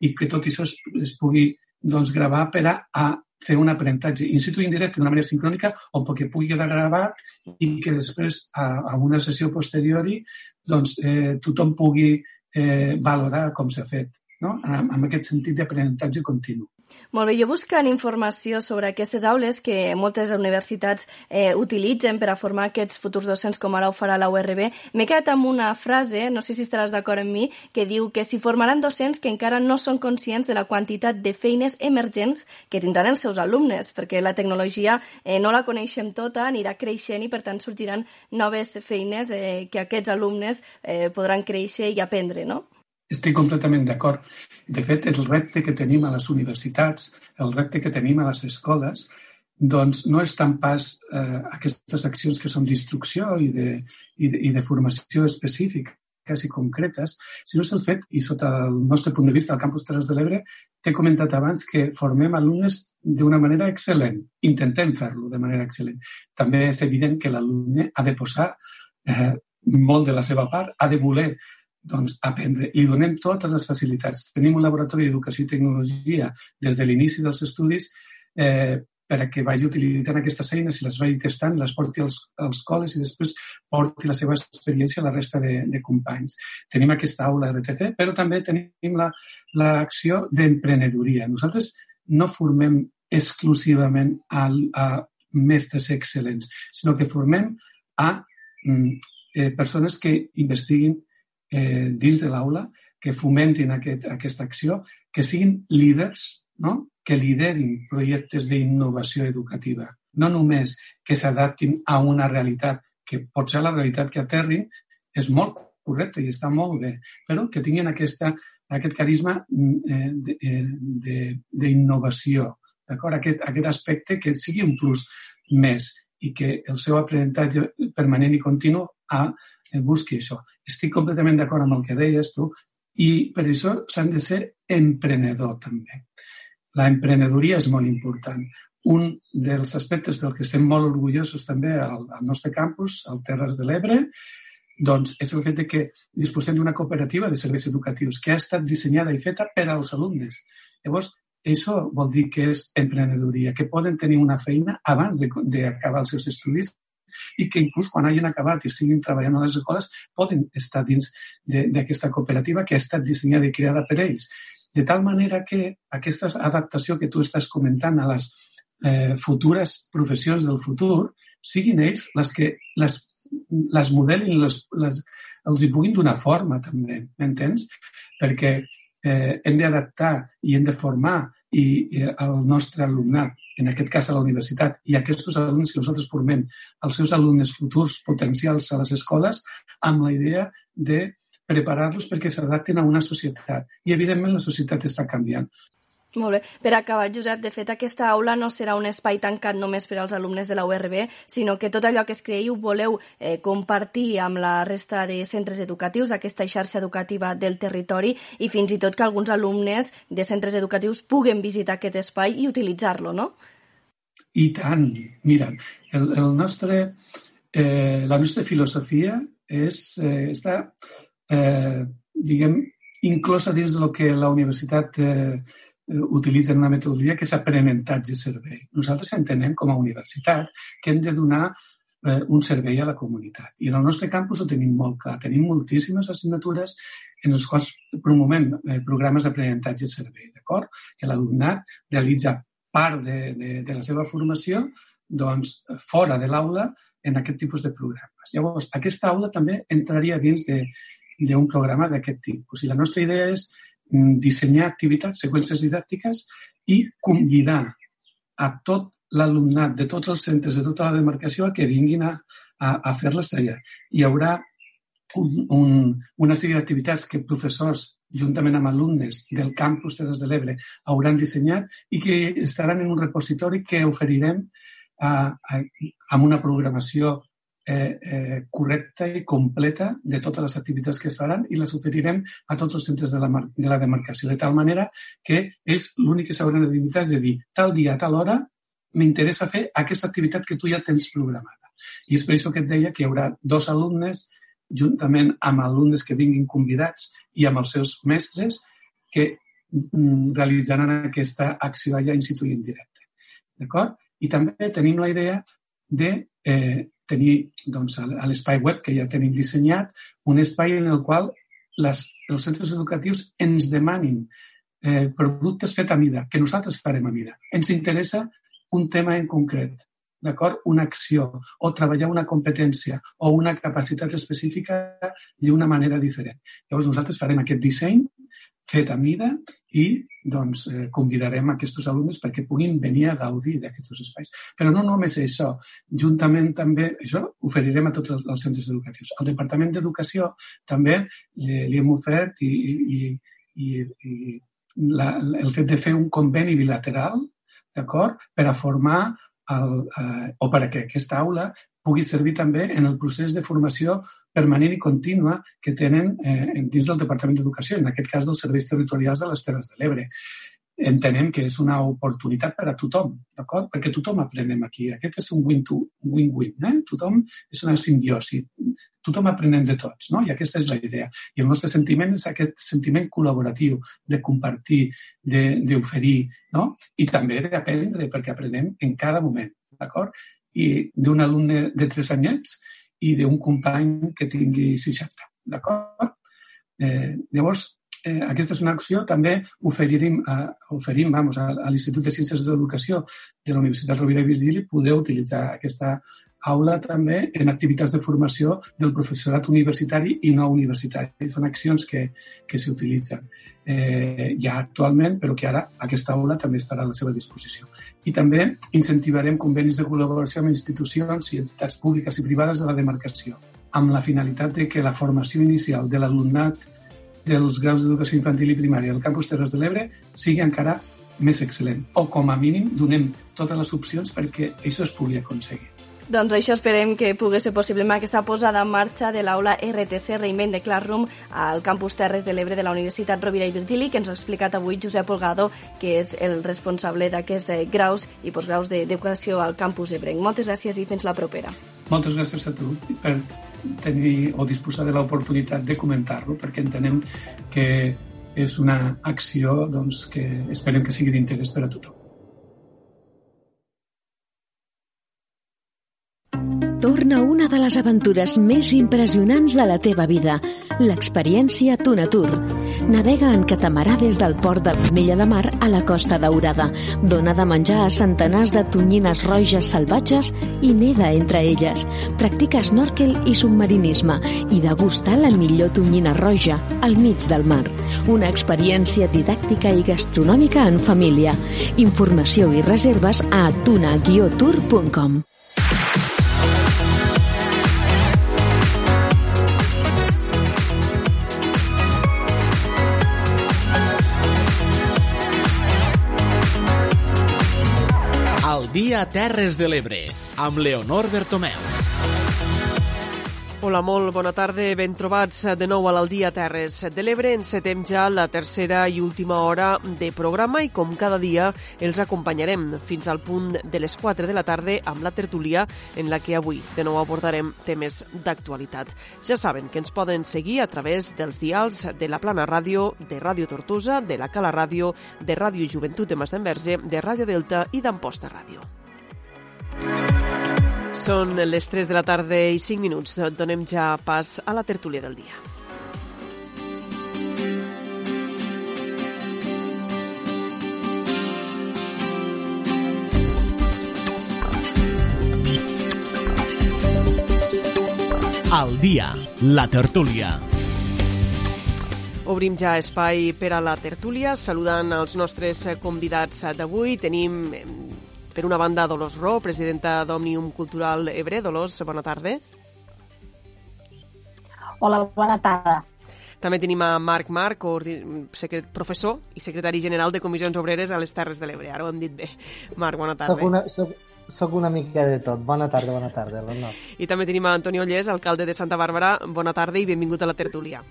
i que tot això es, es pugui doncs, gravar per a, a fer un aprenentatge in situ indirecte d'una manera sincrònica on perquè pugui quedar gravat i que després, a, a una sessió posteriori, doncs, eh, tothom pugui eh, valorar com s'ha fet, no? en, en aquest sentit d'aprenentatge continu. Molt bé, jo buscant informació sobre aquestes aules que moltes universitats eh, utilitzen per a formar aquests futurs docents com ara ho farà la URB, m'he quedat amb una frase, no sé si estaràs d'acord amb mi, que diu que s'hi formaran docents que encara no són conscients de la quantitat de feines emergents que tindran els seus alumnes, perquè la tecnologia eh, no la coneixem tota, anirà creixent i per tant sorgiran noves feines eh, que aquests alumnes eh, podran créixer i aprendre, no? Estic completament d'acord. De fet, el repte que tenim a les universitats, el repte que tenim a les escoles, doncs no és tant pas eh, aquestes accions que són d'instrucció i, de, i, de, i de formació específica i concretes, sinó és el fet, i sota el nostre punt de vista al Campus Terres de l'Ebre, t'he comentat abans que formem alumnes d'una manera excel·lent. Intentem fer-lo de manera excel·lent. També és evident que l'alumne ha de posar eh, molt de la seva part, ha de voler doncs, aprendre. Li donem totes les facilitats. Tenim un laboratori d'educació i tecnologia des de l'inici dels estudis eh, per a que vagi utilitzant aquestes eines i les vagi testant, les porti als, als col·les i després porti la seva experiència a la resta de, de companys. Tenim aquesta aula RTC, però també tenim l'acció la, d'emprenedoria. Nosaltres no formem exclusivament a, a mestres excel·lents, sinó que formem a mm, eh, persones que investiguin eh, dins de l'aula, que fomentin aquest, aquesta acció, que siguin líders, no? que liderin projectes d'innovació educativa. No només que s'adaptin a una realitat, que pot ser la realitat que aterrin, és molt correcte i està molt bé, però que tinguin aquesta, aquest carisma mm, eh, d'innovació, d'acord? Aquest, aquest aspecte que sigui un plus més i que el seu aprenentatge permanent i continu ha busqui això. Estic completament d'acord amb el que deies tu i per això s'han de ser emprenedor també. La emprenedoria és molt important. Un dels aspectes del que estem molt orgullosos també al, al nostre campus, al Terres de l'Ebre, doncs és el fet de que disposem d'una cooperativa de serveis educatius que ha estat dissenyada i feta per als alumnes. Llavors, això vol dir que és emprenedoria, que poden tenir una feina abans d'acabar els seus estudis i que inclús quan hagin acabat i estiguin treballant a les escoles poden estar dins d'aquesta cooperativa que ha estat dissenyada i creada per ells. De tal manera que aquesta adaptació que tu estàs comentant a les eh, futures professions del futur siguin ells les que les, les modelin, les, les, els hi puguin donar forma també, m'entens? Perquè eh, hem d'adaptar i hem de formar i, i el nostre alumnat en aquest cas a la universitat, i aquests alumnes que nosaltres formem, els seus alumnes futurs potencials a les escoles, amb la idea de preparar-los perquè s'adapten a una societat. I, evidentment, la societat està canviant. Molt bé. Per acabar, Josep, de fet, aquesta aula no serà un espai tancat només per als alumnes de la URB, sinó que tot allò que es creïu voleu eh, compartir amb la resta de centres educatius d'aquesta xarxa educativa del territori i fins i tot que alguns alumnes de centres educatius puguen visitar aquest espai i utilitzar-lo, no? I tant. Mira, el, el nostre, eh, la nostra filosofia és, eh, està eh, diguem, inclosa dins del que la universitat eh, utilitza una metodologia que és aprenentatge-servei. Nosaltres entenem com a universitat que hem de donar eh, un servei a la comunitat. I en el nostre campus ho tenim molt clar. Tenim moltíssimes assignatures en els quals promovem eh, programes d'aprenentatge-servei, d'acord? Que l'alumnat realitza part de, de, de la seva formació doncs, fora de l'aula en aquest tipus de programes. Llavors, aquesta aula també entraria dins d'un programa d'aquest tipus. I la nostra idea és dissenyar activitats, seqüències didàctiques i convidar a tot l'alumnat de tots els centres de tota la demarcació a que vinguin a, a, a fer-les allà. Hi haurà un, un, una sèrie d'activitats que professors, juntament amb alumnes del campus Terres de l'Ebre, hauran dissenyat i que estaran en un repositori que oferirem a, a, amb una programació eh, eh, correcta i completa de totes les activitats que es faran i les oferirem a tots els centres de la, de la demarcació, de tal manera que és l'únic que s'hauran de limitar és de dir, tal dia, tal hora, m'interessa fer aquesta activitat que tu ja tens programada. I és per això que et deia que hi haurà dos alumnes, juntament amb alumnes que vinguin convidats i amb els seus mestres, que mm, realitzaran aquesta acció allà in situ i en directe. D'acord? I també tenim la idea de eh, tenir doncs, a l'espai web que ja tenim dissenyat, un espai en el qual les, els centres educatius ens demanin eh, productes fet a mida, que nosaltres farem a mida. Ens interessa un tema en concret, d'acord? Una acció o treballar una competència o una capacitat específica d'una manera diferent. Llavors nosaltres farem aquest disseny fet a mida i doncs, eh, convidarem aquests alumnes perquè puguin venir a gaudir d'aquests espais. Però no només això, juntament també, això oferirem a tots els centres educatius. Al Departament d'Educació també li, li hem ofert i, i, i, i la, el fet de fer un conveni bilateral d'acord? Per a formar el, eh, o per a que aquesta aula pugui servir també en el procés de formació permanent i contínua que tenen eh, dins del Departament d'Educació, en aquest cas dels serveis territorials de les Terres de l'Ebre entenem que és una oportunitat per a tothom, d'acord? Perquè tothom aprenem aquí. Aquest és un win-win, eh? Tothom és una simbiosi. Tothom aprenem de tots, no? I aquesta és la idea. I el nostre sentiment és aquest sentiment col·laboratiu, de compartir, d'oferir, no? I també d'aprendre, perquè aprenem en cada moment, d'acord? I d'un alumne de 3 anyets i d'un company que tingui 60, d'acord? Eh, llavors, eh, aquesta és una acció, també oferirem, eh, oferim vamos, a, a l'Institut de Ciències de l'Educació de la Universitat Rovira i Virgili poder utilitzar aquesta aula també en activitats de formació del professorat universitari i no universitari. Són accions que, que s'utilitzen eh, ja actualment, però que ara aquesta aula també estarà a la seva disposició. I també incentivarem convenis de col·laboració amb institucions i entitats públiques i privades de la demarcació, amb la finalitat de que la formació inicial de l'alumnat dels graus d'educació infantil i primària del campus Terres de l'Ebre sigui encara més excel·lent. O, com a mínim, donem totes les opcions perquè això es pugui aconseguir. Doncs això esperem que pugui ser possible amb aquesta posada en marxa de l'aula RTC Reinvent de Classroom al campus Terres de l'Ebre de la Universitat Rovira i Virgili, que ens ha explicat avui Josep Olgado, que és el responsable d'aquests eh, graus i postgraus d'educació al campus Ebrenc. Moltes gràcies i fins la propera. Moltes gràcies a tu per tenir o disposar de l'oportunitat de comentar-lo perquè entenem que és una acció doncs, que esperem que sigui d'interès per a tothom. Torna una de les aventures més impressionants de la teva vida, l'experiència Tunatur. Navega en catamarà des del port de Mella de Mar a la Costa Daurada. Dona de menjar a centenars de tonyines roges salvatges i neda entre elles. Practica snorkel i submarinisme i degusta la millor tonyina roja al mig del mar. Una experiència didàctica i gastronòmica en família. Informació i reserves a tuna-tour.com. dia a Terres de l'Ebre, amb Leonor Bertomeu. Hola, molt bona tarda. Ben trobats de nou a l'Aldia Terres de l'Ebre. Encetem ja la tercera i última hora de programa i com cada dia els acompanyarem fins al punt de les 4 de la tarda amb la tertúlia en la que avui de nou abordarem temes d'actualitat. Ja saben que ens poden seguir a través dels dials de la Plana Ràdio, de Ràdio Tortosa, de la Cala Ràdio, de Ràdio Juventut de Masdenverge, de Ràdio Delta i d'Amposta Ràdio. Són les 3 de la tarda i 5 minuts. Donem ja pas a la tertúlia del dia. Al dia, la tertúlia. Obrim ja espai per a la tertúlia, saludant els nostres convidats d'avui. Tenim per una banda, Dolors Ro, presidenta d'Òmnium Cultural Ebre. Dolors, bona tarda. Hola, bona tarda. També tenim a Marc Marc, professor i secretari general de Comissions Obreres a les Terres de l'Ebre. Ara ho hem dit bé. Marc, bona tarda. Soc una, soc, soc una mica de tot. Bona tarda, bona tarda. I també tenim a Antonio Ollés, alcalde de Santa Bàrbara. Bona tarda i benvingut a la tertúlia.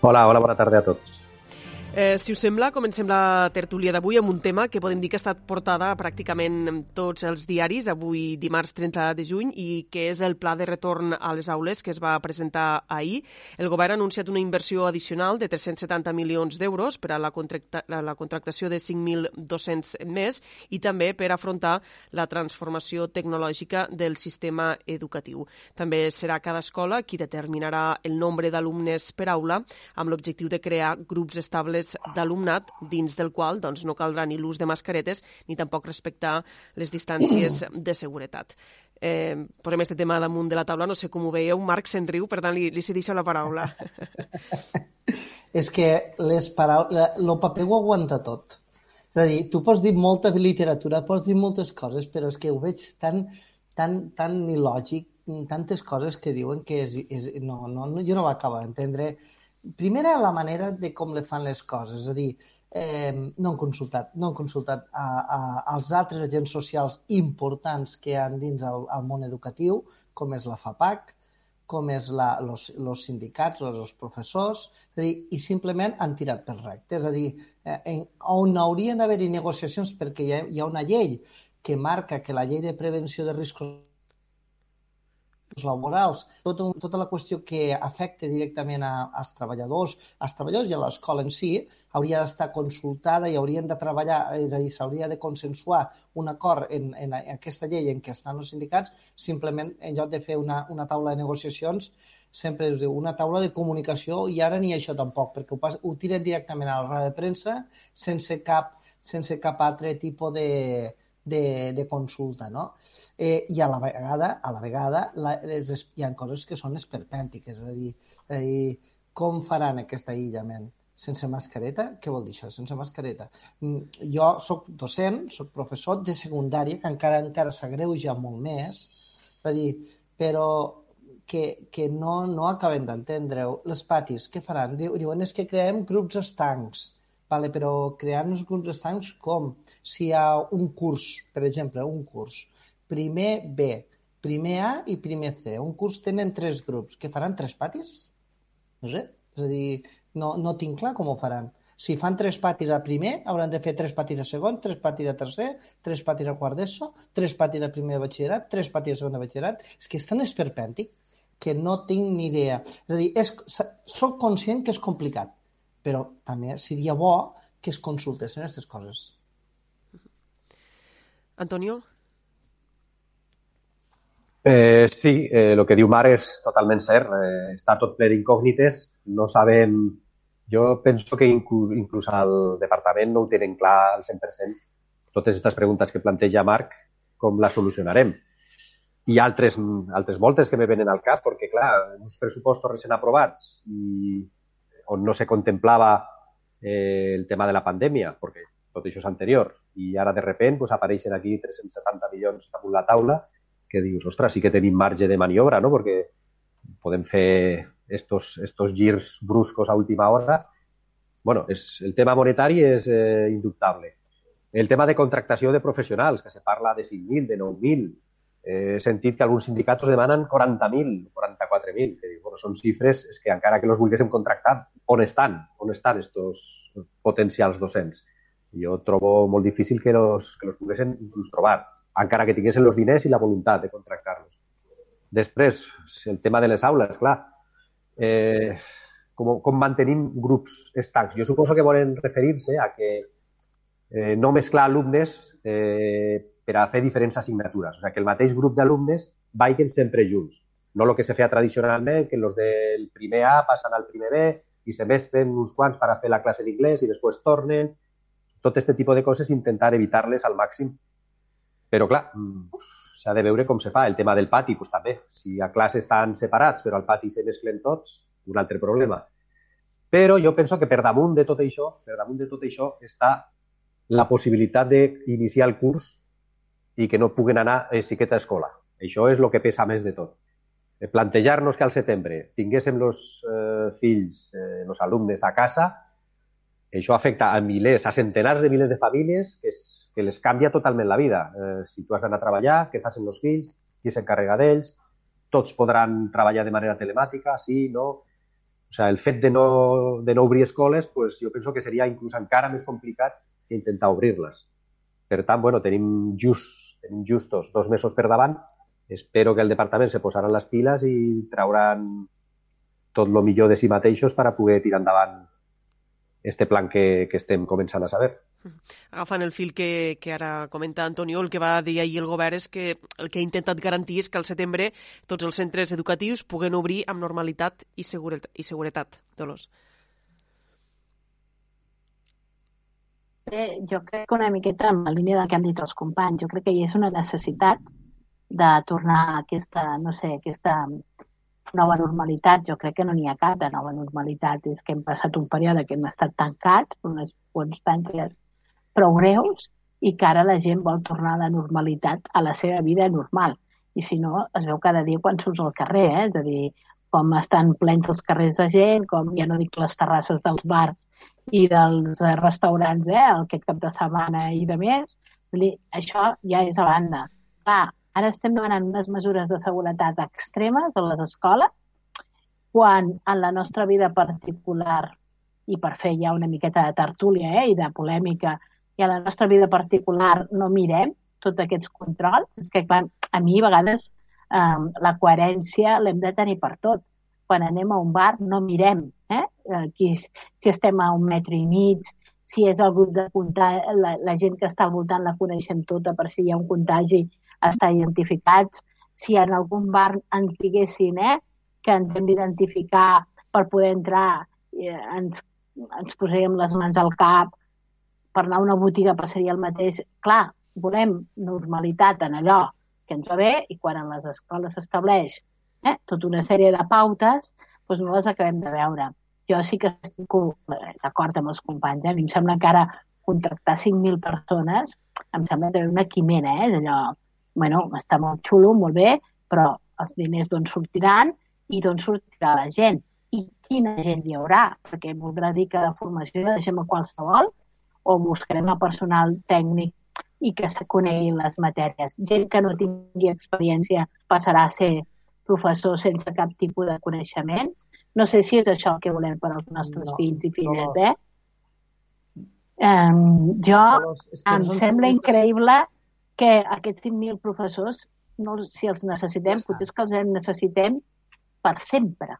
Hola, hola, bona tarda a tots. Eh, si us sembla, comencem la tertúlia d'avui amb un tema que podem dir que ha estat portada pràcticament en tots els diaris, avui dimarts 30 de juny, i que és el pla de retorn a les aules que es va presentar ahir. El govern ha anunciat una inversió addicional de 370 milions d'euros per a la, contracta la contractació de 5.200 més i també per afrontar la transformació tecnològica del sistema educatiu. També serà cada escola qui determinarà el nombre d'alumnes per aula amb l'objectiu de crear grups estables grups d'alumnat dins del qual doncs, no caldrà ni l'ús de mascaretes ni tampoc respectar les distàncies de seguretat. Eh, posem aquest tema damunt de la taula, no sé com ho veieu. Marc se'n riu, per tant, li, li cedixo la paraula. És que les paraules, el paper ho aguanta tot. És a dir, tu pots dir molta literatura, pots dir moltes coses, però és que ho veig tan, tan, tan il·lògic, tantes coses que diuen que és, és, no, no, no, jo no ho acabo primera, la manera de com le fan les coses, és a dir, eh, no han consultat, no han consultat a, a, als altres agents socials importants que hi ha dins el, el món educatiu, com és la FAPAC, com és la, los, los sindicats, els, els professors, és a dir, i simplement han tirat per recte. És a dir, eh, en, on haurien d'haver-hi negociacions perquè hi ha, hi ha una llei que marca que la llei de prevenció de riscos laborals, tota, tota la qüestió que afecta directament a, als treballadors, als treballadors i a l'escola en si, hauria d'estar consultada i haurien de treballar, és a dir, s'hauria de consensuar un acord en, en aquesta llei en què estan els sindicats, simplement en lloc de fer una, una taula de negociacions, sempre es diu una taula de comunicació i ara ni això tampoc, perquè ho, pas, ho tiren directament a la roda de premsa sense cap, sense cap altre tipus de, de, de consulta, no? Eh, i a la vegada, a la vegada la, les, hi ha coses que són esperpèntiques, és a dir, és a dir com faran aquest aïllament? Sense mascareta? Què vol dir això, sense mascareta? Mm, jo sóc docent, sóc professor de secundària, que encara encara s'agreuja molt més, és a dir, però que, que no, no acaben d'entendre-ho. Les patis, què faran? Diuen, és que creem grups estancs. Vale, però crear uns grups estancs com? Si hi ha un curs, per exemple, un curs, primer B, primer A i primer C. Un curs tenen tres grups. Què faran? Tres patis? No sé. És a dir, no, no tinc clar com ho faran. Si fan tres patis a primer, hauran de fer tres patis a segon, tres patis a tercer, tres patis a quart d'ESO, tres patis a primer de batxillerat, tres patis a segon de batxillerat. És que és tan esperpèntic que no tinc ni idea. És a dir, és, soc conscient que és complicat, però també seria bo que es consultessin aquestes coses. Antonio? Eh, sí, eh, el que diu Mar és totalment cert. Eh, està tot ple d'incògnites. No sabem... Jo penso que inclús, inclús al departament no ho tenen clar al 100% totes aquestes preguntes que planteja Marc, com les solucionarem. Ha altres, altres moltes que me venen al cap, perquè, clar, uns pressupostos recent aprovats i on no se contemplava eh, el tema de la pandèmia, perquè tot això és anterior, i ara de repent pues, apareixen aquí 370 milions damunt la taula que dius, ostres, sí que tenim marge de maniobra, no? Perquè podem fer estos, estos girs bruscos a última hora. bueno, és, el tema monetari és eh, indubtable. El tema de contractació de professionals, que se parla de 5.000, de 9.000. Eh, he sentit que alguns sindicats demanen 40.000, 14.000. Que bueno, són xifres és que encara que els volguéssim contractar, on estan? On estan estos potencials docents? Jo trobo molt difícil que los, que los poguessin trobar, encara que tinguessin els diners i la voluntat de contractar-los. Després, el tema de les aules, clar. Eh, com, com mantenim grups estancs? Jo suposo que volen referir-se a que eh, no mesclar alumnes eh, per a fer diferents assignatures. O sigui, que el mateix grup d'alumnes vagin sempre junts. No el que se feia tradicionalment, que els del primer A passen al primer B i se mestren uns quants per a fer la classe d'inglès i després tornen. Tot aquest tipus de coses intentar evitar-les al màxim. Però, clar, mm, s'ha de veure com se fa. El tema del pati, doncs també. Si a classe estan separats, però al pati se mesclen tots, un altre problema. Però jo penso que per damunt de tot això, per damunt de tot això, està la possibilitat d'iniciar el curs i que no puguen anar a xiqueta a escola. Això és el que pesa més de tot. Plantejar-nos que al setembre tinguéssim els eh, fills, eh, els alumnes a casa, això afecta a milers, a centenars de milers de famílies que, es, que les canvia totalment la vida. Eh, si tu has d'anar a treballar, què facin els fills, qui s'encarrega d'ells, tots podran treballar de manera telemàtica, sí, no... O sigui, el fet de no, de no obrir escoles, pues, jo penso que seria inclús encara més complicat que intentar obrir-les. Per tant, bueno, tenim just tenim justos dos mesos per davant. Espero que el departament se posaran les piles i trauran tot el millor de si mateixos per a poder tirar endavant este plan que, que estem començant a saber. Agafant el fil que, que ara comenta Antonio, el que va dir ahir el govern és que el que ha intentat garantir és que al setembre tots els centres educatius puguen obrir amb normalitat i, seguretat. I seguretat Dolors. Bé, jo crec que una miqueta en la línia del que han dit els companys, jo crec que hi és una necessitat de tornar a aquesta, no sé, aquesta nova normalitat. Jo crec que no n'hi ha cap de nova normalitat. És que hem passat un període que hem estat tancats, unes constàncies prou greus, i que ara la gent vol tornar a la normalitat, a la seva vida normal. I si no, es veu cada dia quan surts al carrer, eh? és a dir, com estan plens els carrers de gent, com ja no dic les terrasses dels bars i dels eh, restaurants eh, aquest cap de setmana i de més. Dir, això ja és a banda. Clar, ara estem demanant unes mesures de seguretat extremes a les escoles quan en la nostra vida particular, i per fer ja una miqueta de tertúlia eh, i de polèmica, i a la nostra vida particular no mirem tots aquests controls, és que quan, a mi a vegades eh, la coherència l'hem de tenir per tot. Quan anem a un bar no mirem eh? Aquí, si estem a un metre i mig, si és el grup de contagi, la, la gent que està al voltant la coneixem tota per si hi ha un contagi, està identificats. Si en algun bar ens diguessin eh, que ens hem d'identificar per poder entrar, eh, ens, ens posaríem les mans al cap, per anar a una botiga passaria el mateix. Clar, volem normalitat en allò que ens va bé i quan en les escoles s'estableix eh, tota una sèrie de pautes, doncs no les acabem de veure. Jo sí que estic d'acord amb els companys. Eh? A mi em sembla que ara contractar 5.000 persones em sembla que una quimera, eh? És allò, bueno, està molt xulo, molt bé, però els diners d'on sortiran i d'on sortirà la gent. I quina gent hi haurà? Perquè voldrà dir que de formació la deixem a qualsevol o buscarem a personal tècnic i que se conegui les matèries. Gent que no tingui experiència passarà a ser professor sense cap tipus de coneixements. No sé si és això el que volem per als nostres no, fills i filles, no eh? Um, jo no, em sembla increïble que aquests 5.000 professors, no, si els necessitem, ja potser és que els necessitem per sempre.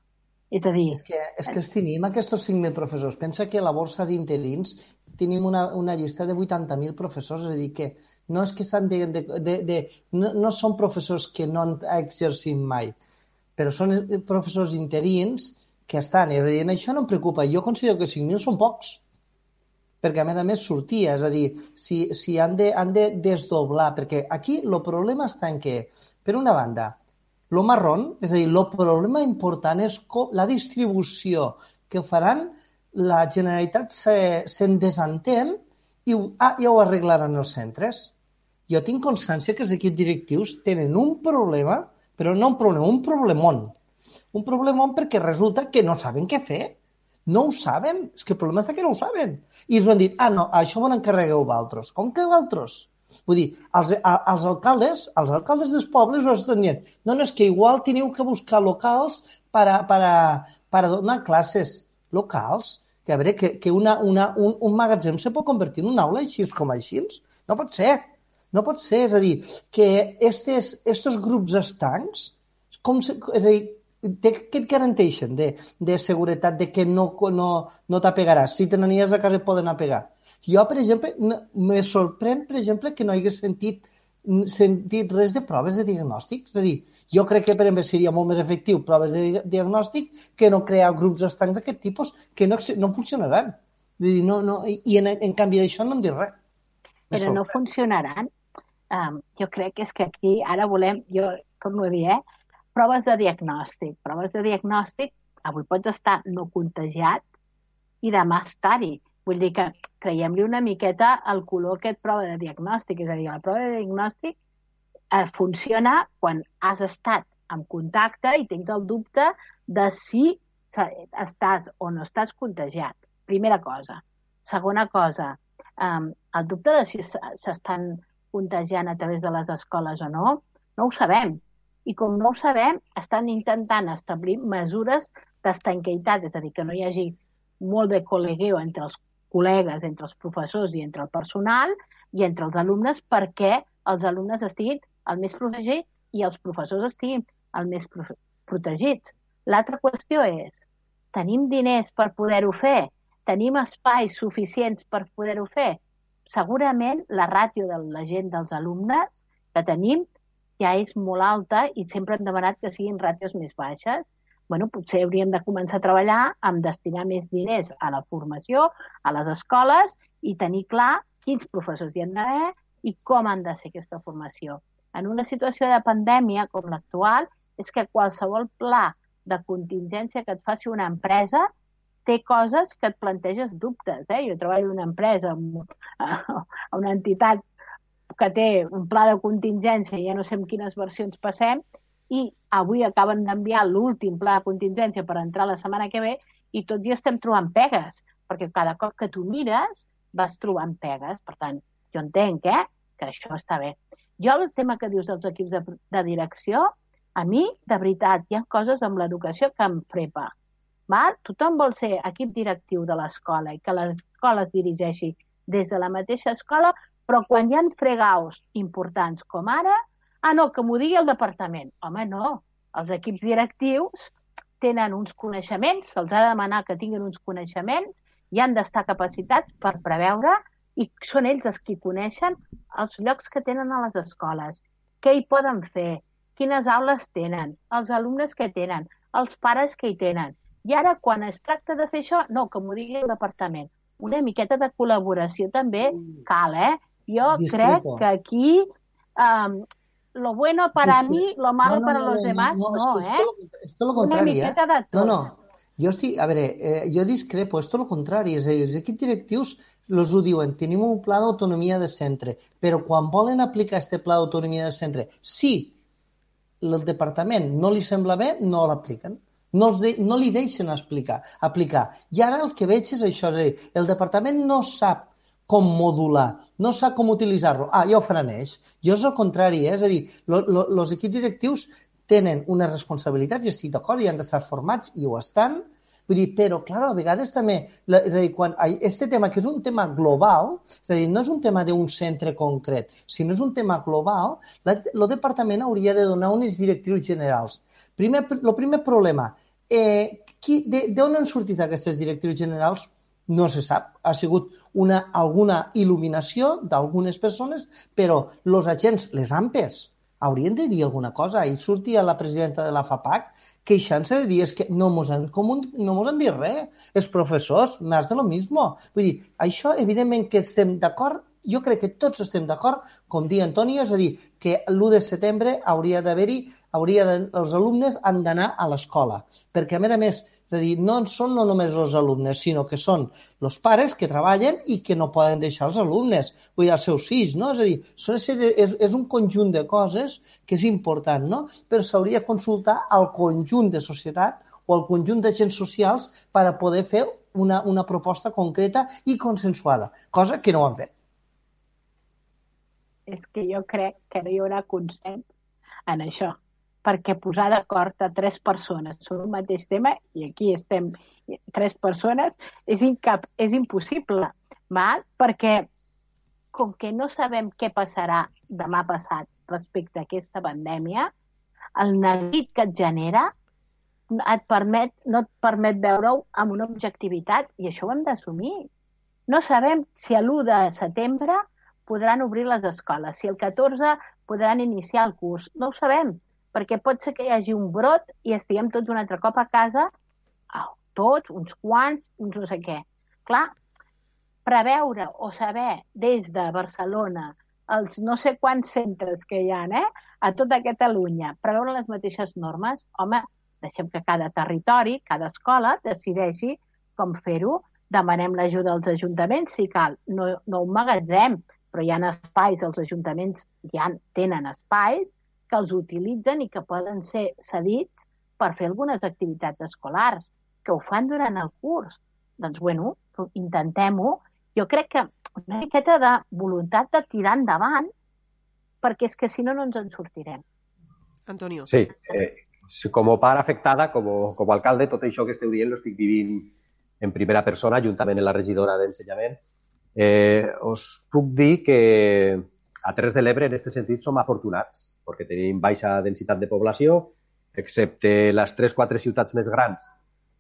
És a dir... És que, és que els tenim, aquests 5.000 professors. Pensa que a la borsa d'interins tenim una, una llista de 80.000 professors, és a dir, que no és que s'han de, de, de, de no, no són professors que no han exercit mai, però són eh, professors interins que estan, i dir, això no em preocupa. Jo considero que 5.000 són pocs, perquè a més a més sortia, és a dir, si, si han, de, han de desdoblar, perquè aquí el problema està en què, per una banda, lo marrón, és a dir, el problema important és la distribució que faran, la Generalitat se'n se, desentén i ho, ah, ja ho arreglaran els centres jo tinc constància que els equips directius tenen un problema, però no un problema, un problemón. Un problemón perquè resulta que no saben què fer. No ho saben. És que el problema és que no ho saben. I ens han dit, ah, no, això m'ho encarregueu vosaltres. Com que vosaltres? Vull dir, els, els alcaldes, els alcaldes dels pobles ho estan dient, no, no, és que igual teniu que buscar locals para, para, para donar classes locals. Que a veure, que, que una, una, un, un magatzem se pot convertir en una aula així com així? No pot ser. No pot ser. És a dir, que estes, estos grups estancs, com se, és a dir, de, què et garanteixen de, de seguretat de que no, no, no t'apegaràs? Si te n'anies a casa poden apegar. Jo, per exemple, no, me sorprèn, per exemple, que no hagués sentit, sentit res de proves de diagnòstic. És a dir, jo crec que, per exemple, seria molt més efectiu proves de diagnòstic que no crear grups estancs d'aquest tipus que no, no funcionaran. Dir, no, no, I en, en canvi d'això no em dic res. Però no funcionaran. Um, jo crec que és que aquí ara volem, jo torno a dir, eh, proves de diagnòstic. Proves de diagnòstic, avui pots estar no contagiat i demà estar-hi. Vull dir que creiem-li una miqueta el color aquest prova de diagnòstic. És a dir, la prova de diagnòstic eh, funciona quan has estat en contacte i tens el dubte de si estàs o no estàs contagiat. Primera cosa. Segona cosa, eh, el dubte de si s'estan contagiant a través de les escoles o no, no ho sabem. I com no ho sabem, estan intentant establir mesures d'estanqueitat, és a dir, que no hi hagi molt de col·legueu entre els col·legues, entre els professors i entre el personal i entre els alumnes perquè els alumnes estiguin el més protegit i els professors estiguin el més protegits. L'altra qüestió és, tenim diners per poder-ho fer? Tenim espais suficients per poder-ho fer? Segurament la ràtio de la gent dels alumnes que tenim ja és molt alta i sempre hem demanat que siguin ràtios més baixes. Bueno, potser hauríem de començar a treballar amb destinar més diners a la formació, a les escoles i tenir clar quins professors hi han d'haver i com han de ser aquesta formació en una situació de pandèmia com l'actual és que qualsevol pla de contingència que et faci una empresa té coses que et planteges dubtes. Eh? Jo treballo en una empresa, a una entitat que té un pla de contingència, ja no sé en quines versions passem, i avui acaben d'enviar l'últim pla de contingència per entrar la setmana que ve i tots hi estem trobant pegues, perquè cada cop que tu mires vas trobant pegues. Per tant, jo entenc eh, que això està bé. Jo el tema que dius dels equips de, de direcció, a mi, de veritat, hi ha coses amb l'educació que em frepa. Val? Tothom vol ser equip directiu de l'escola i que l'escola es dirigeixi des de la mateixa escola, però quan hi ha fregaus importants com ara, ah, no, que m'ho digui el departament. Home, no. Els equips directius tenen uns coneixements, se'ls ha de demanar que tinguin uns coneixements i han d'estar capacitats per preveure i són ells els que coneixen els llocs que tenen a les escoles, què hi poden fer, quines aules tenen, els alumnes que tenen, els pares que hi tenen. I ara, quan es tracta de fer això, no, que m'ho digui el departament. Una miqueta de col·laboració també cal, eh? Jo Discrepo. crec que aquí um, lo bueno para Discrepo. mí, lo malo no, no, para no, los no, demás, no, no, no eh? Esto lo contrari, Una miqueta eh? de tot. No, no, jo estic, a veure, eh, jo discrepo, esto lo contrari, és a dir, els equips directius els ho diuen, tenim un pla d'autonomia de centre, però quan volen aplicar aquest pla d'autonomia de centre, si el departament no li sembla bé, no l'apliquen. No, els de, no li deixen explicar, aplicar. I ara el que veig és això, és dir, el departament no sap com modular, no sap com utilitzar-lo. Ah, ja ho faran ells. Jo és el contrari, eh? és a dir, els equips directius tenen una responsabilitat, i estic d'acord, i han d'estar formats, i ho estan, Vull dir, però, clar, a vegades també, és a dir, quan este tema, que és un tema global, és a dir, no és un tema d'un centre concret, sinó és un tema global, el departament hauria de donar unes directrius generals. Primer, el primer problema, eh, d'on han sortit aquestes directrius generals? No se sap. Ha sigut una, alguna il·luminació d'algunes persones, però els agents, les AMPES, haurien de dir alguna cosa. Ahir sortia la presidenta de la FAPAC queixant-se de dir és que no mos han, com un, no mos han dit res. Els professors, més de lo mismo. Vull dir, això evidentment que estem d'acord, jo crec que tots estem d'acord, com dia Antonio, és a dir, que l'1 de setembre hauria d'haver-hi, hauria de, els alumnes han d'anar a l'escola. Perquè, a més a més, és a dir, no són no només els alumnes, sinó que són els pares que treballen i que no poden deixar els alumnes, vull dir, els seus fills, no? És a dir, són, és, és un conjunt de coses que és important, no? Però s'hauria de consultar al conjunt de societat o al conjunt d'agents socials per a poder fer una, una proposta concreta i consensuada, cosa que no han fet. És que jo crec que no hi haurà consens en això. Perquè posar d'acord a tres persones sobre un mateix tema, i aquí estem tres persones, és, incap, és impossible, val? perquè com que no sabem què passarà demà passat respecte a aquesta pandèmia, el neguit que et genera et permet, no et permet veure-ho amb una objectivitat i això ho hem d'assumir. No sabem si a l'1 de setembre podran obrir les escoles, si el 14 podran iniciar el curs. No ho sabem, perquè pot ser que hi hagi un brot i estiguem tots un altre cop a casa, oh, tots, uns quants, uns no sé què. Clar, preveure o saber des de Barcelona els no sé quants centres que hi ha eh, a tota Catalunya, preveure les mateixes normes, home, deixem que cada territori, cada escola, decideixi com fer-ho, demanem l'ajuda als ajuntaments, si cal, no, no un magatzem, però hi ha espais, els ajuntaments ja tenen espais que els utilitzen i que poden ser cedits per fer algunes activitats escolars, que ho fan durant el curs. Doncs, bueno, intentem-ho jo crec que una miqueta de voluntat de tirar endavant, perquè és que si no, no ens en sortirem. Antonio. Sí, eh, com a part afectada, com, com a alcalde, tot això que esteu dient lo estic vivint en primera persona, juntament amb la regidora d'Ensenyament. Eh, us puc dir que a Terres de l'Ebre, en aquest sentit, som afortunats, perquè tenim baixa densitat de població, excepte les 3-4 ciutats més grans,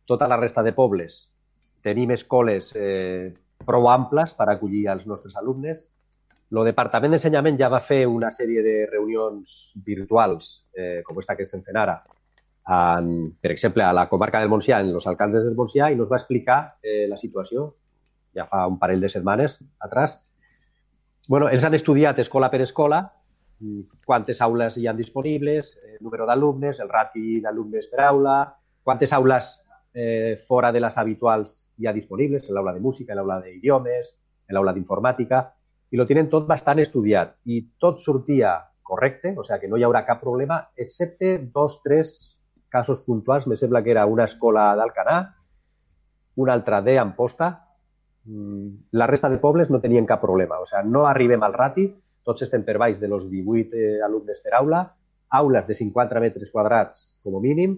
tota la resta de pobles tenim escoles eh, prou amples per acollir els nostres alumnes. El Departament d'Ensenyament ja va fer una sèrie de reunions virtuals, eh, com aquesta que estem fent ara, en, per exemple, a la comarca del Montsià, en els alcaldes del Montsià, i ens va explicar eh, la situació ja fa un parell de setmanes atrás. Bueno, ells han estudiat escola per escola, quantes aules hi han disponibles, el número d'alumnes, el rati d'alumnes per aula, quantes aules eh, fora de les habituals ya disponibles en el aula de música, en el aula de idiomes, en el aula d'informàtica, i lo tenen tot bastant estudiat. I tot sortia correcte, o sigui que no hi haurà cap problema, excepte dos, tres casos puntuals. Me sembla que era una escola d'Alcanar, una altra de Amposta. Mm, la resta de pobles no tenien cap problema. O sigui, no arribem al rati, tots estem per baix de los 18 eh, alumnes per aula, aules de 50 metres quadrats com a mínim,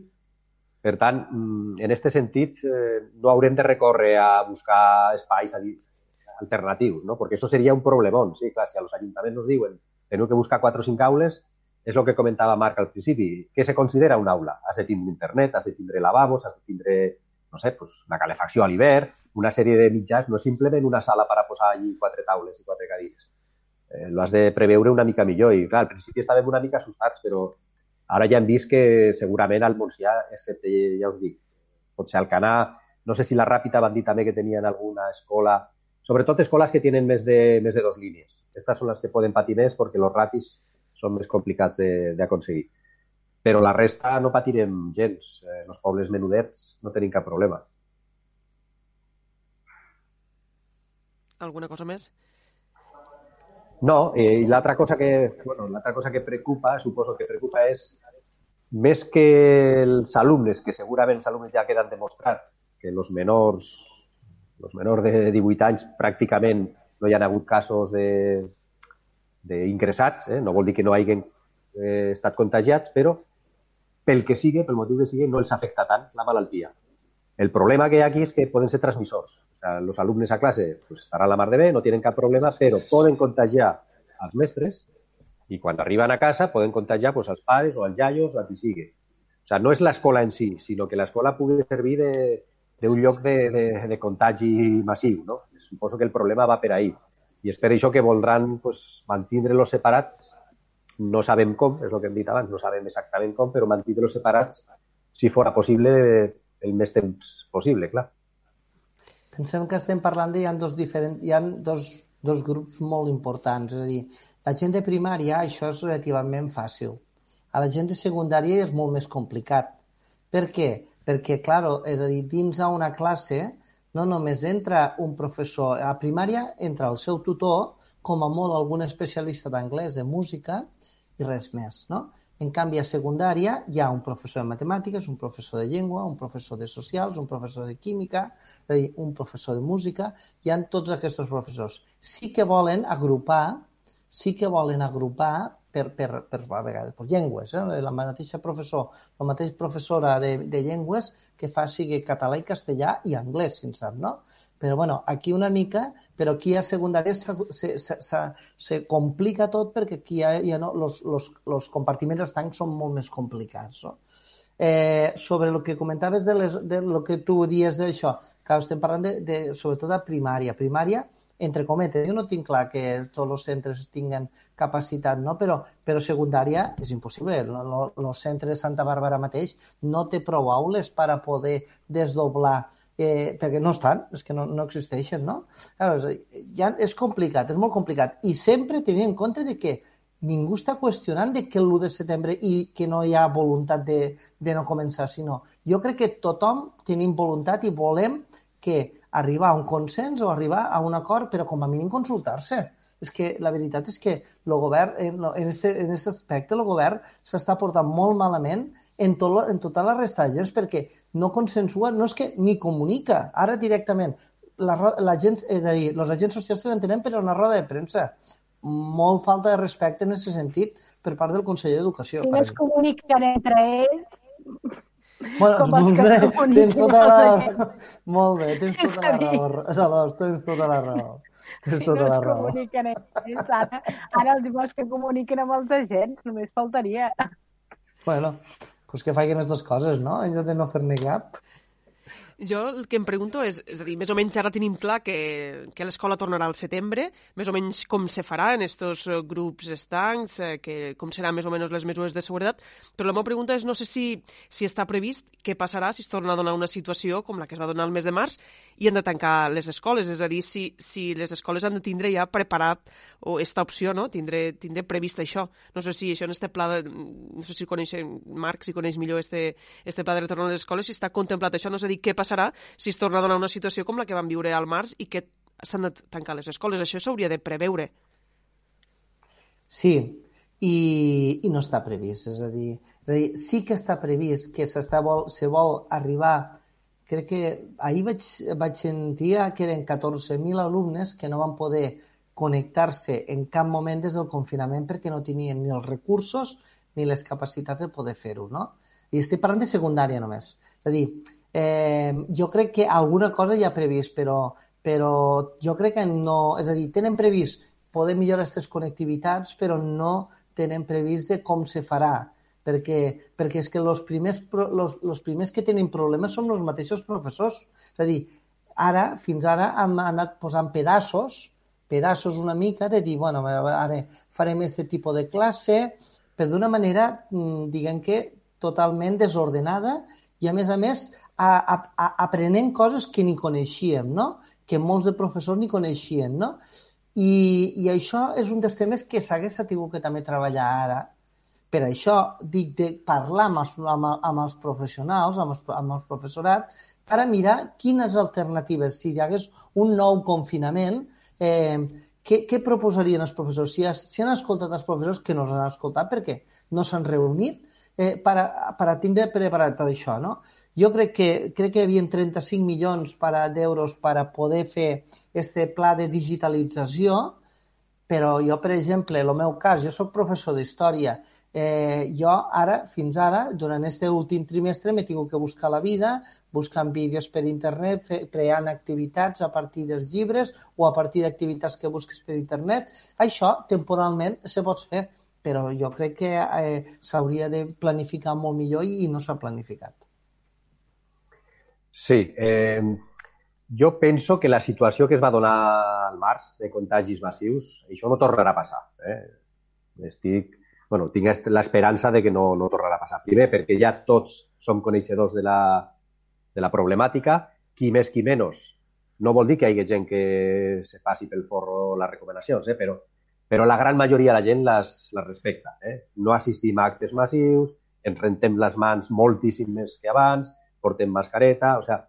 per tant, mm, en aquest sentit, eh, no haurem de recórrer a buscar espais alternatius, no? perquè això seria un problemón. Sí, clar, si a los ayuntamientos nos diuen teniu que buscar quatre o cinc aules, és el que comentava Marc al principi. Què se considera una aula? Has de tindre internet, has de tindre lavabos, has de tindre, no sé, pues, la calefacció a l'hivern, una sèrie de mitjans, no simplement una sala per a posar allí quatre taules i quatre cadires. Eh, lo has de preveure una mica millor i, clar, al principi estàvem una mica assustats, però Ara ja hem vist que segurament al Montsià, excepte, ja us dic, potser al Canà, no sé si la Ràpita van dir també que tenien alguna escola, sobretot escoles que tenen més de, més de dos línies. Aquestes són les que poden patir més perquè els ratis són més complicats d'aconseguir. Però la resta no patirem gens. Eh, els pobles menudets no tenim cap problema. Alguna cosa més? No, eh, i l'altra cosa que, bueno, cosa que preocupa, suposo que preocupa és més que els alumnes, que segurament els alumnes ja queden demostrat que els menors, els menors de 18 anys pràcticament no hi ha hagut casos d'ingressats, eh? no vol dir que no hagin eh, estat contagiats, però pel que sigui, pel motiu que sigui, no els afecta tant la malaltia. El problema que hi ha aquí és que poden ser transmissors. O sea, els alumnes a classe pues, estaran la mar de bé, no tenen cap problema, però poden contagiar als mestres i quan arriben a casa poden contagiar pues, als pares o als iaios o a qui sigui. O sea, no és l'escola en si, sinó que l'escola pugui servir d'un lloc de, de, de contagi massiu. No? Suposo que el problema va per ahí. I és per això que voldran pues, mantindre-los separats. No sabem com, és el que hem dit abans, no sabem exactament com, però mantindre-los separats, si fora possible, el més temps possible, clar. Pensem que estem parlant de hi ha dos, diferents, hi ha dos, dos grups molt importants, és a dir, la gent de primària això és relativament fàcil. A la gent de secundària és molt més complicat. Per què? Perquè, clar, és a dir, dins a una classe no només entra un professor, a primària entra el seu tutor, com a molt algun especialista d'anglès, de música i res més, no? En canvi, a secundària hi ha un professor de matemàtiques, un professor de llengua, un professor de socials, un professor de química, un professor de música, hi han tots aquests professors. Sí que volen agrupar, sí que volen agrupar per, per, per a vegades, pues, llengües, eh? la mateixa professor, la mateixa professora de, de llengües que fa sigui català i castellà i anglès, si en sap, no? Però bueno, aquí una mica, però aquí a secundària se, se, se, se, se complica tot perquè aquí ja, ja no, los, los, los compartiments estancs són molt més complicats. No? Eh, sobre el que comentaves de, les, de lo que tu dies d'això, que estem parlant de, de, sobretot de primària. Primària, entre cometes, jo no tinc clar que tots els centres tinguen capacitat, no? però, però secundària és impossible. El centre de Santa Bàrbara mateix no té prou aules per a poder desdoblar eh, perquè no estan, és que no, no existeixen, no? Llavors, ja és complicat, és molt complicat. I sempre tenint en compte de que ningú està qüestionant de que l'1 de setembre i que no hi ha voluntat de, de no començar, sinó jo crec que tothom tenim voluntat i volem que arribar a un consens o arribar a un acord, però com a mínim consultar-se és que la veritat és que el govern, en, en, este, en aquest aspecte, el govern s'està portant molt malament en, tot, en tota la resta de gens perquè no consensua, no és que ni comunica, ara directament, la, la gent, és a dir, els agents socials se l'entenen per una roda de premsa. Molt falta de respecte en aquest sentit per part del conseller d'Educació. Si no es comuniquen entre ells, Bueno, com els que bé, tens tota la... Molt bé, tens tota la raó. tens tota la raó. És tota no la raó. comuniquen ells, ara, ara els dius que comuniquen amb els agents, només faltaria. Bueno, pues que facin les dues coses, no? En lloc de no fer-ne cap. Jo el que em pregunto és, és a dir, més o menys ara tenim clar que, que l'escola tornarà al setembre, més o menys com se farà en estos eh, grups estancs, eh, que, com seran més o menys les mesures de seguretat, però la meva pregunta és no sé si, si està previst què passarà si es torna a donar una situació com la que es va donar el mes de març i han de tancar les escoles, és a dir, si, si les escoles han de tindre ja preparat o esta opció, no? tindre, tindre previst això. No sé si això en este pla, de, no sé si coneix Marc, si coneix millor este, este pla de retorn a les escoles, si està contemplat això, no sé dir què passarà si es torna a donar una situació com la que vam viure al març i que s'han de tancar les escoles. Això s'hauria de preveure. Sí, i, i no està previst. És a dir, és a dir sí que està previst que s'està vol, se vol arribar crec que ahir vaig, vaig sentir que eren 14.000 alumnes que no van poder connectar-se en cap moment des del confinament perquè no tenien ni els recursos ni les capacitats de poder fer-ho, no? I estic parlant de secundària només. És a dir, Eh, jo crec que alguna cosa ja ha previst, però, però jo crec que no... És a dir, tenen previst poder millorar aquestes connectivitats, però no tenen previst de com se farà, perquè, perquè és que els primers, los, los primers que tenen problemes són els mateixos professors. És a dir, ara, fins ara, hem anat posant pedaços, pedaços una mica de dir, bueno, ara farem aquest tipus de classe, però d'una manera, mm, diguem que, totalment desordenada i, a més a més, a, a, a, aprenent coses que ni coneixíem, no? que molts de professors ni coneixien. No? I, I això és un dels temes que s'hagués tingut que també treballar ara. Per això dic de parlar amb els, amb, amb els professionals, amb, els, amb el professorat, per a mirar quines alternatives, si hi hagués un nou confinament, eh, què, què proposarien els professors? Si, si han escoltat els professors, que no els han escoltat perquè no s'han reunit, eh, per, a, per a tindre preparat tot això. No? Jo crec que, crec que hi havia 35 milions d'euros per a poder fer este pla de digitalització, però jo, per exemple, el meu cas, jo sóc professor d'història, eh, jo ara, fins ara, durant aquest últim trimestre, m'he tingut que buscar la vida, buscant vídeos per internet, fe, creant activitats a partir dels llibres o a partir d'activitats que busques per internet. Això, temporalment, se pot fer, però jo crec que eh, s'hauria de planificar molt millor i, no s'ha planificat. Sí, eh, jo penso que la situació que es va donar al març de contagis massius, això no tornarà a passar. Eh? Estic, bueno, tinc l'esperança de que no, no tornarà a passar. Primer, perquè ja tots som coneixedors de la, de la problemàtica, qui més, qui menys. No vol dir que hi hagi gent que se faci pel forro les recomanacions, eh? però, però la gran majoria de la gent les, les respecta. Eh? No assistim a actes massius, ens rentem les mans moltíssim més que abans, portem mascareta, o sea,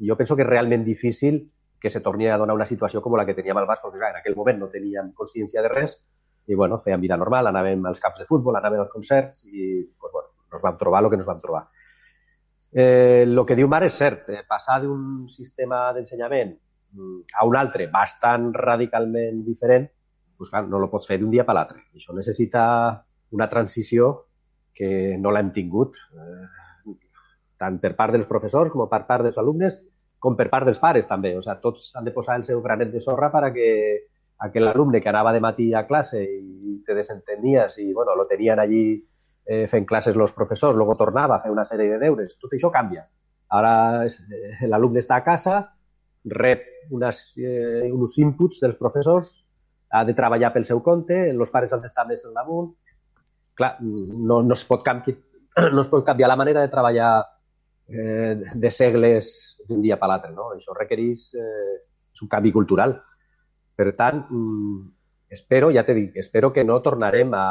jo penso que és realment difícil que se torni a donar una situació com la que teníem al clar, en aquell moment no teníem consciència de res i bueno, fèiem vida normal, anàvem als camps de futbol, anàvem als concerts i pues, bueno, nos vam trobar el que ens vam trobar. Eh, que diu Mar és cert, eh, passar d'un sistema d'ensenyament mm, a un altre bastant radicalment diferent, pues, clar, no lo pots fer d'un dia per l'altre. Això necessita una transició que no l'hem tingut, eh, tant per part dels professors com per part dels alumnes, com per part dels pares també. O sigui, tots han de posar el seu granet de sorra per a que aquell alumne que anava de matí a classe i te desentenies i bueno, lo tenien allí eh, fent classes els professors, luego tornava a fer una sèrie de deures. Tot això canvia. Ara eh, l'alumne està a casa, rep unes, eh, uns inputs dels professors, ha de treballar pel seu compte, els pares han d'estar més al damunt. Clar, no, no, es pot canvi, no es pot canviar la manera de treballar eh, de segles d'un dia per l'altre. No? Això requereix eh, un canvi cultural. Per tant, mm, espero, ja t'he dit, espero que no tornarem a,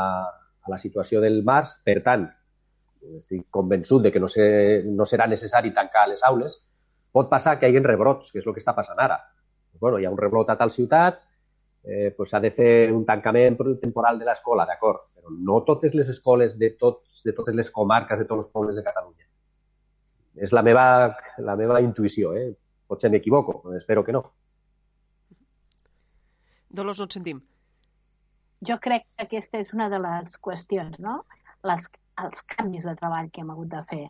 a la situació del març. Per tant, estic convençut de que no, ser, no serà necessari tancar les aules. Pot passar que hi hagi rebrots, que és el que està passant ara. Pues, bueno, hi ha un rebrot a tal ciutat, eh, pues s'ha de fer un tancament temporal de l'escola, d'acord, però no totes les escoles de, tots, de totes les comarques, de tots els pobles de Catalunya. És la meva, la meva intuïció, eh? potser m'equivoco, espero que no. Dolors, no et sentim. Jo crec que aquesta és una de les qüestions, no? Les, els canvis de treball que hem hagut de fer.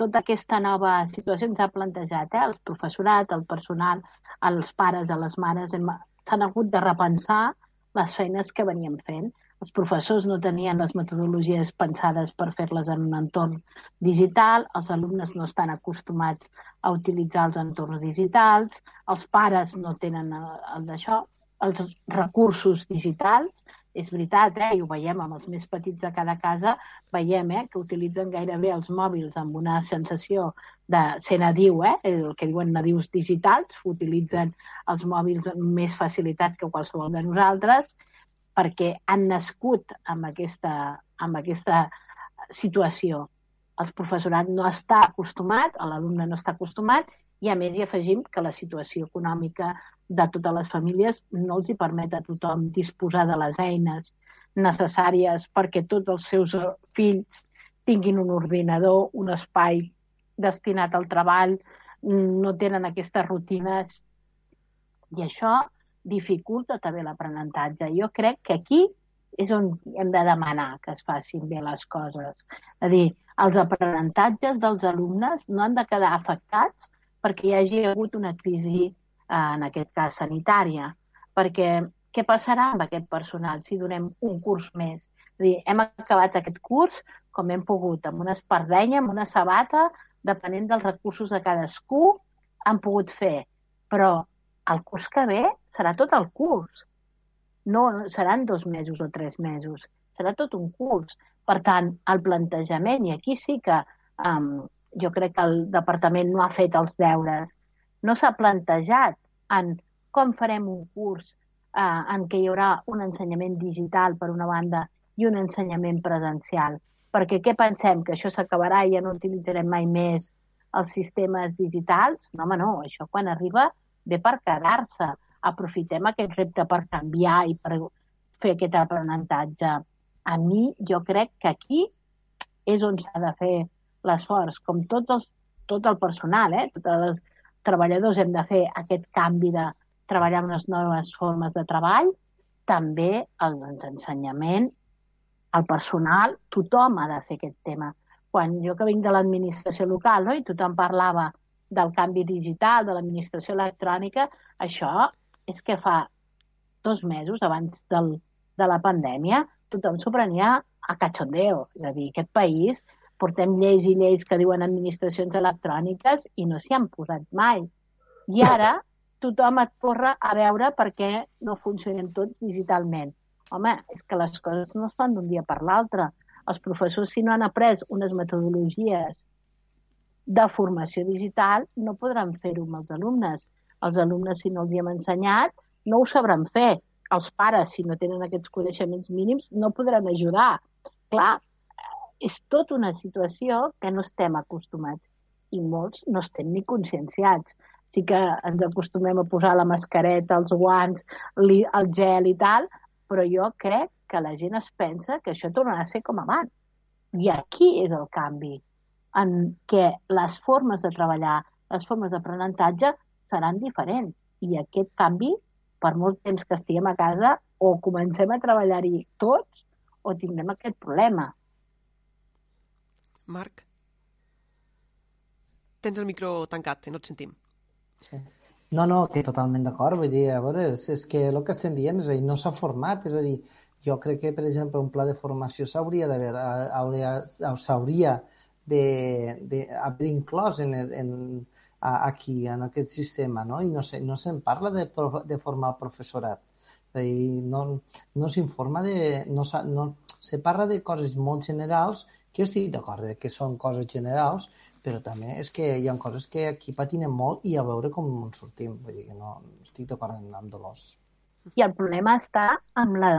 Tota aquesta nova situació ens ha plantejat, eh? el professorat, el personal, els pares, a les mares, s'han hagut de repensar les feines que veníem fent. Els professors no tenien les metodologies pensades per fer-les en un entorn digital, els alumnes no estan acostumats a utilitzar els entorns digitals, els pares no tenen eh, el d'això, els recursos digitals, és veritat, eh, i ho veiem amb els més petits de cada casa, veiem eh, que utilitzen gairebé els mòbils amb una sensació de ser nadiu, eh, el que diuen nadius digitals, utilitzen els mòbils amb més facilitat que qualsevol de nosaltres, perquè han nascut amb aquesta, amb aquesta situació. El professorat no està acostumat, l'alumne no està acostumat, i a més hi afegim que la situació econòmica de totes les famílies no els hi permet a tothom disposar de les eines necessàries perquè tots els seus fills tinguin un ordinador, un espai destinat al treball, no tenen aquestes rutines i això dificulta també l'aprenentatge. Jo crec que aquí és on hem de demanar que es facin bé les coses. És a dir, els aprenentatges dels alumnes no han de quedar afectats perquè hi hagi hagut una crisi en aquest cas sanitària, perquè què passarà amb aquest personal si donem un curs més? És dir, hem acabat aquest curs com hem pogut, amb una espardenya, amb una sabata, depenent dels recursos de cadascú, han pogut fer. Però el curs que ve serà tot el curs. No seran dos mesos o tres mesos, serà tot un curs. Per tant, el plantejament, i aquí sí que um, jo crec que el departament no ha fet els deures, no s'ha plantejat en com farem un curs eh, en què hi haurà un ensenyament digital, per una banda, i un ensenyament presencial. Perquè què pensem? Que això s'acabarà i ja no utilitzarem mai més els sistemes digitals? No, home, no. Això quan arriba ve per quedar-se. Aprofitem aquest repte per canviar i per fer aquest aprenentatge. A mi, jo crec que aquí és on s'ha de fer l'esforç, com tot, els, tot el personal, eh? totes les treballadors hem de fer aquest canvi de treballar amb unes noves formes de treball, també els ensenyament, el personal, tothom ha de fer aquest tema. Quan jo que vinc de l'administració local no, i tothom parlava del canvi digital, de l'administració electrònica, això és que fa dos mesos abans del, de la pandèmia tothom s'ho prenia a cachondeo. És a dir, aquest país portem lleis i lleis que diuen administracions electròniques i no s'hi han posat mai. I ara tothom et corre a veure per què no funcionem tots digitalment. Home, és que les coses no es fan d'un dia per l'altre. Els professors, si no han après unes metodologies de formació digital, no podran fer-ho amb els alumnes. Els alumnes, si no els hi hem ensenyat, no ho sabran fer. Els pares, si no tenen aquests coneixements mínims, no podran ajudar. Clar, és tota una situació que no estem acostumats i molts no estem ni conscienciats. Sí que ens acostumem a posar la mascareta, els guants, el gel i tal, però jo crec que la gent es pensa que això tornarà a ser com abans. I aquí és el canvi, en què les formes de treballar, les formes d'aprenentatge seran diferents. I aquest canvi per molt temps que estiguem a casa, o comencem a treballar-hi tots o tindrem aquest problema. Marc? Tens el micro tancat, no et sentim. No, no, que totalment d'acord. Vull dir, a veure, és, és que el que estem dient és a dir, no s'ha format, és a dir, jo crec que, per exemple, un pla de formació s'hauria d'haver s'hauria d'haver inclòs en, en, aquí, en aquest sistema, no? I no, sé, no se'n parla de, de formar el professorat. És a dir, no, no s'informa de... No, no, se parla de coses molt generals, que jo estic d'acord que són coses generals, però també és que hi ha coses que aquí patinem molt i a veure com en sortim. Vull dir que no estic d'acord amb, amb Dolors. I el problema està amb la,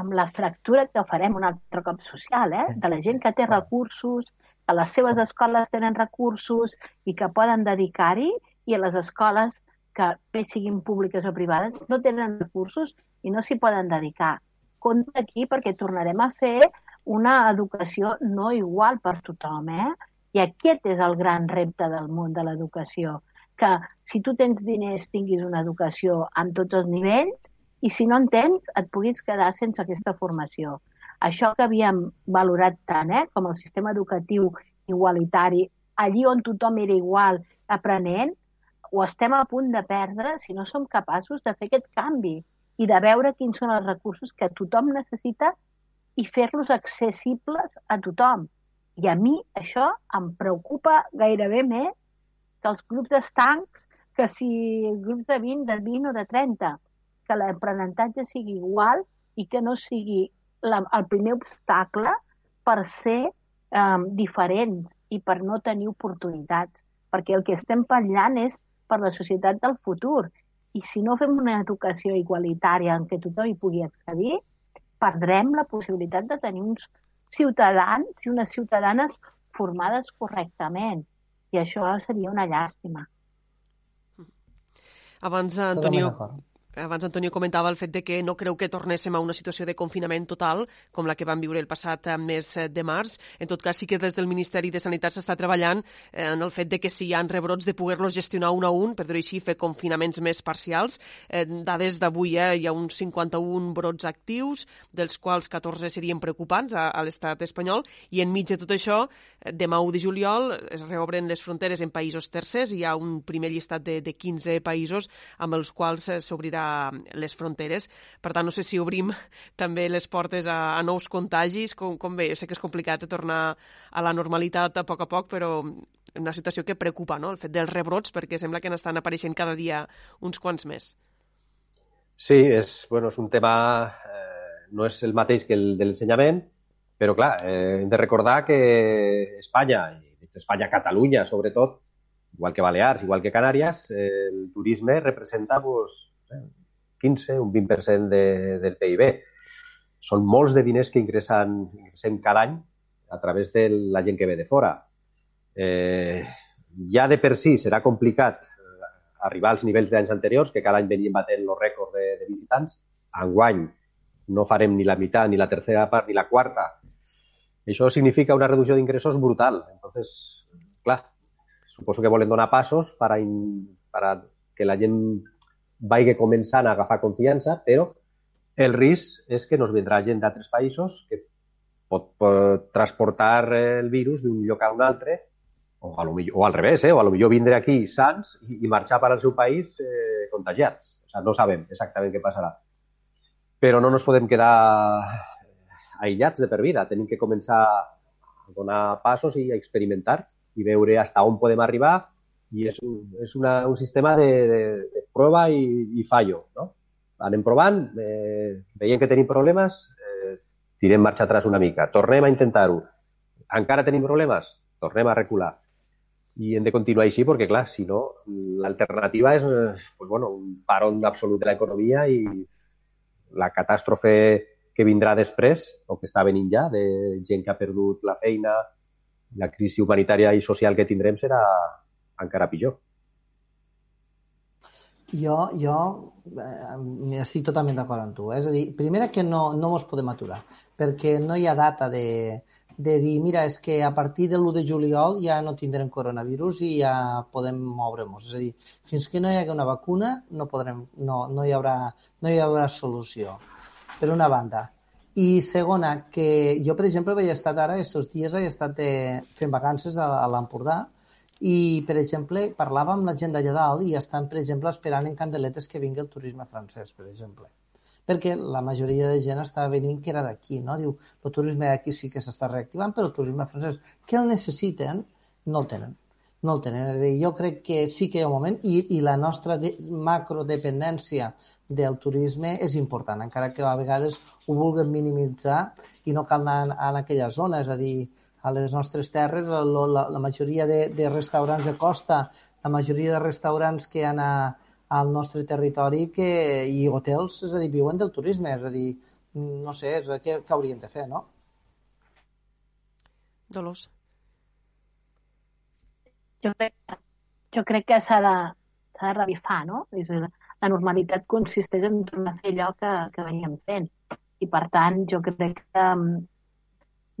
amb la fractura que farem un altre cop social, eh? de la gent que té recursos, que les seves escoles tenen recursos i que poden dedicar-hi, i a les escoles que, bé siguin públiques o privades, no tenen recursos i no s'hi poden dedicar. Compte aquí perquè tornarem a fer una educació no igual per tothom, eh? I aquest és el gran repte del món de l'educació, que si tu tens diners tinguis una educació amb tots els nivells i si no en tens et puguis quedar sense aquesta formació. Això que havíem valorat tant, eh, com el sistema educatiu igualitari, allí on tothom era igual aprenent, ho estem a punt de perdre si no som capaços de fer aquest canvi i de veure quins són els recursos que tothom necessita i fer-los accessibles a tothom. I a mi això em preocupa gairebé més que els grups d'estancs, que si grups de 20, de 20 o de 30, que l'aprenentatge sigui igual i que no sigui la, el primer obstacle per ser eh, diferents i per no tenir oportunitats. Perquè el que estem patllant és per la societat del futur. I si no fem una educació igualitària en què tothom hi pugui accedir, perdrem la possibilitat de tenir uns ciutadans i unes ciutadanes formades correctament. I això seria una llàstima. Abans, Antonio, abans Antonio comentava el fet de que no creu que tornéssim a una situació de confinament total, com la que vam viure el passat eh, mes eh, de març. En tot cas, sí que des del Ministeri de Sanitat s'està treballant eh, en el fet de que si hi ha rebrots de poder-los gestionar un a un, per dir així, fer confinaments més parcials. Dades d'avui eh, hi ha uns 51 brots actius, dels quals 14 serien preocupants a, a l'estat espanyol, i enmig de tot això, demà 1 de juliol es reobren les fronteres en països tercers, hi ha un primer llistat de, de 15 països amb els quals s'obrirà les fronteres. Per tant, no sé si obrim també les portes a, a nous contagis, com, com bé, sé que és complicat tornar a la normalitat a poc a poc, però una situació que preocupa, no?, el fet dels rebrots, perquè sembla que n'estan apareixent cada dia uns quants més. Sí, és, bueno, és un tema... Eh, no és el mateix que el de l'ensenyament, però, clar, eh, hem de recordar que Espanya, i Espanya, Catalunya, sobretot, igual que Balears, igual que Canàries, eh, el turisme representa pues, 15, un 20% de, del PIB. Són molts de diners que ingressen, ingressem cada any a través de la gent que ve de fora. Eh, ja de per si serà complicat eh, arribar als nivells d'anys anteriors, que cada any veníem batent el rècord de, de visitants. Enguany no farem ni la meitat, ni la tercera part, ni la quarta. Això significa una reducció d'ingressos brutal. Entonces, clar, suposo que volen donar passos per a, per a que la gent vagi començant a agafar confiança, però el risc és que nos vindrà gent d'altres països que pot, pot transportar el virus d'un lloc a un altre o, a lo millor, o al revés, eh? o a lo millor vindre aquí sants i, i marxar per al seu país eh, contagiats. O sigui, no sabem exactament què passarà. Però no ens podem quedar aïllats de per vida. Tenim que començar a donar passos i a experimentar i veure fins on podem arribar i és un, és una, un sistema de, de, de prova i, i fallo. No? Anem provant, eh, veiem que tenim problemes, eh, tirem marxa atrás una mica, tornem a intentar-ho. Encara tenim problemes? Tornem a recular. I hem de continuar així perquè, clar, si no, l'alternativa és pues, bueno, un paron absolut de l'economia i la catàstrofe que vindrà després, o que està venint ja, de gent que ha perdut la feina, la crisi humanitària i social que tindrem serà, encara pitjor. Jo, jo eh, estic totalment d'acord amb tu. Eh? És a dir, primera que no, no ens podem aturar, perquè no hi ha data de, de dir, mira, és que a partir de l'1 de juliol ja no tindrem coronavirus i ja podem moure-nos. És a dir, fins que no hi hagi una vacuna no, podrem, no, no, hi haurà, no hi haurà solució, per una banda. I segona, que jo, per exemple, vaig estar ara, aquests dies, he estat de, fent vacances a, a l'Empordà i, per exemple, parlava amb la gent d'allà dalt i estan, per exemple, esperant en candeletes que vingui el turisme francès, per exemple perquè la majoria de gent estava venint que era d'aquí, no? Diu, el turisme d'aquí sí que s'està reactivant, però el turisme francès, que el necessiten, no el tenen. No el tenen. Jo crec que sí que hi ha un moment i, i la nostra de, macrodependència del turisme és important, encara que a vegades ho vulguem minimitzar i no cal anar a, a aquella zona, és a dir, a les nostres terres, la, la, la majoria de, de restaurants de costa, la majoria de restaurants que hi ha a, al nostre territori que, i hotels, és a dir, viuen del turisme, és a dir, no sé, és, què, què hauríem de fer, no? Dolors. Jo crec, jo crec que s'ha de, de revifar, no? És, la normalitat consisteix en tornar a fer allò que, que veníem fent. I, per tant, jo crec que um,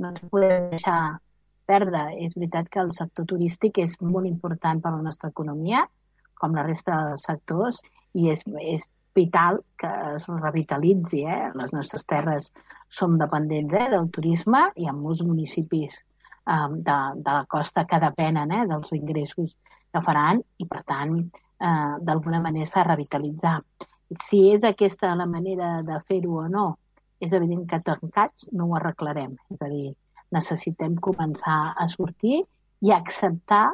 no ens podem deixar perdre. És veritat que el sector turístic és molt important per a la nostra economia, com la resta dels sectors i és, és vital que es revitalitzi. Eh? Les nostres terres som dependents eh, del turisme i en molts municipis eh, de, de la costa que depenen eh, dels ingressos que faran i, per tant, d'alguna manera s'ha revitalitzar. Si és aquesta la manera de fer-ho o no, és evident que tancats no ho arreglarem. És a dir, necessitem començar a sortir i acceptar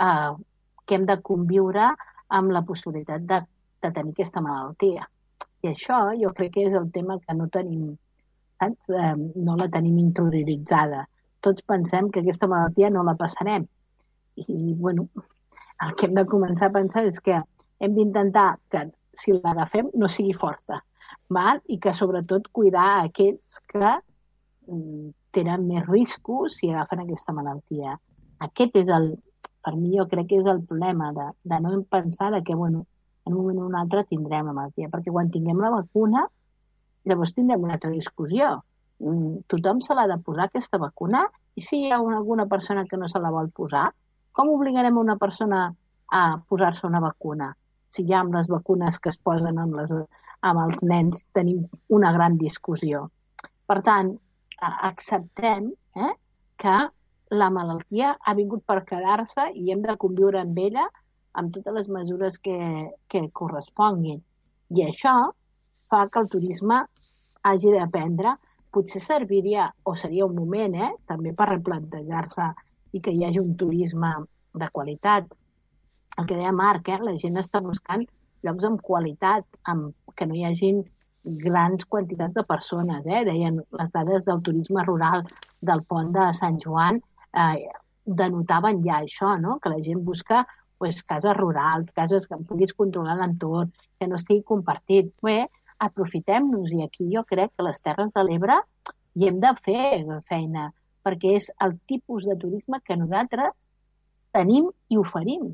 eh, que hem de conviure amb la possibilitat de, de tenir aquesta malaltia. I això jo crec que és el tema que no tenim, saps? Eh, no la tenim interioritzada. Tots pensem que aquesta malaltia no la passarem. I, bueno, el que hem de començar a pensar és que hem d'intentar que si l'agafem no sigui forta, val? i que sobretot cuidar aquells que mm, tenen més riscos si agafen aquesta malaltia. Aquest és el, per mi jo crec que és el problema de, de no pensar que, bueno, en un moment o un altre tindrem la malaltia, perquè quan tinguem la vacuna, llavors tindrem una altra discussió. Mm, tothom se l'ha de posar aquesta vacuna i si hi ha una, alguna persona que no se la vol posar, com obligarem una persona a posar-se una vacuna? Si ja amb les vacunes que es posen amb, les, amb els nens tenim una gran discussió. Per tant, acceptem eh, que la malaltia ha vingut per quedar-se i hem de conviure amb ella amb totes les mesures que, que corresponguin. I això fa que el turisme hagi d'aprendre, potser serviria, o seria un moment, eh, també per replantejar-se i que hi hagi un turisme de qualitat. El que deia Marc, eh, la gent està buscant llocs amb qualitat, amb, que no hi hagin grans quantitats de persones. Eh? Deien les dades del turisme rural del pont de Sant Joan eh, denotaven ja això, no? que la gent busca pues, cases rurals, cases que puguis controlar l'entorn, que no estigui compartit. Bé, aprofitem-nos i aquí jo crec que les Terres de l'Ebre hi hem de fer feina, perquè és el tipus de turisme que nosaltres tenim i oferim.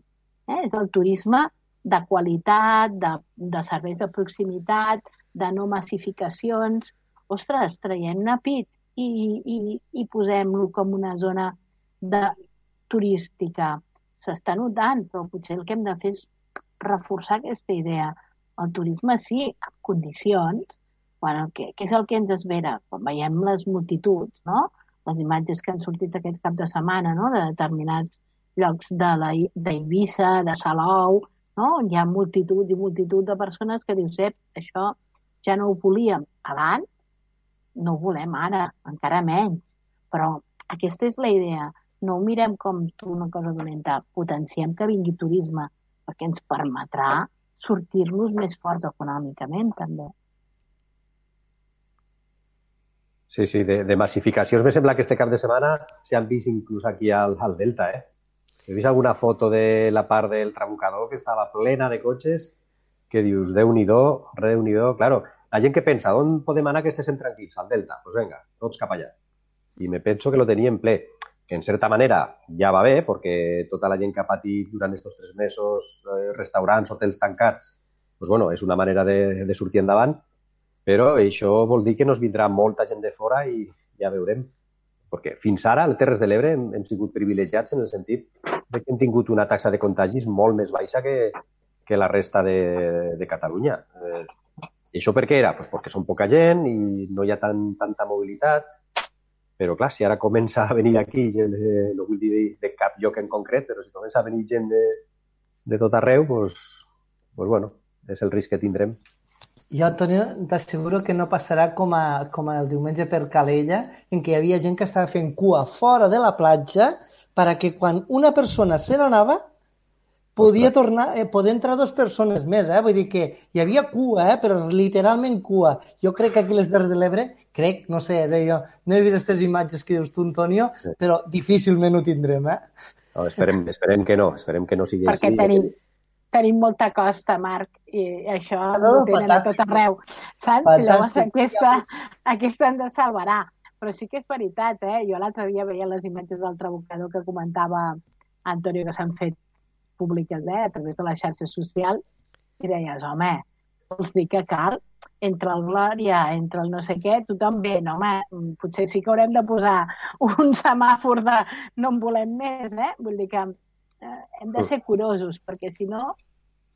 Eh? És el turisme de qualitat, de, de serveis de proximitat, de no massificacions. Ostres, traiem-ne pit i, i, i posem-lo com una zona de turística s'està notant, però potser el que hem de fer és reforçar aquesta idea. El turisme sí, amb condicions, bueno, què, què és el que ens espera? Quan veiem les multituds, no? Les imatges que han sortit aquest cap de setmana no? de determinats llocs d'Eivissa, de, de Salou, no? on hi ha multitud i multitud de persones que dius, eh, això ja no ho volíem abans, no ho volem ara, encara menys. Però aquesta és la idea no ho mirem com una cosa dolenta, potenciem que vingui turisme, perquè ens permetrà sortir-nos més forts econòmicament, també. Sí, sí, de, de massificacions me sembla que este cap de setmana s'han vist inclús aquí al, al Delta, eh? He vist alguna foto de la part del trabucador que estava plena de cotxes que dius, Déu-n'hi-do, Déu-n'hi-do. Claro, la gent que pensa, on podem anar que estiguem tranquils? Al Delta. Doncs pues venga, tots cap allà. I me penso que lo tenien ple que en certa manera ja va bé, perquè tota la gent que ha patit durant aquests tres mesos eh, restaurants, hotels tancats, doncs, bueno, és una manera de, de sortir endavant, però això vol dir que nos vindrà molta gent de fora i ja veurem. perquè fins ara, al Terres de l'Ebre, hem, hem sigut privilegiats en el sentit de que hem tingut una taxa de contagis molt més baixa que, que la resta de, de Catalunya. Eh, I això per què era? Pues perquè som poca gent i no hi ha tan, tanta mobilitat, però clar, si ara comença a venir aquí gent, de, no vull dir de cap lloc en concret, però si comença a venir gent de, de tot arreu, pues, pues bueno, és el risc que tindrem. Jo, Antonio, t'asseguro que no passarà com, a, com el diumenge per Calella, en què hi havia gent que estava fent cua fora de la platja perquè quan una persona se n'anava podia tornar, eh, poder entrar dues persones més, eh? Vull dir que hi havia cua, eh? Però literalment cua. Jo crec que aquí les Terres de l'Ebre, crec, no sé, jo, no he vist aquestes imatges que dius tu, Antonio, sí. però difícilment ho tindrem, eh? No, esperem, esperem que no, esperem que no sigui Perquè així. tenim, tenim molta costa, Marc, i això Ah, no, ho tenen a tot arreu, saps? I llavors aquesta, aquesta ens salvarà. Però sí que és veritat, eh? Jo l'altre dia veia les imatges del trabucador que comentava Antonio, que s'han fet públiques eh, a través de les xarxes socials, i deies, home, vols dir que cal? Entre el Glòria, entre el no sé què, tothom ve, no, home, mm, potser sí que haurem de posar un semàfor de no en volem més, eh? Vull dir que eh, hem de ser curosos, perquè si no mm,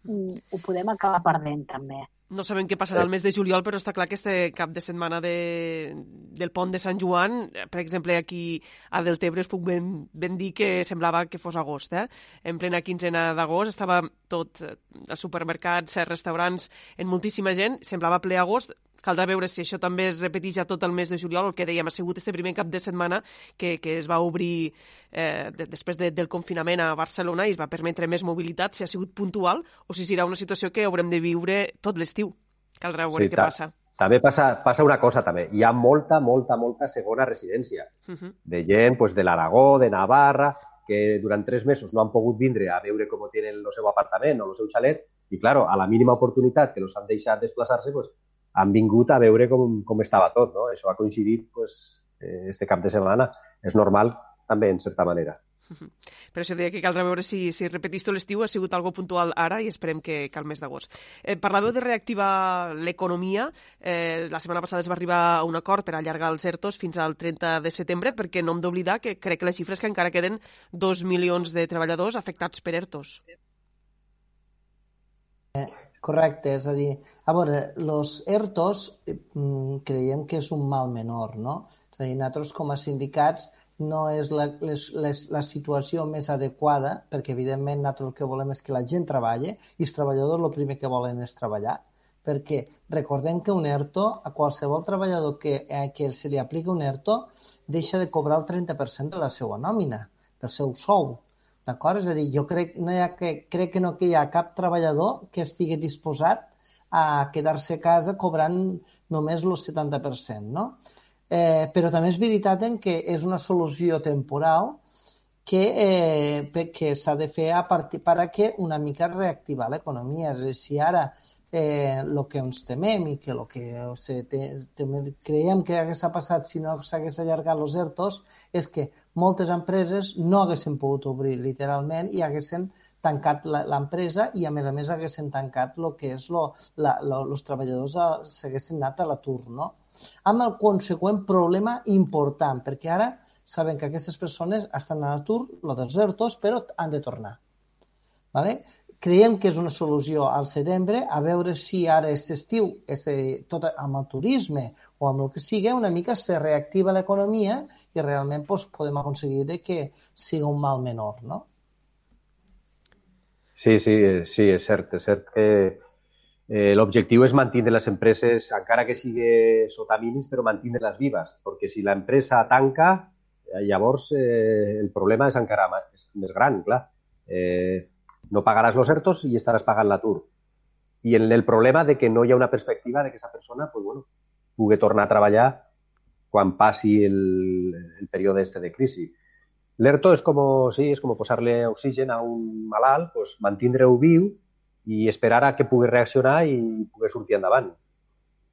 ho podem acabar perdent, també. No sabem què passarà el mes de juliol, però està clar que este cap de setmana de, del pont de Sant Joan, eh, per exemple, aquí a Deltebre es puc ben, ben dir que semblava que fos agost. Eh? En plena quinzena d'agost estava tot, eh, els supermercats, els restaurants, en moltíssima gent, semblava ple agost, caldrà veure si això també es repeteix a tot el mes de juliol, el que dèiem, ha sigut este primer cap de setmana que, que es va obrir eh, de, després de, del confinament a Barcelona i es va permetre més mobilitat, si ha sigut puntual o si serà una situació que haurem de viure tot l'estiu. Caldrà veure què ta- passa. També passa, passa una cosa, també. Hi ha molta, molta, molta segona residència Uh -huh. de gent pues, de l'Aragó, de Navarra, que durant tres mesos no han pogut vindre a veure com tenen el seu apartament o el seu xalet, i, claro, a la mínima oportunitat que els han deixat desplaçar-se, pues, han vingut a veure com, com estava tot, no? Això ha coincidit pues, eh, este cap de setmana. És normal, també, en certa manera. Per això deia que caldrà veure si, si repetís tot l'estiu, ha sigut algo puntual ara i esperem que, que al mes d'agost. Eh, parlàveu de reactivar l'economia. Eh, la setmana passada es va arribar a un acord per allargar els ERTOs fins al 30 de setembre, perquè no hem d'oblidar que crec que les xifres que encara queden dos milions de treballadors afectats per ERTOs. Correcte, és a dir, a veure, els ERTOs eh, mm, creiem que és un mal menor, no? És a dir, nosaltres com a sindicats no és la, les, les, la situació més adequada, perquè evidentment nosaltres el que volem és que la gent treballi i els treballadors el primer que volen és treballar, perquè recordem que un ERTO, a qualsevol treballador que, eh, que se li aplica un ERTO, deixa de cobrar el 30% de la seva nòmina, del seu sou. D'acord? És a dir, jo crec, no hi ha que, crec que no que hi ha cap treballador que estigui disposat a quedar-se a casa cobrant només el 70%, no? Eh, però també és veritat en que és una solució temporal que, eh, que s'ha de fer a partir per a que una mica reactivar l'economia. És a dir, si ara eh, que ens temem i que el que se te, te, creiem que hagués passat si no s'hagués allargat els ERTOs és que moltes empreses no haguessin pogut obrir literalment i haguessin tancat l'empresa i a més a més haguessin tancat el que és els treballadors a- s'haguessin anat a l'atur, no? Amb el conseqüent problema important, perquè ara saben que aquestes persones estan a l'atur, lo dels ERTOs, però han de tornar. Vale? Creiem que és una solució al setembre, a veure si ara aquest estiu, este, tot amb el turisme o amb el que sigui, una mica se reactiva l'economia i realment pues, podem aconseguir de que siga un mal menor, no? Sí, sí, sí, és cert. És cert que eh, l'objectiu és mantenir les empreses, encara que sigui sota mínims, però mantenir-les vives, perquè si l'empresa tanca, eh, llavors eh, el problema és encara ma- és més gran, clar. Eh, no pagaràs els ERTOs i estaràs pagant l'atur. I el, el problema de que no hi ha una perspectiva de que aquesta persona pues, bueno, pugui tornar a treballar quan passi el, el període este de crisi. L'ERTO és com, sí, és com posar-li oxigen a un malalt, pues, mantindre-ho viu i esperar a que pugui reaccionar i pugui sortir endavant.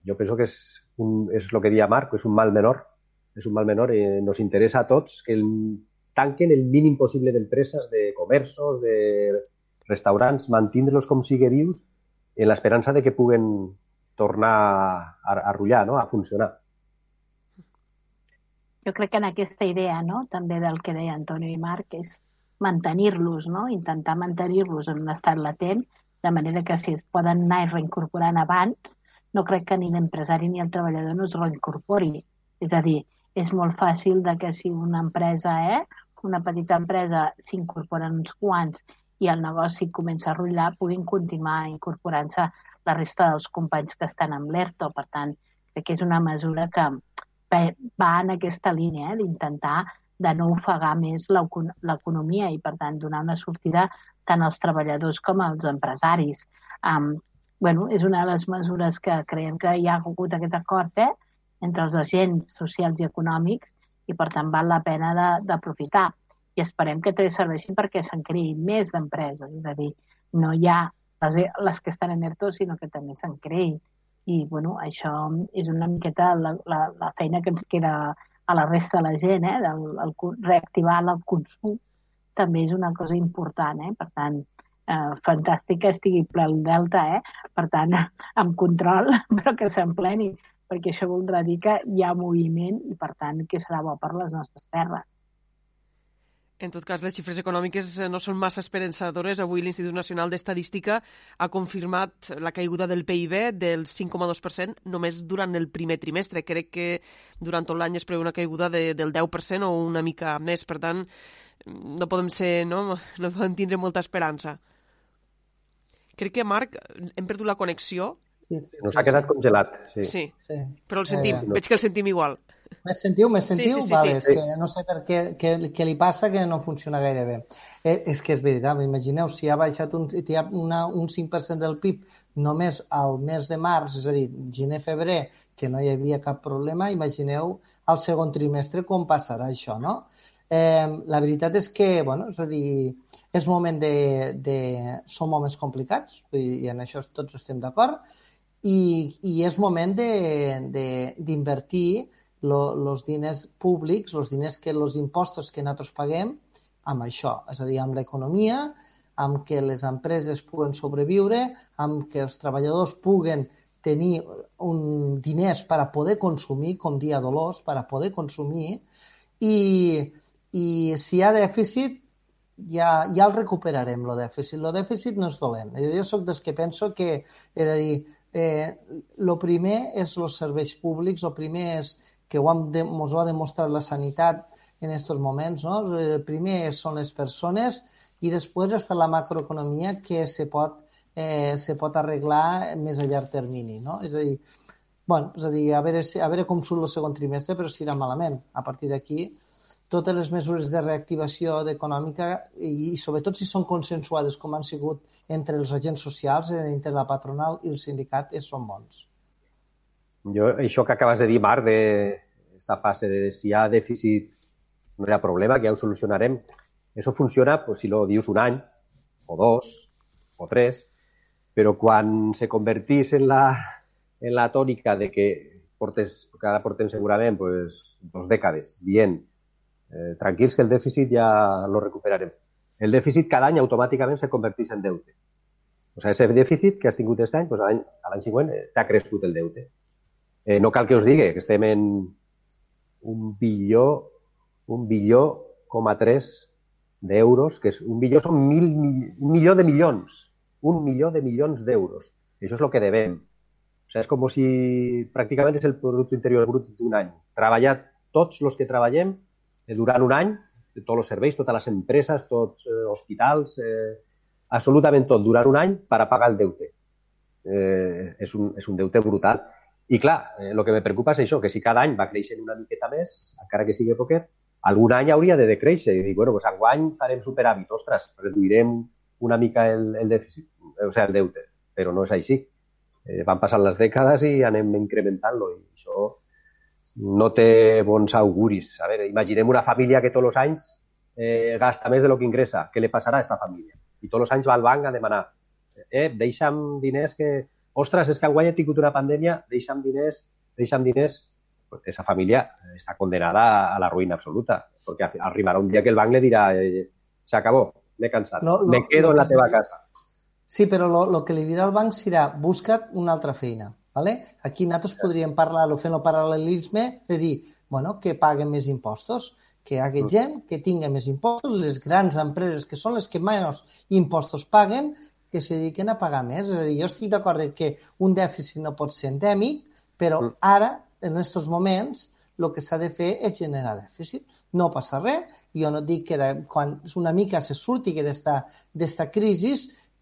Jo penso que és, un, és el que deia Marc, és un mal menor. És un mal menor i nos interessa a tots que el, tanquen el mínim possible d'empreses, de comerços, de restaurants, mantindre-los com sigui vius en l'esperança de que puguen tornar a, a rullar, no? a funcionar. Jo crec que en aquesta idea, no?, també del que deia Antonio i Marc, és mantenir-los, no?, intentar mantenir-los en un estat latent, de manera que si es poden anar reincorporant abans, no crec que ni l'empresari ni el treballador no es reincorpori. És a dir, és molt fàcil de que si una empresa, eh, una petita empresa s'incorporen uns quants i el negoci comença a rotllar, puguin continuar incorporant-se la resta dels companys que estan amb l'ERTO. Per tant, crec que és una mesura que va en aquesta línia, eh, d'intentar de no ofegar més l'economia i, per tant, donar una sortida tant als treballadors com als empresaris. Um, bueno, és una de les mesures que creiem que hi ha hagut aquest acord eh, entre els agents socials i econòmics i, per tant, val la pena d'aprofitar. I esperem que també serveixin perquè se'n creïn més d'empreses. És a dir, no hi ha les, les que estan en ERTO, sinó que també se'n creïn. I, bueno, això és una miqueta la, la, la feina que ens queda a la resta de la gent, eh? Del, el, reactivar el consum també és una cosa important, eh? Per tant, eh, fantàstic que estigui ple el delta, eh? Per tant, amb control, però que s'empleni, perquè això voldrà dir que hi ha moviment i, per tant, que serà bo per les nostres terres. En tot cas, les xifres econòmiques eh, no són massa esperançadores. Avui l'Institut Nacional d'Estadística ha confirmat la caiguda del PIB del 5,2% només durant el primer trimestre. Crec que durant tot l'any es preveu una caiguda de, del 10% o una mica més. Per tant, no podem ser, no? no podem tindre molta esperança. Crec que, Marc, hem perdut la connexió. Sí, sí, Nos ha quedat congelat, sí. Sí, sí. però el sentim. Eh, Veig que el sentim igual. Me sentiu? Me sentiu? Sí, sí, sí, vale, sí. És que no sé per què, què, què li passa que no funciona gaire bé. Eh, és que és veritat, imagineu, si ha baixat un, hi ha una, un 5% del PIB només al mes de març, és a dir, gener-febrer, que no hi havia cap problema, imagineu al segon trimestre com passarà això, no? Eh, la veritat és que, bueno, és a dir, és moment de... de són moments complicats, i en això tots estem d'acord, i, i és moment d'invertir els diners públics, els diners que els impostos que nosaltres paguem, amb això, és a dir, amb l'economia, amb que les empreses puguen sobreviure, amb que els treballadors puguen tenir un diners per a poder consumir, com dia Dolors, per a poder consumir, i, i si hi ha dèficit, ja, ja el recuperarem, el dèficit. El dèficit no és dolent. Jo, sóc dels que penso que, he de dir, eh, el primer és els serveis públics, el primer és que ho hem de, ho ha demostrat la sanitat en aquests moments. No? El primer són les persones i després està la macroeconomia que se pot, eh, se pot arreglar més a llarg termini. No? És a dir, bueno, és a dir, a veure, a veure com surt el segon trimestre, però si malament. A partir d'aquí, totes les mesures de reactivació econòmica i, i sobretot si són consensuades com han sigut entre els agents socials, entre la patronal i el sindicat, és, són bons. Jo, això que acabes de dir, Marc, d'esta fase de si hi ha dèficit no hi ha problema, que ja ho solucionarem. Això funciona pues, si lo dius un any, o dos, o tres, però quan se convertís en la, en la tònica de que portes, que ara portem segurament pues, dos dècades dient eh, tranquils que el dèficit ja lo recuperarem. El dèficit cada any automàticament se converteix en deute. O sigui, ese dèficit que has tingut aquest any, a l'any següent eh, t'ha crescut el deute. Eh, no cal que us digui que estem en un bilió, un bilió coma tres d'euros, que és un bilió són mil, un milió de milions, un milió de milions d'euros. Això és el que devem. O sigui, és com si pràcticament és el producte interior brut d'un any. Treballar tots els que treballem eh, durant un any, tots els serveis, totes les empreses, tots eh, hospitals, eh, absolutament tot durant un any per a pagar el deute. Eh, és, un, és un deute brutal. I clar, eh, el que me preocupa és això, que si cada any va creixent una miqueta més, encara que sigui poquet, algun any hauria de decréixer i dir, bueno, doncs enguany farem superàvit, ostres, reduirem una mica el, el dèficit, o sigui, el deute, però no és així. Eh, van passant les dècades i anem incrementant-lo i això no té bons auguris. A veure, imaginem una família que tots els anys eh, gasta més de lo que ingressa. Què li passarà a aquesta família? I tots els anys va al banc a demanar eh, deixa'm diners que ostres, és que enguany he tingut una pandèmia, deixa'm diners, deixa'm diners, esa família està condenada a la ruïna absoluta, perquè arribarà un dia que el banc le dirà eh, s'acabó, m'he cansat, no, no, me quedo no, en la teva casa. Sí, però el que li dirà el banc serà busca't una altra feina. ¿Vale? Aquí nosaltres podríem parlar, o fent el paral·lelisme, de dir, bueno, que paguen més impostos, que hagi gent que tingui més impostos, les grans empreses, que són les que menys impostos paguen, que se dediquen a pagar més. És a dir, jo estic d'acord que un dèficit no pot ser endèmic, però ara, en aquests moments, el que s'ha de fer és generar dèficit. No passa res, jo no dic que de, quan una mica se surti d'esta crisi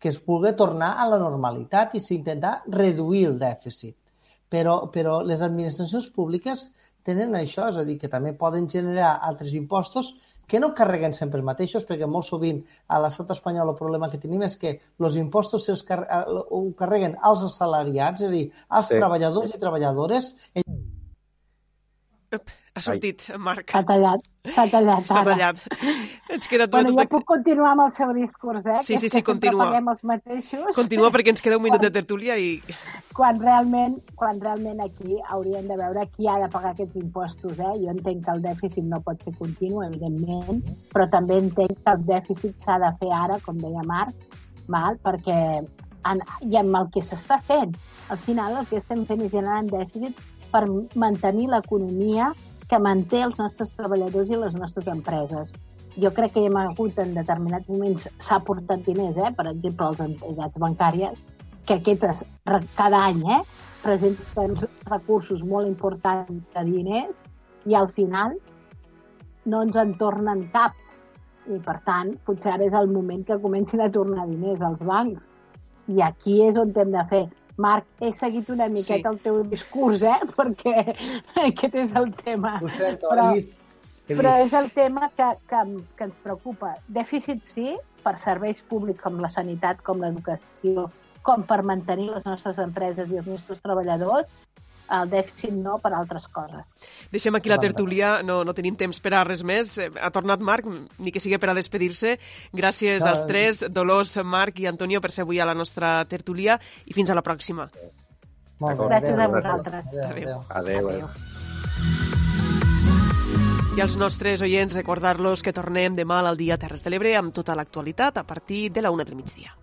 que es pugui tornar a la normalitat i s'intentar reduir el dèficit. Però, però les administracions públiques tenen això, és a dir, que també poden generar altres impostos que no carreguen sempre els mateixos, perquè molt sovint a l'estat espanyol el problema que tenim és que els impostos se'ls car ho carreguen als assalariats, és a dir, als sí. treballadors i treballadores. Up, ha sortit, Ai. Marc. S'ha tallat, s'ha tallat. S'ha tallat. Ens queda tot... Bueno, jo puc continuar amb el seu discurs, eh? Sí, sí, sí, que continua. els mateixos. Continua perquè ens queda un minut de tertúlia i... Quan realment, quan realment aquí hauríem de veure qui ha de pagar aquests impostos, eh? Jo entenc que el dèficit no pot ser continu, evidentment, però també entenc que el dèficit s'ha de fer ara, com deia Marc, mal, perquè en, i amb el que s'està fent, al final el que estem fent és generant dèficit per mantenir l'economia que manté els nostres treballadors i les nostres empreses. Jo crec que hem hagut en determinats moments, s'ha portat diners, eh? per exemple, les entitats bancàries, que aquestes cada any eh, presenten recursos molt importants de diners i al final no ens en tornen cap. I, per tant, potser ara és el moment que comencin a tornar diners als bancs. I aquí és on hem de fer Marc, he seguit una miqueta sí. el teu discurs, eh? perquè aquest és el tema. Ho sento, però, vist. Però és el tema que, que, que ens preocupa. Dèficit sí, per serveis públics com la sanitat, com l'educació, com per mantenir les nostres empreses i els nostres treballadors, el dèficit no per altres coses. Deixem aquí la tertúlia, no, no tenim temps per a res més. Ha tornat Marc, ni que sigui per a despedir-se. Gràcies no, als tres, Dolors, Marc i Antonio, per ser avui a la nostra tertúlia i fins a la pròxima. Molt Gràcies a vosaltres. Adéu. Adéu. Adéu. I als nostres oients recordar-los que tornem demà al dia Terres de l'Ebre amb tota l'actualitat a partir de la una del migdia.